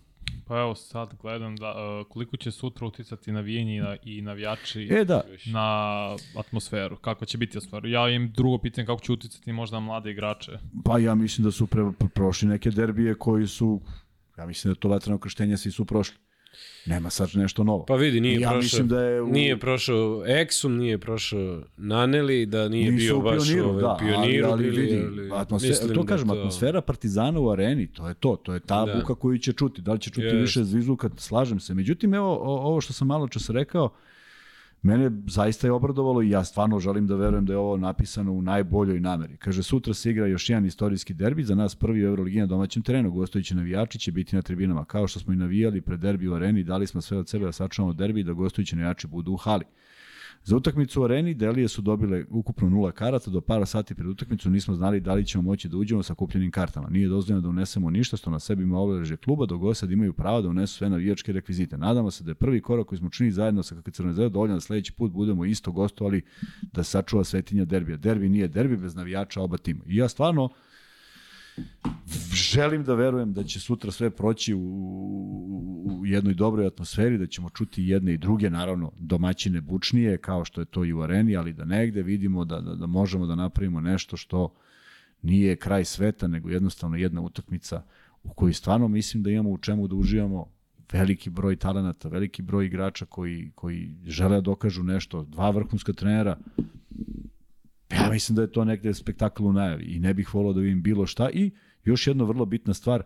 Pa evo sad gledam da uh, koliko će sutra uticati navijenje i, na, i navijači e, da. na atmosferu. Kako će biti atmosferu? Ja im drugo pitanje kako će uticati možda mlade igrače. Pa ja mislim da su pre, pre, prošli neke derbije koji su ja mislim da to vatreno krštenje svi su prošli. Nema sad nešto novo. Pa vidi, nije ja prošao, mislim da je u... nije prošao Exum, nije prošao Naneli, da nije Nisu bio baš pioniru, ovaj, da, pioniru ali, ali, vidi, ali, atmosfera, to da kažem, to... atmosfera Partizana u areni, to je to, to je ta da. buka koju će čuti, da li će čuti yes. više zvizuka, slažem se. Međutim, evo, ovo što sam malo čas rekao, uh, Mene zaista je obradovalo i ja stvarno želim da verujem da je ovo napisano u najboljoj nameri. Kaže, sutra se igra još jedan istorijski derbi, za nas prvi u Euroligi na domaćem terenu, gostujući navijači će biti na tribinama. Kao što smo i navijali pred derbi u areni, dali smo sve od sebe da sačuvamo derbi da gostujući navijači budu u hali. Za utakmicu u areni Delije su dobile ukupno nula karata, do para sati pred utakmicu nismo znali da li ćemo moći da uđemo sa kupljenim kartama. Nije dozvoljeno da unesemo ništa što na sebi ima obeleže kluba, dok god sad imaju pravo da unesu sve navijačke rekvizite. Nadamo se da je prvi korak koji smo činili zajedno sa KK Crne Zvezda dovoljan da sledeći put budemo isto gostovali da sačuva svetinja derbija. Derbi nije derbi bez navijača oba tima. I ja stvarno želim da verujem da će sutra sve proći u, u jednoj dobroj atmosferi, da ćemo čuti jedne i druge, naravno domaćine bučnije, kao što je to i u areni, ali da negde vidimo da, da, da možemo da napravimo nešto što nije kraj sveta, nego jednostavno jedna utakmica u kojoj stvarno mislim da imamo u čemu da uživamo veliki broj talenata, veliki broj igrača koji, koji žele da dokažu nešto, dva vrhunska trenera, Ja mislim da je to negde spektakl u najavi i ne bih volao da vidim bilo šta. I još jedna vrlo bitna stvar,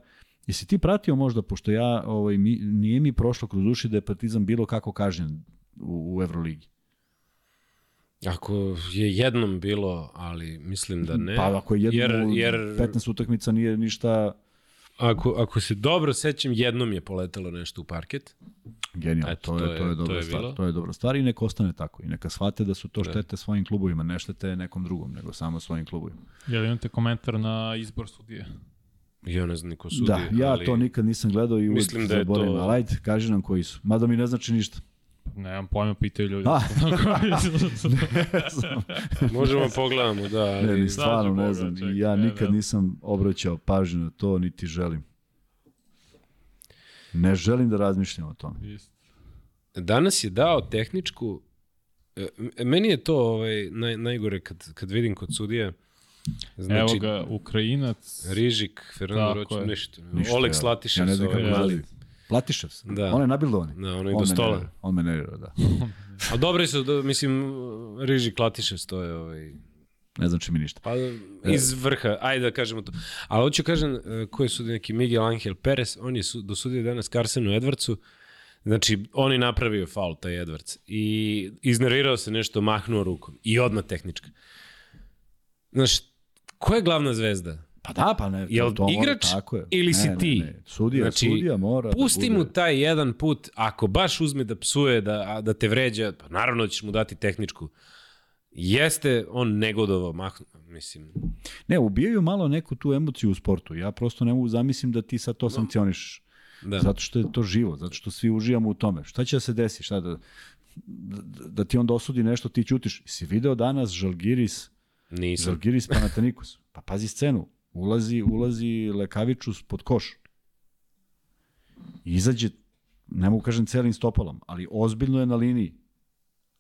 jesi ti pratio možda, pošto ja, ovaj, mi, nije mi prošlo kroz uši da je Partizan bilo kako kažnjen u, u Euroligi? Ako je jednom bilo, ali mislim da ne. Pa ako je jednom jer, jer, 15 utakmica nije ništa Ako, ako se dobro sećam, jednom je poletalo nešto u parket. Genijalno, to, to, je, to je dobra to je stvar. Bilo. To je dobra stvar i neka ostane tako. I neka shvate da su to da. štete svojim klubovima, ne štete nekom drugom, nego samo svojim klubovima. Jel imate komentar na izbor sudije? Ja ne znam niko sudije. Da, ja ali... to nikad nisam gledao i uvijek da zaboravim. To... Ali ajde, kaži nam koji su. Mada mi ne znači ništa. Nemam pojma, pitaju ljudi. Možemo pogledamo, da. Ali... Ne, ni stvarno ne znam. Ček, ja nikad ne, nisam obraćao pažnju na to, niti želim. Ne želim da razmišljam o tome. Danas je dao tehničku e, meni je to ovaj, naj, najgore kad, kad vidim kod sudija. Znači, Evo ga, Ukrajinac. Rižik, Fernando Roć, ništa. ništa. Oleg Slatišev. Ja ne znam kako Platišev se. Da. On je nabildovan. Da, on je do stola. On me nerira, da. A dobri su, da, mislim, Riži Klatišev stoje ovaj... Ne znači mi ništa. Pa iz vrha, ajde da kažemo to. Ali hoću kažem, e, ko je sudio neki Miguel Angel Perez, on je su, dosudio danas Carsenu Edwardsu, Znači, on je napravio faul, taj Edwards. I iznervirao se nešto, mahnuo rukom. I odmah tehnička. Znaš, ko je glavna zvezda? Pa da, pa ne. Jel to igrač mora, tako je. ili ne, si ti? Ne, ne. Sudija, znači, sudija mora da pusti da bude... mu taj jedan put, ako baš uzme da psuje, da, da te vređa, pa naravno da ćeš mu dati tehničku. Jeste on negodovao, mah, mislim. Ne, ubijaju malo neku tu emociju u sportu. Ja prosto ne mogu zamislim da ti sad to no. sankcioniš. Da. Zato što je to živo, zato što svi uživamo u tome. Šta će da se desi? Šta da, da, da ti onda osudi nešto, ti ćutiš. Si video danas Žalgiris, Nisam. Žalgiris Panathinaikos. Pa pazi scenu ulazi, ulazi Lekavičus pod koš. Izađe, ne mogu kažem celim stopalom, ali ozbiljno je na liniji.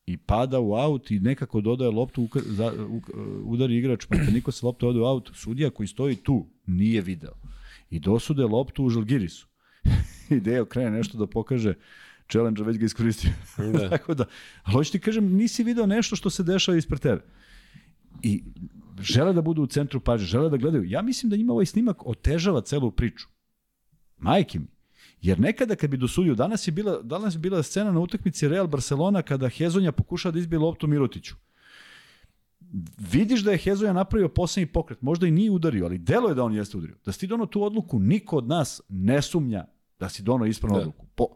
I pada u aut i nekako dodaje loptu, za, udari igrač, pa niko se lopta ode u aut. Sudija koji stoji tu nije video. I dosude loptu u Žalgirisu. I Deo krene nešto da pokaže challenge već ga iskoristio. Da. Tako da, ali hoću ti kažem, nisi video nešto što se dešava ispred tebe. I žele da budu u centru pažnje, žele da gledaju. Ja mislim da njima ovaj snimak otežava celu priču. Majke mi. Jer nekada kad bi dosudio, danas je bila, danas je bila scena na utakmici Real Barcelona kada Hezonja pokušava da izbije loptu Mirotiću. Vidiš da je Hezonja napravio poslednji pokret, možda i nije udario, ali delo je da on jeste udario. Da si dono tu odluku, niko od nas ne sumnja da si dono ispravnu da. odluku. Po,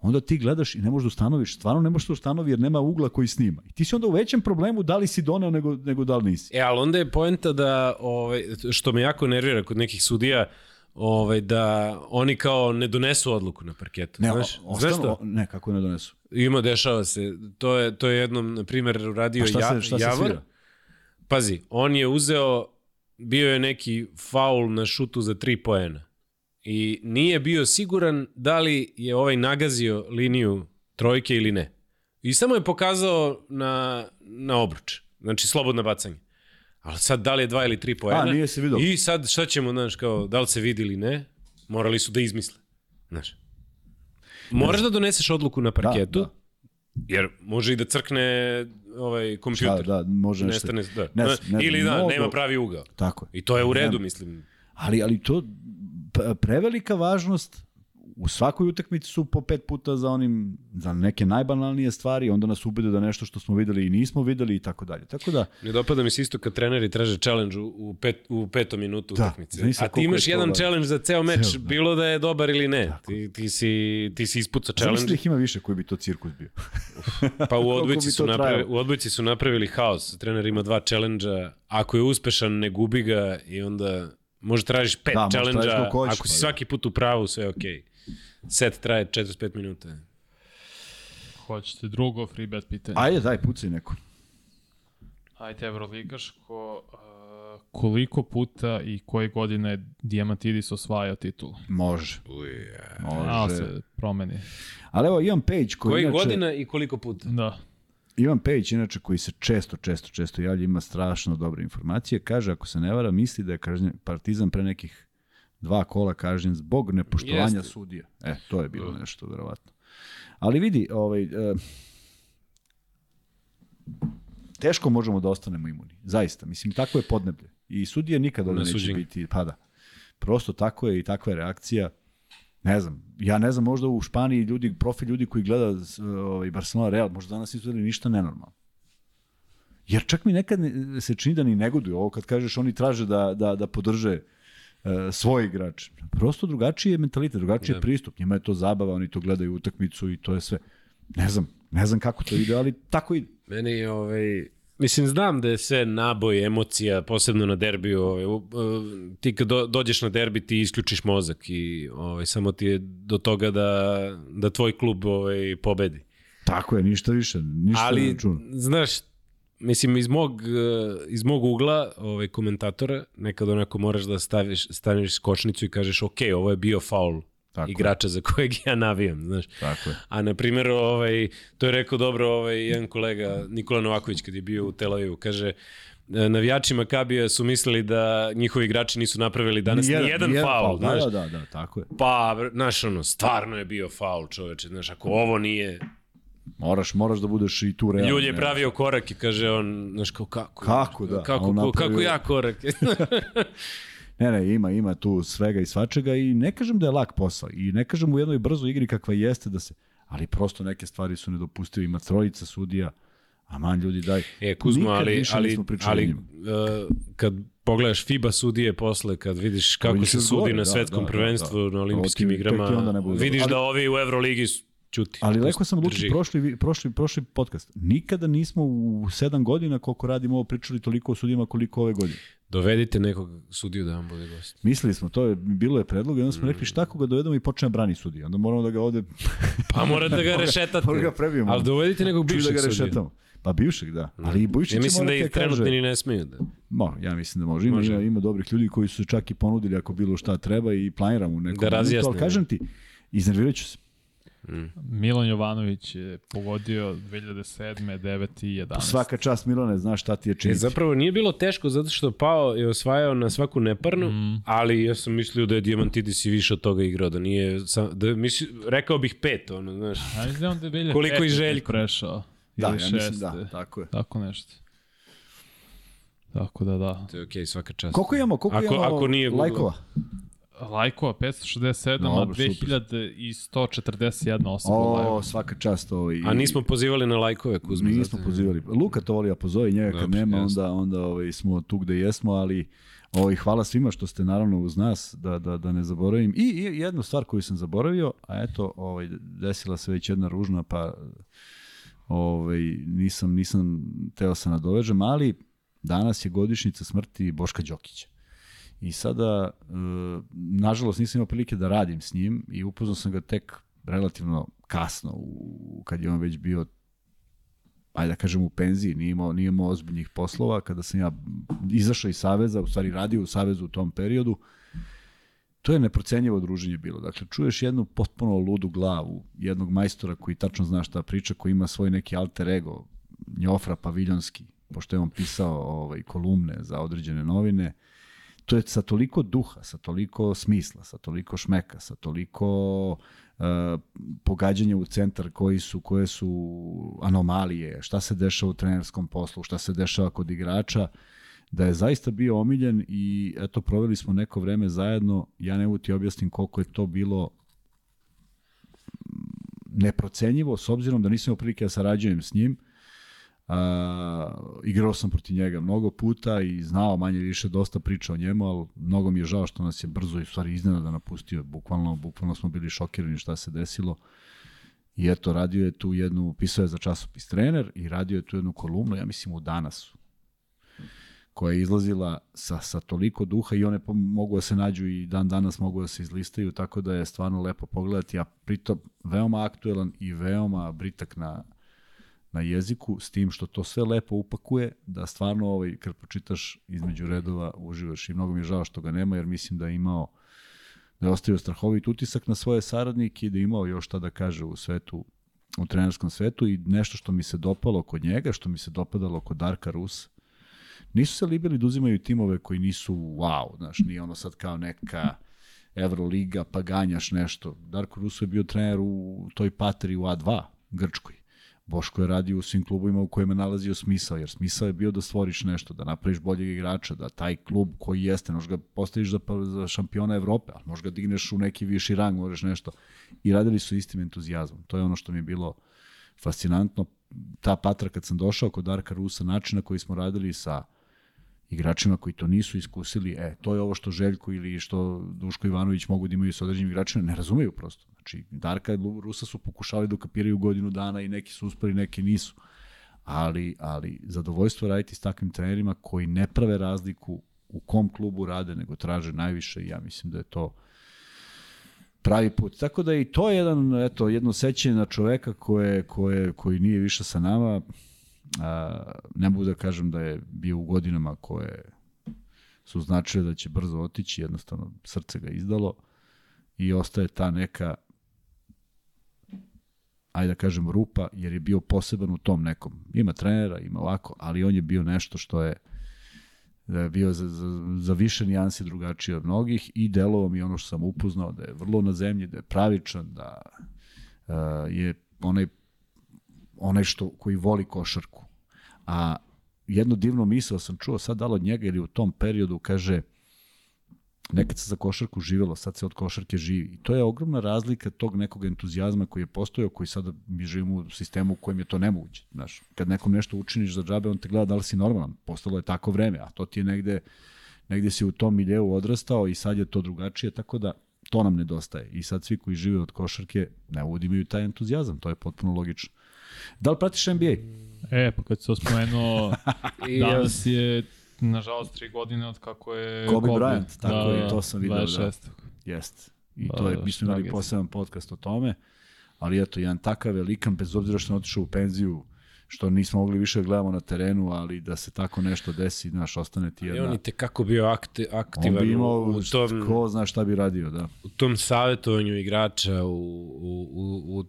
onda ti gledaš i ne možeš da ustanoviš, stvarno ne možeš da ustanovi jer nema ugla koji snima. I ti si onda u većem problemu da li si doneo nego, nego da li nisi. E, ali onda je poenta da, ovaj, što me jako nervira kod nekih sudija, ovaj, da oni kao ne donesu odluku na parketu. Ne, znaš, ostanu, znaš to? Ne, kako ne donesu? Ima, dešava se. To je, to je jednom, na primjer, uradio šta ja, se, šta Javor. Se svira? Pazi, on je uzeo, bio je neki faul na šutu za tri poena. I nije bio siguran da li je ovaj nagazio liniju trojke ili ne. I samo je pokazao na, na obruč. Znači, slobodno bacanje. Ali sad, da li je dva ili tri poena? A, nije se vidio. I sad, šta ćemo, znaš, kao, da li se vidi ili ne? Morali su da izmisle. Znaš. Moraš da doneseš odluku na parketu, Da, da. jer može i da crkne ovaj kompjuter. Da, da, može nešto. Nestane, da. Ne, ne, Ili da, mnogo- nema pravi ugao. Tako je. I to je u redu, Nema. mislim. Ali, ali to prevelika važnost u svakoj utakmici su po pet puta za onim za neke najbanalnije stvari, onda nas ubede da nešto što smo videli i nismo videli i tako dalje. Tako da Ne dopada mi se isto kad treneri traže challenge u, pet, u petom minutu Da, utakmice. A ti imaš jedan važno. challenge za ceo meč, Ceo, da. bilo da je dobar ili ne. Ti, ti, si, ti si ispuca Zamisli da challenge. ih ima više koji bi to cirkus bio. Pa u odbojci, su napravi, trajalo? u odbojci su napravili haos. Trener ima dva challenge-a. Ako je uspešan, ne gubi ga i onda može tražiš pet Da, challenge-a. Ako si pa da. svaki put u pravu, sve je okej. Set traje 45 minuta. Hoćete drugo free bet pitanje? Ajde, daj, pucaj neko. Ajde, Evroligaško. Uh, koliko puta i koje godine je Diamantidis osvajao titulu? Može. Malo Može. se promeni. Ali evo, Ivan Page koji Koji inače... godina i koliko puta? Da. Ivan Pejić, inače, koji se često, često, često javlja, ima strašno dobre informacije. Kaže, ako se ne vara, misli da je kažnjen, Partizan pre nekih dva kola kažnjen zbog nepoštovanja Jeste. sudija. E, to je bilo nešto, verovatno. Ali vidi, ovaj, e, teško možemo da ostanemo imuni. Zaista. Mislim, tako je podneblje. I sudije nikad ovde Na neće biti, pa da. Prosto tako je i takva je reakcija. Ne znam, ja ne znam, možda u Španiji ljudi, profil ljudi koji gleda ovaj, Barcelona Real, možda danas videli ništa nenormalno. Jer čak mi nekad ne- se čini da ni negoduju. Ovo kad kažeš oni traže da, da, da podrže e, svoj igrač. Prosto drugačiji je mentalitet, drugačiji je pristup. Njima je to zabava, oni to gledaju utakmicu i to je sve. Ne znam, ne znam kako to ide, ali tako ide. Meni je ovaj... Mislim, znam da je sve naboj emocija, posebno na derbiju. Ovaj, ti kad do, dođeš na derbi, ti isključiš mozak i ovaj, samo ti je do toga da, da tvoj klub ovaj, pobedi. Tako je, ništa više, ništa ne Ali, znaš, mislim, iz mog, eh, iz mog ugla ovaj, komentatora, nekad onako moraš da staviš, staviš skočnicu i kažeš, ok, ovo je bio faul Tako je. igrača za kojeg ja navijam, znaš. Tako je. A na primjer, ovaj, to je rekao dobro ovaj, jedan kolega, Nikola Novaković, kad je bio u Tel Avivu, kaže, e, navijači Makabija su mislili da njihovi igrači nisu napravili danas ni jedan, faul, Da, znaš. da, da, da, tako je. Pa, znaš, ono, stvarno je bio faul, čoveče, znaš, ako ovo nije... Moraš, moraš da budeš i tu realan. Ljulj je pravio korak i kaže on, znaš, kao kako? Kako, da, Kako, kako, napravio- ja korak? Ne, ne, ima, ima tu svega i svačega i ne kažem da je lak posao i ne kažem u jednoj brzoj igri kakva jeste da se, ali prosto neke stvari su nedopustive, ima trojica sudija, aman ljudi daj. e, Kuzmo, Nikad ali, ali, ali uh, kad pogledaš FIBA sudije posle, kad vidiš kako se sudi gore, na da, svetskom da, da, prvenstvu, da. na olimpijskim igrama, vidiš dobro. da ovi u Euroligi su ćuti. Ali rekao sam Luki drži. prošli, prošli, prošli podcast, nikada nismo u sedam godina koliko radimo ovo pričali toliko o sudijama koliko ove godine. Dovedite nekog sudiju da vam bude gost. Mislili smo, to je, bilo je predlog i onda smo Mm. rekli šta ako ga dovedemo i počne da brani sudija. Onda moramo da ga ovde Pa morate da ga rešetate. Moramo ga prebijemo. Ali dovedite nekog da bivšeg ga sudiju. rešetamo. Pa bivšeg, da. Ali i Bujšić Ja mislim da ih te kaže- trenutno ni ne smeju. Da. Mo, ja mislim da može. Ima, Može. Ima, ima dobrih ljudi koji su čak i ponudili ako bilo šta treba i planiramo u nekom Da. Ali kažem ti, iznervirat ću se. Milan Jovanović je pogodio 2007. 9. i 11. Svaka čast Milane, znaš šta ti je E, činiti. zapravo nije bilo teško zato što Pao je osvajao na svaku neparnu, Mm. ali ja sam mislio da je Diamantidis i više od toga igrao, da nije, sam, da misli, rekao bih pet, ono, znaš. Ja mislim da je on debelje Koliko i Željko. prešao. Da, ja mislim da, tako je. Tako nešto. Tako da da. To je okej, svaka čast. Koliko imamo, koliko Ako- imamo ako nije Google. Lajkova? Lajkova 567, a Dobro, super. 2141 osoba O, lajkova. svaka čast ovaj. A nismo pozivali na lajkove, Kuzma. nismo zato- pozivali. Luka to voli, a pozovi njega kad nema, jasno. onda, onda ovaj, smo tu gde jesmo, ali ovaj, hvala svima što ste naravno uz nas, da, da, da ne zaboravim. I, I jednu stvar koju sam zaboravio, a eto, ovaj, desila se već jedna ružna, pa ovaj, nisam, nisam teo se nadovežem, ali danas je godišnjica smrti Boška Đokića. I sada, e, nažalost, nisam imao prilike da radim s njim i upoznao sam ga tek relativno kasno, u, kad je on već bio ajde da kažem u penziji, nije imao, nije imao ozbiljnih poslova, kada sam ja izašao iz Saveza, u stvari radio u Savezu u tom periodu, to je neprocenjivo druženje bilo. Dakle, čuješ jednu potpuno ludu glavu, jednog majstora koji tačno zna šta priča, koji ima svoj neki alter ego, Njofra Paviljonski, pošto je on pisao ovaj, kolumne za određene novine, to je sa toliko duha, sa toliko smisla, sa toliko šmeka, sa toliko uh, pogađanja u centar koji su, koje su anomalije, šta se dešava u trenerskom poslu, šta se dešava kod igrača, da je zaista bio omiljen i eto, proveli smo neko vreme zajedno, ja ne ti objasnim koliko je to bilo neprocenjivo, s obzirom da nisam imao prilike da sarađujem s njim, Uh, igrao sam protiv njega mnogo puta i znao manje više dosta priča o njemu, ali mnogo mi je žao što nas je brzo i stvari iznenada napustio. Bukvalno, bukvalno smo bili šokirani šta se desilo. I eto, radio je tu jednu, pisao je za časopis trener i radio je tu jednu kolumnu, ja mislim u Danasu, koja je izlazila sa, sa toliko duha i one mogu da se nađu i dan danas mogu da se izlistaju, tako da je stvarno lepo pogledati, a pritom veoma aktuelan i veoma britak na, na jeziku, s tim što to sve lepo upakuje, da stvarno ovaj, kad počitaš između redova uživaš i mnogo mi je žao što ga nema, jer mislim da je imao da je ostavio strahovit utisak na svoje saradnike i da je imao još šta da kaže u svetu u trenerskom svetu i nešto što mi se dopalo kod njega, što mi se dopadalo kod Darka Rus, nisu se libili da uzimaju timove koji nisu wow, znaš, nije ono sad kao neka Euroliga, pa ganjaš nešto. Darko Russo je bio trener u toj patri u A2, Grčkoj. Boško je radio u svim klubovima u kojima je nalazio smisao, jer smisao je bio da stvoriš nešto, da napraviš boljeg igrača, da taj klub koji jeste, možeš ga postaviš za, za šampiona Evrope, ali možeš ga digneš u neki viši rang, možeš nešto. I radili su istim entuzijazmom. To je ono što mi je bilo fascinantno. Ta patra kad sam došao kod Darka Rusa, načina koji smo radili sa igračima koji to nisu iskusili, e, to je ovo što Željko ili što Duško Ivanović mogu da imaju sa određenim igračima, ne razumeju prosto. Znači, Darka i Rusa su pokušali da kapiraju godinu dana i neki su uspeli, neki nisu. Ali, ali zadovoljstvo raditi s takvim trenerima koji ne prave razliku u kom klubu rade, nego traže najviše i ja mislim da je to pravi put. Tako da i to je jedan, eto, jedno sećanje na čoveka koje, koje, koji nije više sa nama, A, ne mogu da kažem da je bio u godinama koje su značile da će brzo otići, jednostavno srce ga izdalo i ostaje ta neka ajde da kažem rupa, jer je bio poseban u tom nekom. Ima trenera, ima ovako, ali on je bio nešto što je da je bio za, za, za više nijansi drugačiji od mnogih i delovo mi ono što sam upoznao da je vrlo na zemlji, da je pravičan, da uh, je onaj onaj što, koji voli košarku. A jedno divno misao sam čuo sad dalo od njega ili u tom periodu, kaže, nekad se za košarku živelo, sad se od košarke živi. I to je ogromna razlika tog nekog entuzijazma koji je postojao, koji sada mi živimo u sistemu u kojem je to nemoguće. Znaš, kad nekom nešto učiniš za džabe, on te gleda da li si normalan. Postalo je tako vreme, a to ti je negde, negde si u tom miljeu odrastao i sad je to drugačije, tako da to nam nedostaje. I sad svi koji žive od košarke ne imaju taj entuzijazam, to je potpuno logično. Da li pratiš NBA? E, pa kad se ospomenuo, danas je, nažalost, tri godine od kako je Kobe, Kobe Bryant, tako da, je, to sam vidio. 26. Da. Jeste. I da, to je, da, mi smo imali poseban podcast o tome, ali eto, jedan takav velikan, bez obzira što je otišao u penziju, što nismo mogli više da gledamo na terenu, ali da se tako nešto desi, znaš, ostane ti jedna... I on i tekako bio akti, aktivan on bi imao, u, tom... Ko zna šta bi radio, da. U tom savjetovanju igrača, u, u, u, u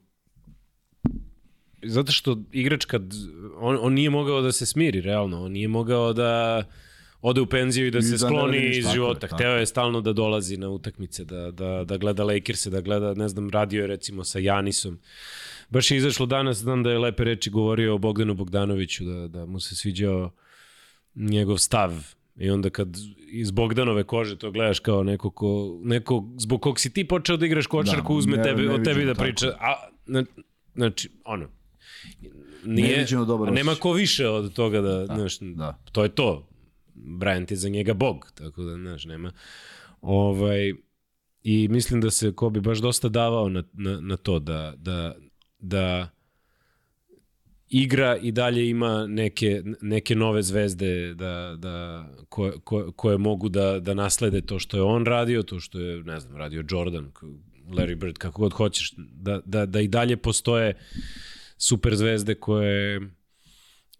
zato što igrač kad, on, on nije mogao da se smiri realno, on nije mogao da ode u penziju i da I se da skloni iz života. Je, Hteo je stalno da dolazi na utakmice, da, da, da gleda Lakers-e, da gleda, ne znam, radio je recimo sa Janisom. Baš je izašlo danas, znam da je lepe reči govorio o Bogdanu Bogdanoviću, da, da mu se sviđao njegov stav I onda kad iz Bogdanove kože to gledaš kao neko, ko, neko zbog kog si ti počeo da igraš kočarku, da, uzme ne, tebe, ne od tebi da priča. A, znači, ono, nije, dobar nema ko više od toga da, da, znaš, da. to je to. Bryant je za njega bog, tako da, znaš, nema. Ovaj, I mislim da se Kobe baš dosta davao na, na, na to da, da, da igra i dalje ima neke, neke nove zvezde da, da, koje, koje, koje mogu da, da naslede to što je on radio, to što je, ne znam, radio Jordan, Larry Bird, kako god hoćeš, da, da, da i dalje postoje super zvezde koje,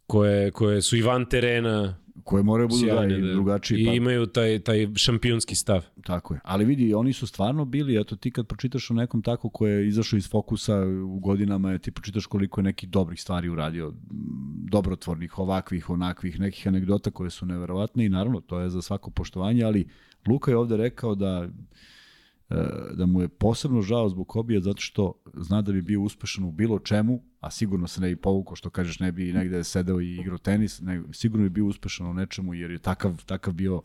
koje, koje su i van terena, koje moraju budu da, i da. drugačiji. I pa... imaju taj, taj šampionski stav. Tako je. Ali vidi, oni su stvarno bili, eto ti kad pročitaš o nekom tako ko je izašao iz fokusa u godinama, ti pročitaš koliko je nekih dobrih stvari uradio, dobrotvornih, ovakvih, onakvih, nekih anegdota koje su neverovatne i naravno to je za svako poštovanje, ali Luka je ovde rekao da da mu je posebno žao zbog Kobija zato što zna da bi bio uspešan u bilo čemu, a sigurno se ne bi povukao, što kažeš, ne bi negde sedeo i igrao tenis, ne, sigurno bi bio uspešan u nečemu, jer je takav, takav bio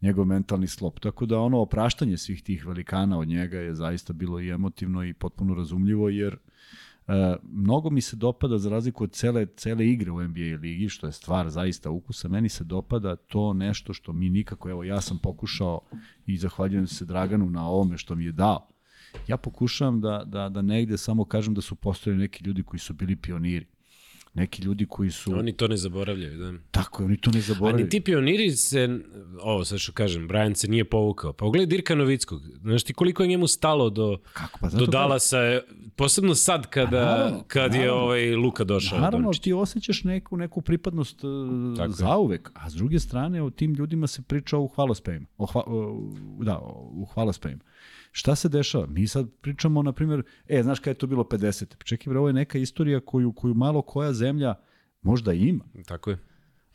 njegov mentalni slop. Tako da ono opraštanje svih tih velikana od njega je zaista bilo i emotivno i potpuno razumljivo, jer e, mnogo mi se dopada, za razliku od cele, cele igre u NBA ligi, što je stvar zaista ukusa, meni se dopada to nešto što mi nikako, evo ja sam pokušao i zahvaljujem se Draganu na ovome što mi je dao, ja pokušavam da, da, da negde samo kažem da su postojali neki ljudi koji su bili pioniri. Neki ljudi koji su... Oni to ne zaboravljaju, da. Tako je, oni to ne zaboravljaju. A ni ti pioniri se, ovo sad što kažem, Brian se nije povukao. Pa ugledaj Dirka Novickog. Znaš ti koliko je njemu stalo do, Kako? Pa do Dalasa, posebno sad kada, naravno, kad naravno, je ovaj Luka došao. Naravno, Dončić. ti osjećaš neku, neku pripadnost uh, Tako zauvek, a s druge strane o tim ljudima se priča u hvalospejima. O, hva, o, da, u hvalospejima. Šta se dešava? Mi sad pričamo, na primjer, e, znaš kada je to bilo 50. Čekaj, bre, ovo je neka istorija koju, koju malo koja zemlja možda ima. Tako je.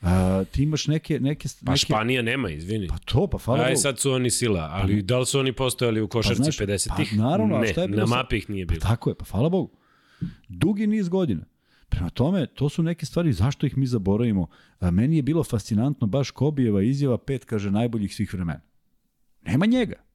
A, ti imaš neke, neke, Pa neke... Španija nema, izvini. Pa to, pa hvala Aj, sad su oni sila, ali pa, da li su oni postojali u košarci pa, 50-ih? Pa naravno, ne, a šta je bilo? na mapi ih nije bilo. Pa tako je, pa hvala Bogu. Dugi niz godina. Prema tome, to su neke stvari, zašto ih mi zaboravimo? A, meni je bilo fascinantno baš Kobijeva izjava pet, kaže, najboljih svih vremena. Nema njega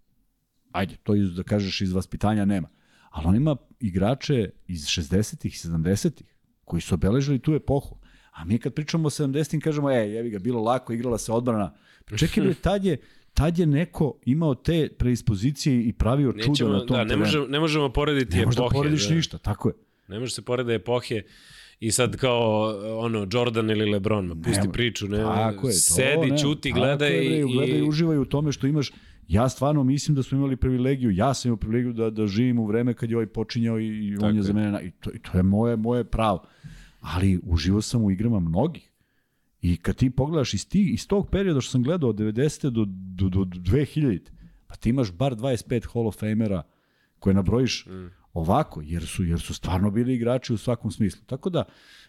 ajde, to iz, da kažeš iz vaspitanja nema. Ali on ima igrače iz 60-ih i 70-ih koji su obeležili tu epohu. A mi kad pričamo o 70-im kažemo, e, jevi ga, bilo lako, igrala se odbrana. Čekaj, bre, tad je, tad je neko imao te predispozicije i pravio Nećemo, čudo na tom da, ne, možemo, ne možemo porediti ne epohe. Ne možeš da porediš da. ništa, tako je. Ne može se porediti epohe i sad kao ono Jordan ili LeBron, ma pusti Nemo, priču, ne, tako je, to, sedi, ne, čuti, gledaj je, i, gledaj i uživaj u tome što imaš Ja stvarno mislim da smo imali privilegiju, ja sam imao privilegiju da, da živim u vreme kad je ovaj počinjao i, i on je za mene, i to, i to je moje, moje pravo. Ali uživo sam u igrama mnogih. I kad ti pogledaš iz, tih, iz tog perioda što sam gledao od 90. do, do, do 2000. Pa ti imaš bar 25 Hall of Famera koje nabrojiš mm. ovako, jer su, jer su stvarno bili igrači u svakom smislu. Tako da,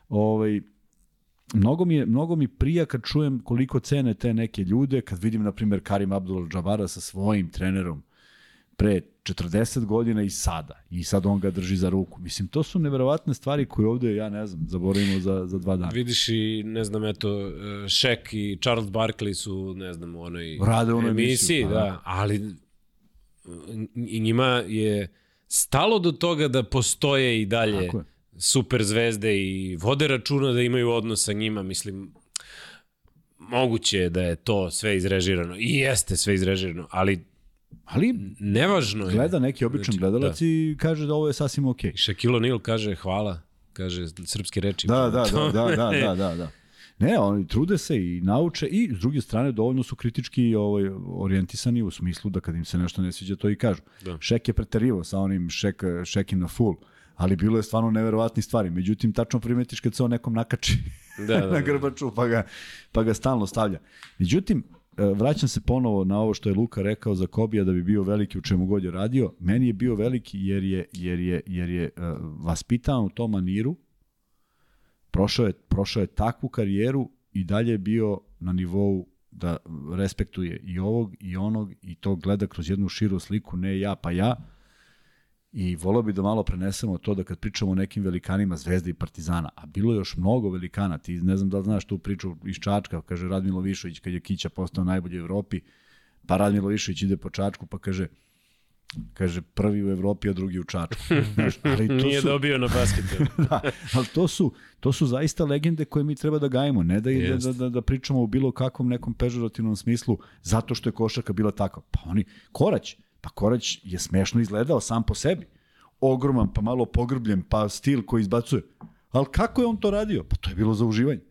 ovaj, mnogo mi, je, mnogo mi prija kad čujem koliko cene te neke ljude, kad vidim, na primjer, Karim Abdul-Jabara sa svojim trenerom pre 40 godina i sada. I sad on ga drži za ruku. Mislim, to su neverovatne stvari koje ovde, ja ne znam, zaboravimo za, za dva dana. Vidiš i, ne znam, eto, Shaq i Charles Barkley su, ne znam, u onoj Rade u emisiji, pa da, da, ali i njima je stalo do toga da postoje i dalje Tako je super zvezde i vode računa da imaju odnos sa njima, mislim, moguće je da je to sve izrežirano i jeste sve izrežirano, ali Ali nevažno je. Gleda neki običan znači, gledalac da. i kaže da ovo je sasvim okej. Okay. Shaquille O'Neal kaže hvala, kaže srpske reči. Da, da, da, da, da, da, da, da. Ne, oni trude se i nauče i s druge strane dovoljno su kritički ovaj, orijentisani u smislu da kad im se nešto ne sviđa to i kažu. Da. Šek je preterivo sa onim šek, šekim na full ali bilo je stvarno neverovatni stvari. Međutim, tačno primetiš kad se on nekom nakači da, da, da. na grbaču, pa ga, pa ga stalno stavlja. Međutim, e, vraćam se ponovo na ovo što je Luka rekao za Kobija da bi bio veliki u čemu god je radio. Meni je bio veliki jer je, jer je, jer je uh, vaspitan u tom maniru, prošao je, prošao je takvu karijeru i dalje je bio na nivou da respektuje i ovog i onog i to gleda kroz jednu širu sliku, ne ja pa ja, I volao bi da malo prenesemo to da kad pričamo o nekim velikanima Zvezde i Partizana, a bilo je još mnogo velikana, ti ne znam da li znaš tu priču iz Čačka, kaže Radmilo Višović kad je Kića postao najbolji u Evropi, pa Radmilo Višović ide po Čačku pa kaže kaže prvi u Evropi, a drugi u Čačku. Znaš, ali to Nije su, dobio na basketu. da, ali to su, to su zaista legende koje mi treba da gajimo, ne da, da, da, da pričamo u bilo kakvom nekom pežorativnom smislu zato što je košarka bila takva. Pa oni, Korać, Pa Korać je smešno izgledao sam po sebi. Ogroman, pa malo pogrbljen, pa stil koji izbacuje. Ali kako je on to radio? Pa to je bilo za uživanje.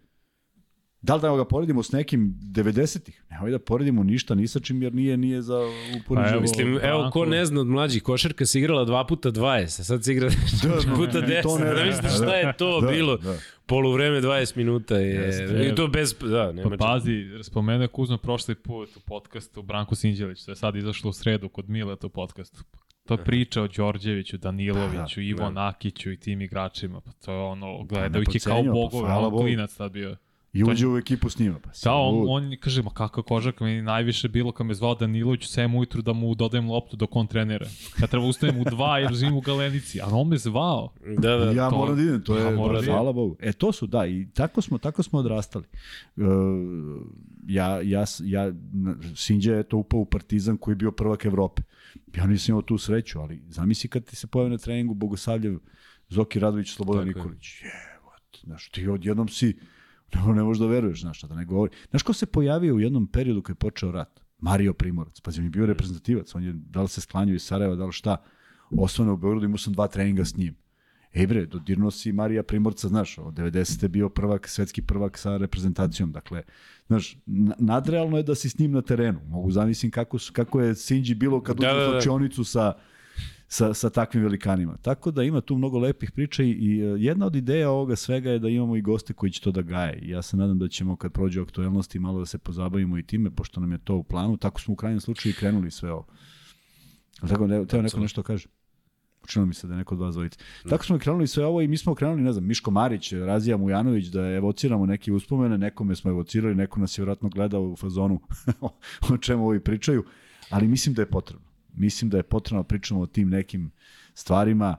Da li da ga poredimo s nekim 90-ih? Nemoj da poredimo ništa ni sa čim jer nije nije za upoređivanje. Evo, mislim, evo ko ne zna od mlađih košarka se igrala 2 puta 20, a sad se igra 4 da, puta 10. To ne, da misliš šta je to da, bilo? Da. Poluvreme 20 minuta je. Jeste, I to bez da, nema. Pa pazi, spomene Kuzma prošli put u podcastu Branko Sinđelić, to je sad izašlo u sredu kod Mile to podcastu. To priča o Đorđeviću, Daniloviću, da, da, Ivo da. Nakiću i tim igračima. Pa to je ono, pa gledajući kao bogove, pa, on klinac tad bio. I uđe u ekipu s njima. Pa, da, on, on kaže, ma kakva kožaka, meni najviše bilo kad me zvao Danilović u 7 ujutru da mu dodajem loptu dok on trenera. Ja treba ustajem u 2 jer živim u galenici, a on me zvao. Da, da. Ja to, moram da idem, to je, ja mora da hvala Bogu. E, to su, da, i tako smo, tako smo odrastali. Uh, ja, ja, ja, Sinđa je to upao u Partizan koji je bio prvak Evrope. Ja nisam imao tu sreću, ali zamisli kad ti se pojavi na treningu Bogosavljev, Zoki Radović, Slobodan Nikolić. Je, what, znaš, ti odjednom si Ne, ne možeš da veruješ, znaš, šta da ne govori. Znaš ko se pojavio u jednom periodu kad je počeo rat? Mario Primorac. Pa on je bio reprezentativac. On je, da li se sklanjao iz Sarajeva, da li šta. Osnovno u Beogradu imao sam dva treninga s njim. Ej bre, dodirno si Marija Primorca, znaš, od 90. je bio prvak, svetski prvak sa reprezentacijom, dakle, znaš, nadrealno je da si s njim na terenu. Mogu zamislim kako, kako je Sinđi bilo kad da, uđe da. da. sa sa, sa takvim velikanima. Tako da ima tu mnogo lepih priča i, i e, jedna od ideja ovoga svega je da imamo i goste koji će to da gaje. I ja se nadam da ćemo kad prođe aktuelnosti malo da se pozabavimo i time, pošto nam je to u planu. Tako smo u krajnjem slučaju i krenuli sve ovo. Tako, ne, teo neko nešto kaže. Učinilo mi se da je neko od vas dvojice. Tako smo krenuli sve ovo i mi smo krenuli, ne znam, Miško Marić, Razija Mujanović, da evociramo neke uspomene, nekome smo evocirali, neko nas je vjerojatno gledao u fazonu o čemu ovi pričaju, ali mislim da je potrebno mislim da je potrebno da pričamo o tim nekim stvarima.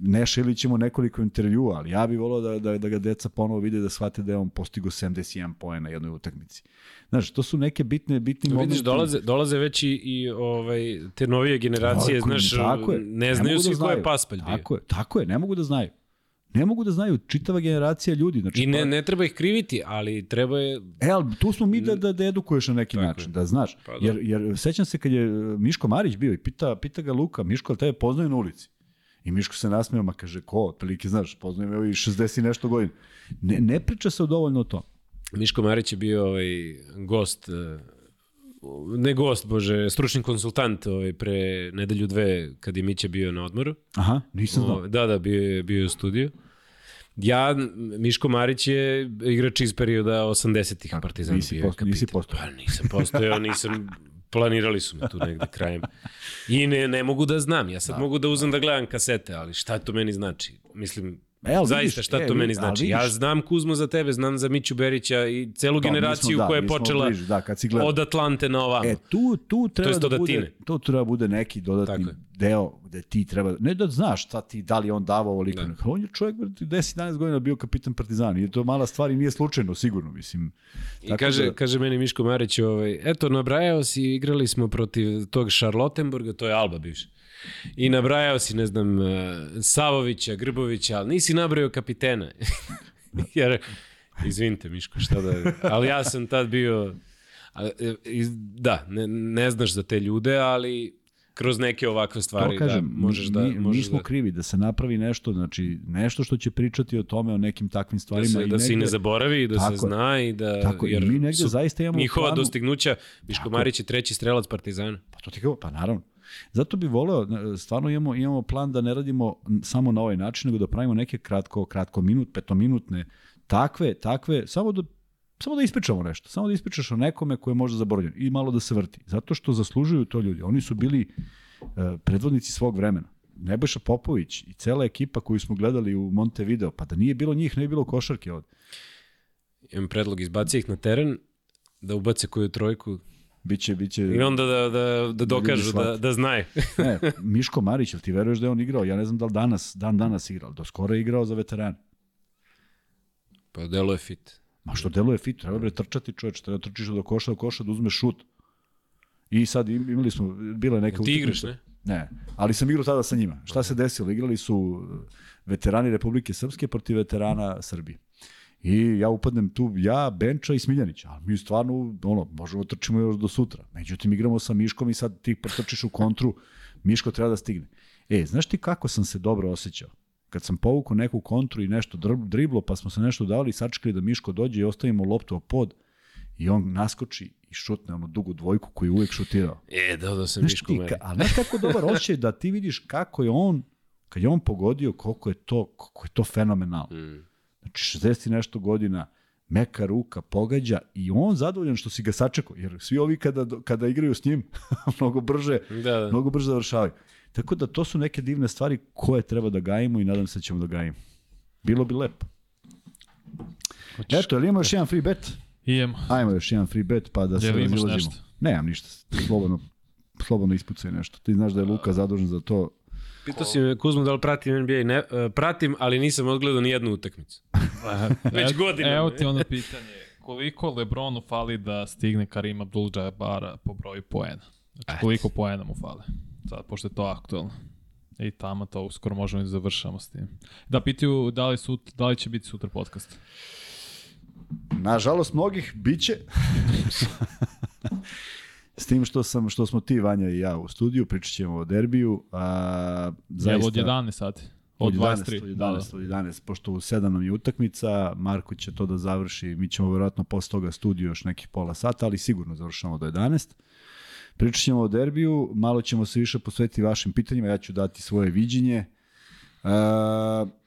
Ne šili ćemo nekoliko intervjua, ali ja bih volao da, da, da ga deca ponovo vide da shvate da je on postigo 71 poena na jednoj utakmici. Znaš, to su neke bitne, bitni momenti. Vidiš, dolaze, dolaze već i, i ovaj, te novije generacije, tako, znaš, tako je. ne znaju ne svi da ko je paspalj bio. Tako je, tako je, ne mogu da znaju. Ne mogu da znaju, čitava generacija ljudi. Znači, I ne, ne treba ih kriviti, ali treba je... E, ali tu smo mi da, da, da edukuješ na neki Tako način, je. da znaš. Pa, da. Jer, jer sećam se kad je e, Miško Marić bio i pita, pita ga Luka, Miško, tebe poznaju na ulici? I Miško se nasmeo, ma kaže, ko, otprilike, znaš, poznaju me ovi 60 i nešto godina. Ne, ne priča se dovoljno o tom. Miško Marić je bio ovaj gost e, ne gost, bože, stručni konsultant ovaj, pre nedelju dve kad je Mića bio na odmoru. Aha, nisam znao. Da, da, bio je, bio je u studiju. Ja, Miško Marić je igrač iz perioda 80-ih Partizan. Nisi, posto, nisi postojao. Pa nisam postojao, nisam, planirali su me tu negde krajem. I ne, ne mogu da znam, ja sad da. mogu da uzem da gledam kasete, ali šta to meni znači? Mislim, E, ali Zaista, šta e, to meni znači? Ja znam Kuzmu za tebe, znam za Miću Berića i celu to, generaciju smo, da, koja je počela bliži, da, kad si od Atlante na ovamo. E, tu, tu treba da bude, to treba bude neki dodatni deo gde ti treba, ne da znaš šta ti, da li on davao ovoliko. Da. On je čovjek 10-11 godina bio kapitan Partizana i to mala stvar i nije slučajno, sigurno, mislim. I kaže, da... kaže meni Miško Marić, ovaj, eto, nabrajao si, igrali smo protiv tog Šarlotenburga, to je Alba bivša I nabrajao si, ne znam, e, Savovića, Grbovića, ali nisi nabrajao kapitena. Jer, izvinite Miško, šta da... Ali ja sam tad bio... E, da, ne, ne znaš za te ljude, ali kroz neke ovakve stvari to kažem, da možeš da... Mi, možeš mi smo da... krivi da se napravi nešto, znači nešto što će pričati o tome, o nekim takvim stvarima. Da se, i da negde, se i ne zaboravi, da tako, se zna i da... Tako, jer mi negde zaista imamo Njihova planu... dostignuća, Miško Marić je treći strelac Partizana. Pa to ti kao, pa naravno. Zato bi voleo, stvarno imamo, imamo plan da ne radimo samo na ovaj način, nego da pravimo neke kratko, kratko minut, petominutne, takve, takve, samo da samo da ispričamo nešto, samo da ispričaš o nekome koje je možda zaboravljen i malo da se vrti. Zato što zaslužuju to ljudi. Oni su bili uh, predvodnici svog vremena. Nebojša Popović i cela ekipa koju smo gledali u Montevideo, pa da nije bilo njih, ne bi bilo košarke ovde. Imam predlog, izbaci ih na teren, da ubace koju trojku, Biće, biće... I onda da, da, da dokažu da, da znaju. ne, Miško Marić, ili ti veruješ da je on igrao? Ja ne znam da li danas, dan danas igrao, do skoro je igrao za veterane. Pa delo je fit. Ma što delo je fit, treba bre trčati čoveč, treba da trčiš do koša, do koša, da uzmeš šut. I sad imali smo, bile neke... Ti igraš, ne? Ne, ali sam igrao tada sa njima. Šta se desilo? Igrali su veterani Republike Srpske protiv veterana Srbije. I ja upadnem tu, ja, Benča i Smiljanić, ali mi stvarno, ono, možemo trčimo još do sutra. Međutim, igramo sa Miškom i sad ti potrčiš u kontru, Miško treba da stigne. E, znaš ti kako sam se dobro osjećao? kad sam povukao neku kontru i nešto driblo, pa smo se nešto dali, sačekali da Miško dođe i ostavimo loptu o pod i on naskoči i šutne onu dugu dvojku koju uvek šutirao. E, da, da se Miško meni. A znaš kako dobar osjećaj da ti vidiš kako je on, kad je on pogodio, koliko je to, koliko je to fenomenalno. Mm. Znači, 60 nešto godina, meka ruka, pogađa i on zadovoljan što si ga sačekao, jer svi ovi kada, kada igraju s njim mnogo brže, da, da. mnogo brže završavaju. Tako da to su neke divne stvari koje treba da gajimo i nadam se da ćemo da gajimo. Bilo bi lepo. Hoćeš... Eto, ili ima još jedan free bet? Ijem. Ajmo još jedan free bet pa da se razilazimo. Nemam ništa, slobodno, slobodno ispucaj nešto. Ti znaš da je Luka zadužen za to. Pitao si me Kuzmo da li pratim NBA, ne, uh, pratim, ali nisam odgledao ni jednu utakmicu. Već godinama. Evo ti ono pitanje, koliko Lebronu fali da stigne Karim Abdul-Jabara po broju poena? Znači, koliko poena mu fale? Sad, pošto je to aktualno. I tamo to uskoro možemo i da završamo s tim. Da pitaju da li, sut, da li će biti sutra podcast. Nažalost, mnogih biće. S tim što, sam, što smo ti, Vanja i ja u studiju, pričat ćemo o derbiju. A, zaista, Evo od 11 sati. Od 23. Od 11, da, od 11, pošto u 7 nam je utakmica, Marko će to da završi, mi ćemo verovatno posle toga studiju još nekih pola sata, ali sigurno završamo do 11. Pričat ćemo o derbiju, malo ćemo se više posvetiti vašim pitanjima, ja ću dati svoje viđenje. Uh,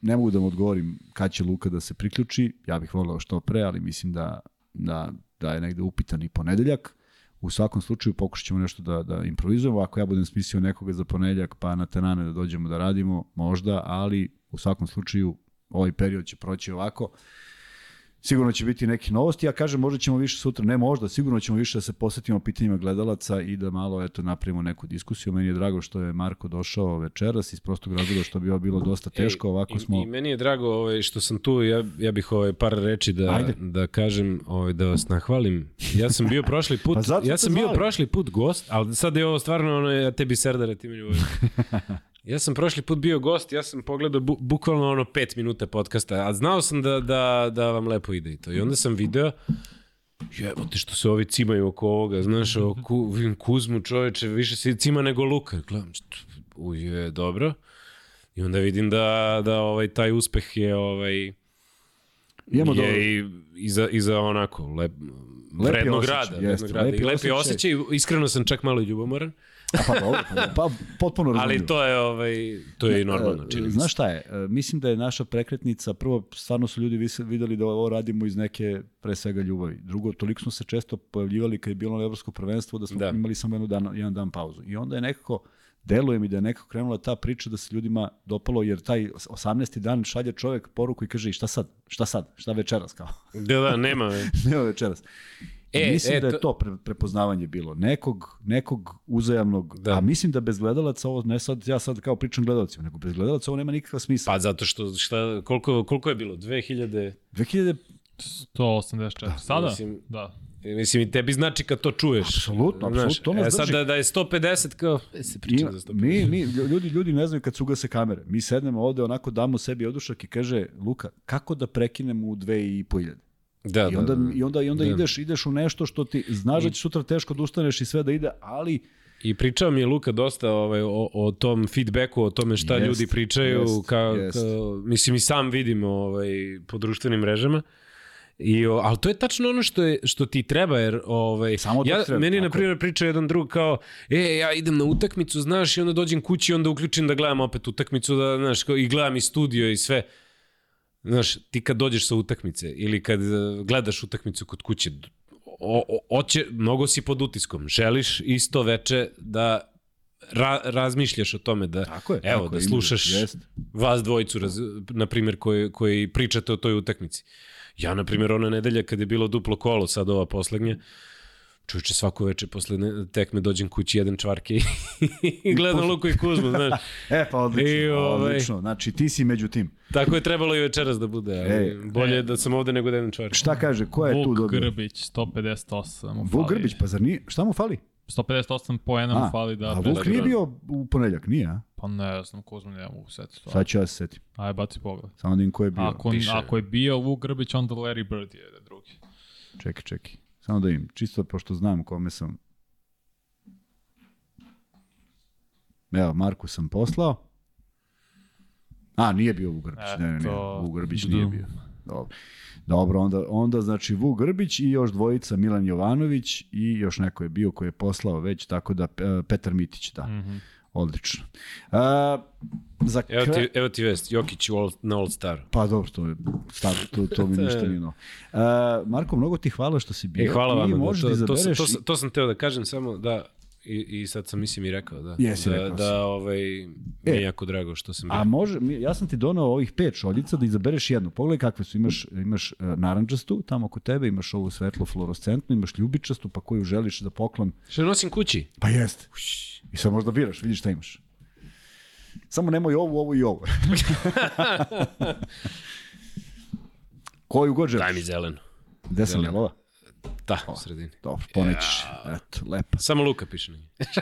ne mogu da mu odgovorim kad će Luka da se priključi, ja bih volao što pre, ali mislim da, da, da je negde upitan i ponedeljak. U svakom slučaju pokušat ćemo nešto da, da improvizujemo. Ako ja budem smislio nekoga za ponedeljak, pa na tenane da dođemo da radimo, možda, ali u svakom slučaju ovaj period će proći ovako. Uh, Sigurno će biti neki novosti. Ja kažem, možda ćemo više sutra, ne možda, sigurno ćemo više da se posvetimo pitanjima gledalaca i da malo eto napravimo neku diskusiju. Meni je drago što je Marko došao večeras iz prostog razloga što bi ovo bilo dosta teško. Ovako smo... I, i meni je drago ovaj, što sam tu, ja, ja bih ovaj, par reči da, Ajde. da kažem, ovaj, da vas nahvalim. Ja sam bio prošli put, pa ja sam bio prošli put gost, ali sad je ovo stvarno ono, ja tebi serdare, ti meni ovaj. Ja sam prošli put bio gost, ja sam pogledao bu, bukvalno ono 5 minuta podcasta, a znao sam da, da, da vam lepo ide i to. I onda sam video, jebote što se ovi cimaju oko ovoga, znaš, o ku, Kuzmu čoveče, više se cima nego Luka. Gledam, uje, dobro. I onda vidim da, da ovaj, taj uspeh je ovaj, Imamo je i, i, za, i za onako lep, vrednog rada. Jest, rada. Lepi I lepi osjećaj. osjećaj. Iskreno sam čak malo ljubomoran. Pa dobro, pa, pa potpuno razumljivo. Ali to je, ovaj, to je i normalno. Čini Znaš šta je, e, mislim da je naša prekretnica, prvo, stvarno su ljudi videli da ovo radimo iz neke, pre svega, ljubavi. Drugo, toliko smo se često pojavljivali kad je bilo na evropsko prvenstvo da smo da. imali samo jedan dan, jedan dan pauzu. I onda je nekako, deluje mi da je nekako krenula ta priča da se ljudima dopalo, jer taj 18. dan šalje čovek poruku i kaže šta sad, šta sad, šta večeras kao. Da, da, nema. nema večeras. E, mislim e, da je to pre, prepoznavanje bilo. Nekog, nekog uzajamnog, da. a mislim da bez gledalaca ovo, ne sad, ja sad kao pričam gledalacima, nego bez gledalaca ovo nema nikakva smisla. Pa zato što, šta, koliko, koliko je bilo? 2000... 2000... 184. Da, Sada? Mislim, da. Mislim, i tebi znači kad to čuješ. Apsolutno, apsolutno. E, sad da, da je 150 kao... E, se priča za 150. Mi, mi, ljudi, ljudi ne znaju kad ugase kamere. Mi sednemo ovde, onako damo sebi odušak i kaže, Luka, kako da prekinemo u dve i po iljade? Da, I onda, da, da. I onda, i onda da. ideš, ideš u nešto što ti znaš da će sutra teško da ustaneš i sve da ide, ali I pričao mi je Luka dosta ovaj, o, o tom feedbacku, o tome šta jest, ljudi pričaju, jest, ka, jest. ka, mislim i sam vidimo ovaj, po društvenim mrežama. I, o, ali to je tačno ono što, je, što ti treba, jer ovaj, Samo ja, treba, meni na primjer priča jedan drug kao, e, ja idem na utakmicu, znaš, i onda dođem kući i onda uključim da gledam opet utakmicu, da, znaš, kao, i gledam i studio i sve. Znaš, ti kad dođeš sa utakmice ili kad e, gledaš utakmicu kod kuće, o, o, oće, mnogo si pod utiskom. Želiš isto veče da ra, razmišljaš o tome da tako je, evo tako da slušaš jest. vas dvojicu raz, na primjer koji koji pričate o toj utakmici. Ja na primjer ona nedelja kad je bilo duplo kolo sad ova poslednja Čuče svako veče posle tekme dođem kući jedan čvarke i gledam Luku i Kuzmu, znaš. e, pa odlično, I, ovaj, odlično. Znači, ti si među tim. Tako je trebalo i večeras da bude, ali e, bolje e, da sam ovde nego da jedan čvarke. Šta kaže, ko je Vuk tu dobio? Grbić, 158 mu Vuk Grbić, pa zar nije, šta mu fali? 158 poena mu fali da... A Vuk nije bio u ponedeljak, nije, a? Pa ne znam, Kuzma ne mogu setiti. Sad ću ja se setim. Aj, baci pogled. Samo da im ko je bio. Ako, Piše. ako je bio Vuk Grbić, onda Larry Bird je drugi. Čekaj, čekaj. Samo da im, čisto pošto znam kome sam... Evo, Marku sam poslao. A, nije bio Vuk Grbić, ne, ne, ne, Vuk Grbić nije bio. Dobro. Dobro, onda, onda znači Vuk Grbić i još dvojica Milan Jovanović i još neko je bio koji je poslao već, tako da Petar Mitić, da. Mm -hmm. Odlično. A, za evo, ti, evo ti vest, Jokić all, na All Star. Pa dobro, to je star, to, to mi ništa nije no. Uh, Marko, mnogo ti hvala što si bio. E, hvala vam. Da, to, da to, sam, to, sam, to sam teo da kažem samo da I, I sad sam mislim i rekao, da. Jesi da, rekao da, ovaj, mi je e, jako drago što sam bio. A može, ja sam ti donao ovih pet šoljica da izabereš jednu. Pogledaj kakve su, imaš, imaš uh, naranđastu tamo kod tebe, imaš ovu svetlo fluorescentnu, imaš ljubičastu, pa koju želiš da poklon. Što nosim kući? Pa jeste. I sad možda biraš, vidiš šta imaš. Samo nemoj ovu, ovu i ovu. Koju god želiš. Daj mi zelenu. Gde sam jelova? Da, u sredini. Dobro, ponećeš. Ja. Eto, lepo. Samo Luka piše na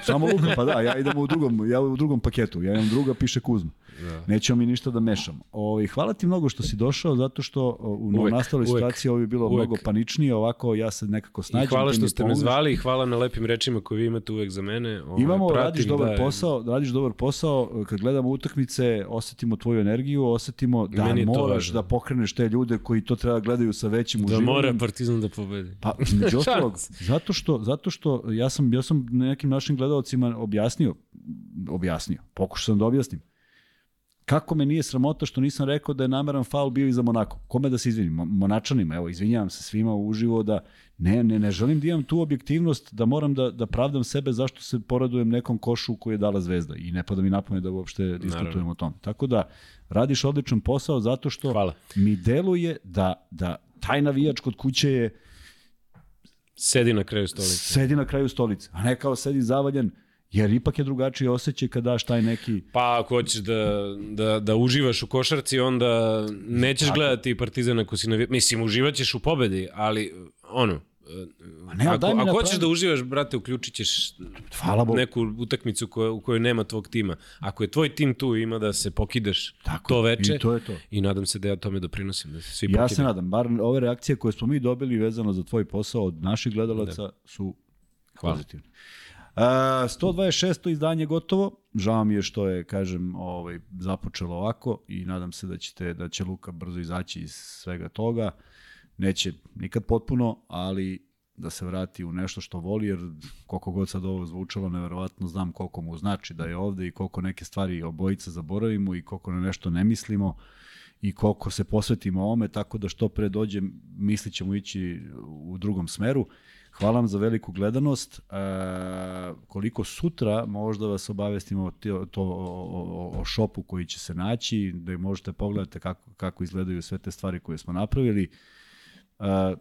Samo Luka, pa da, ja idem u drugom, ja u drugom paketu. Ja imam druga, piše Kuzma. Da. Nećemo mi ništa da mešamo. O, hvala ti mnogo što si došao, zato što u uvek, nastaloj situaciji ovo bi bilo uvek. mnogo paničnije, ovako ja se nekako snađem. I hvala što ste me zvali i hvala na lepim rečima koje vi imate uvek za mene. Ovaj, Imamo, pratim, radiš dobar da, posao, radiš dobar posao, kad gledamo utakmice, osetimo tvoju energiju, osetimo da moraš da pokreneš te ljude koji to treba gledaju sa većim uživanjem. Da mora Partizan da pobedi. Pa, među ostalog, zato što, zato što ja sam, ja sam nekim našim gledalcima objasnio, objasnio, pokušao sam da objasnim Kako me nije sramota što nisam rekao da je nameran faul bio i za Monako? Kome da se izvinim? Monačanima, evo, izvinjavam se svima uživo da ne, ne, ne želim da imam tu objektivnost da moram da, da pravdam sebe zašto se poradujem nekom košu koji je dala zvezda i ne pada mi napome da uopšte diskutujem o tom. Tako da, radiš odličan posao zato što Hvala. mi deluje da, da taj navijač kod kuće je Sedi na kraju stolice. Sedi na kraju stolice, a ne kao sedi zavaljen Jer ipak je drugačiji osjećaj kada daš taj neki... Pa ako hoćeš da, da, da uživaš u košarci, onda nećeš Tako. gledati Partizan ako si navi... Mislim, uživaćeš u pobedi, ali ono, ne, ako, ako hoćeš da uživaš, brate, uključit ćeš Hvala neku utakmicu koja, u kojoj nema tvog tima. Ako je tvoj tim tu, ima da se pokidaš Tako, to veče. I to je to. I nadam se da ja tome doprinosim, da se svi Ja pokidam. se nadam, bar ove reakcije koje smo mi dobili vezano za tvoj posao od naših gledalaca da. su Hvala. pozitivne. 126. izdanje gotovo. Žao mi je što je, kažem, ovaj, započelo ovako i nadam se da, ćete, da će Luka brzo izaći iz svega toga. Neće nikad potpuno, ali da se vrati u nešto što voli, jer koliko god sad ovo zvučalo, neverovatno znam koliko mu znači da je ovde i koliko neke stvari obojica zaboravimo i koliko na nešto ne mislimo i koliko se posvetimo ome, tako da što pre dođe, mislit ćemo ići u drugom smeru. Hvala vam za veliku gledanost. E, koliko sutra možda vas obavestimo to, to o, o, o šopu koji će se naći, da možete pogledati kako, kako izgledaju sve te stvari koje smo napravili. E,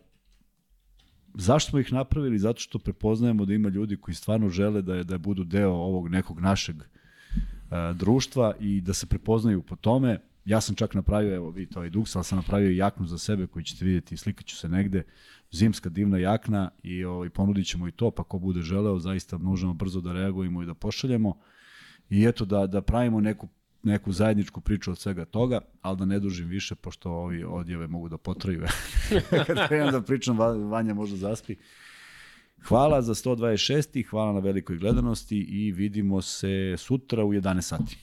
zašto smo ih napravili? Zato što prepoznajemo da ima ljudi koji stvarno žele da, da budu deo ovog nekog našeg e, društva i da se prepoznaju po tome. Ja sam čak napravio, evo vi to je duks, ali sam napravio jaknu za sebe koju ćete vidjeti, slikaću se negde zimska divna jakna i ovaj, ponudit ćemo i to, pa ko bude želeo, zaista možemo brzo da reagujemo i da pošaljemo. I eto, da, da pravimo neku, neku zajedničku priču od svega toga, ali da ne dužim više, pošto ovi odjeve mogu da potraju. Kad krenem da pričam, Vanja možda zaspi. Hvala za 126. Hvala na velikoj gledanosti i vidimo se sutra u 11 sati.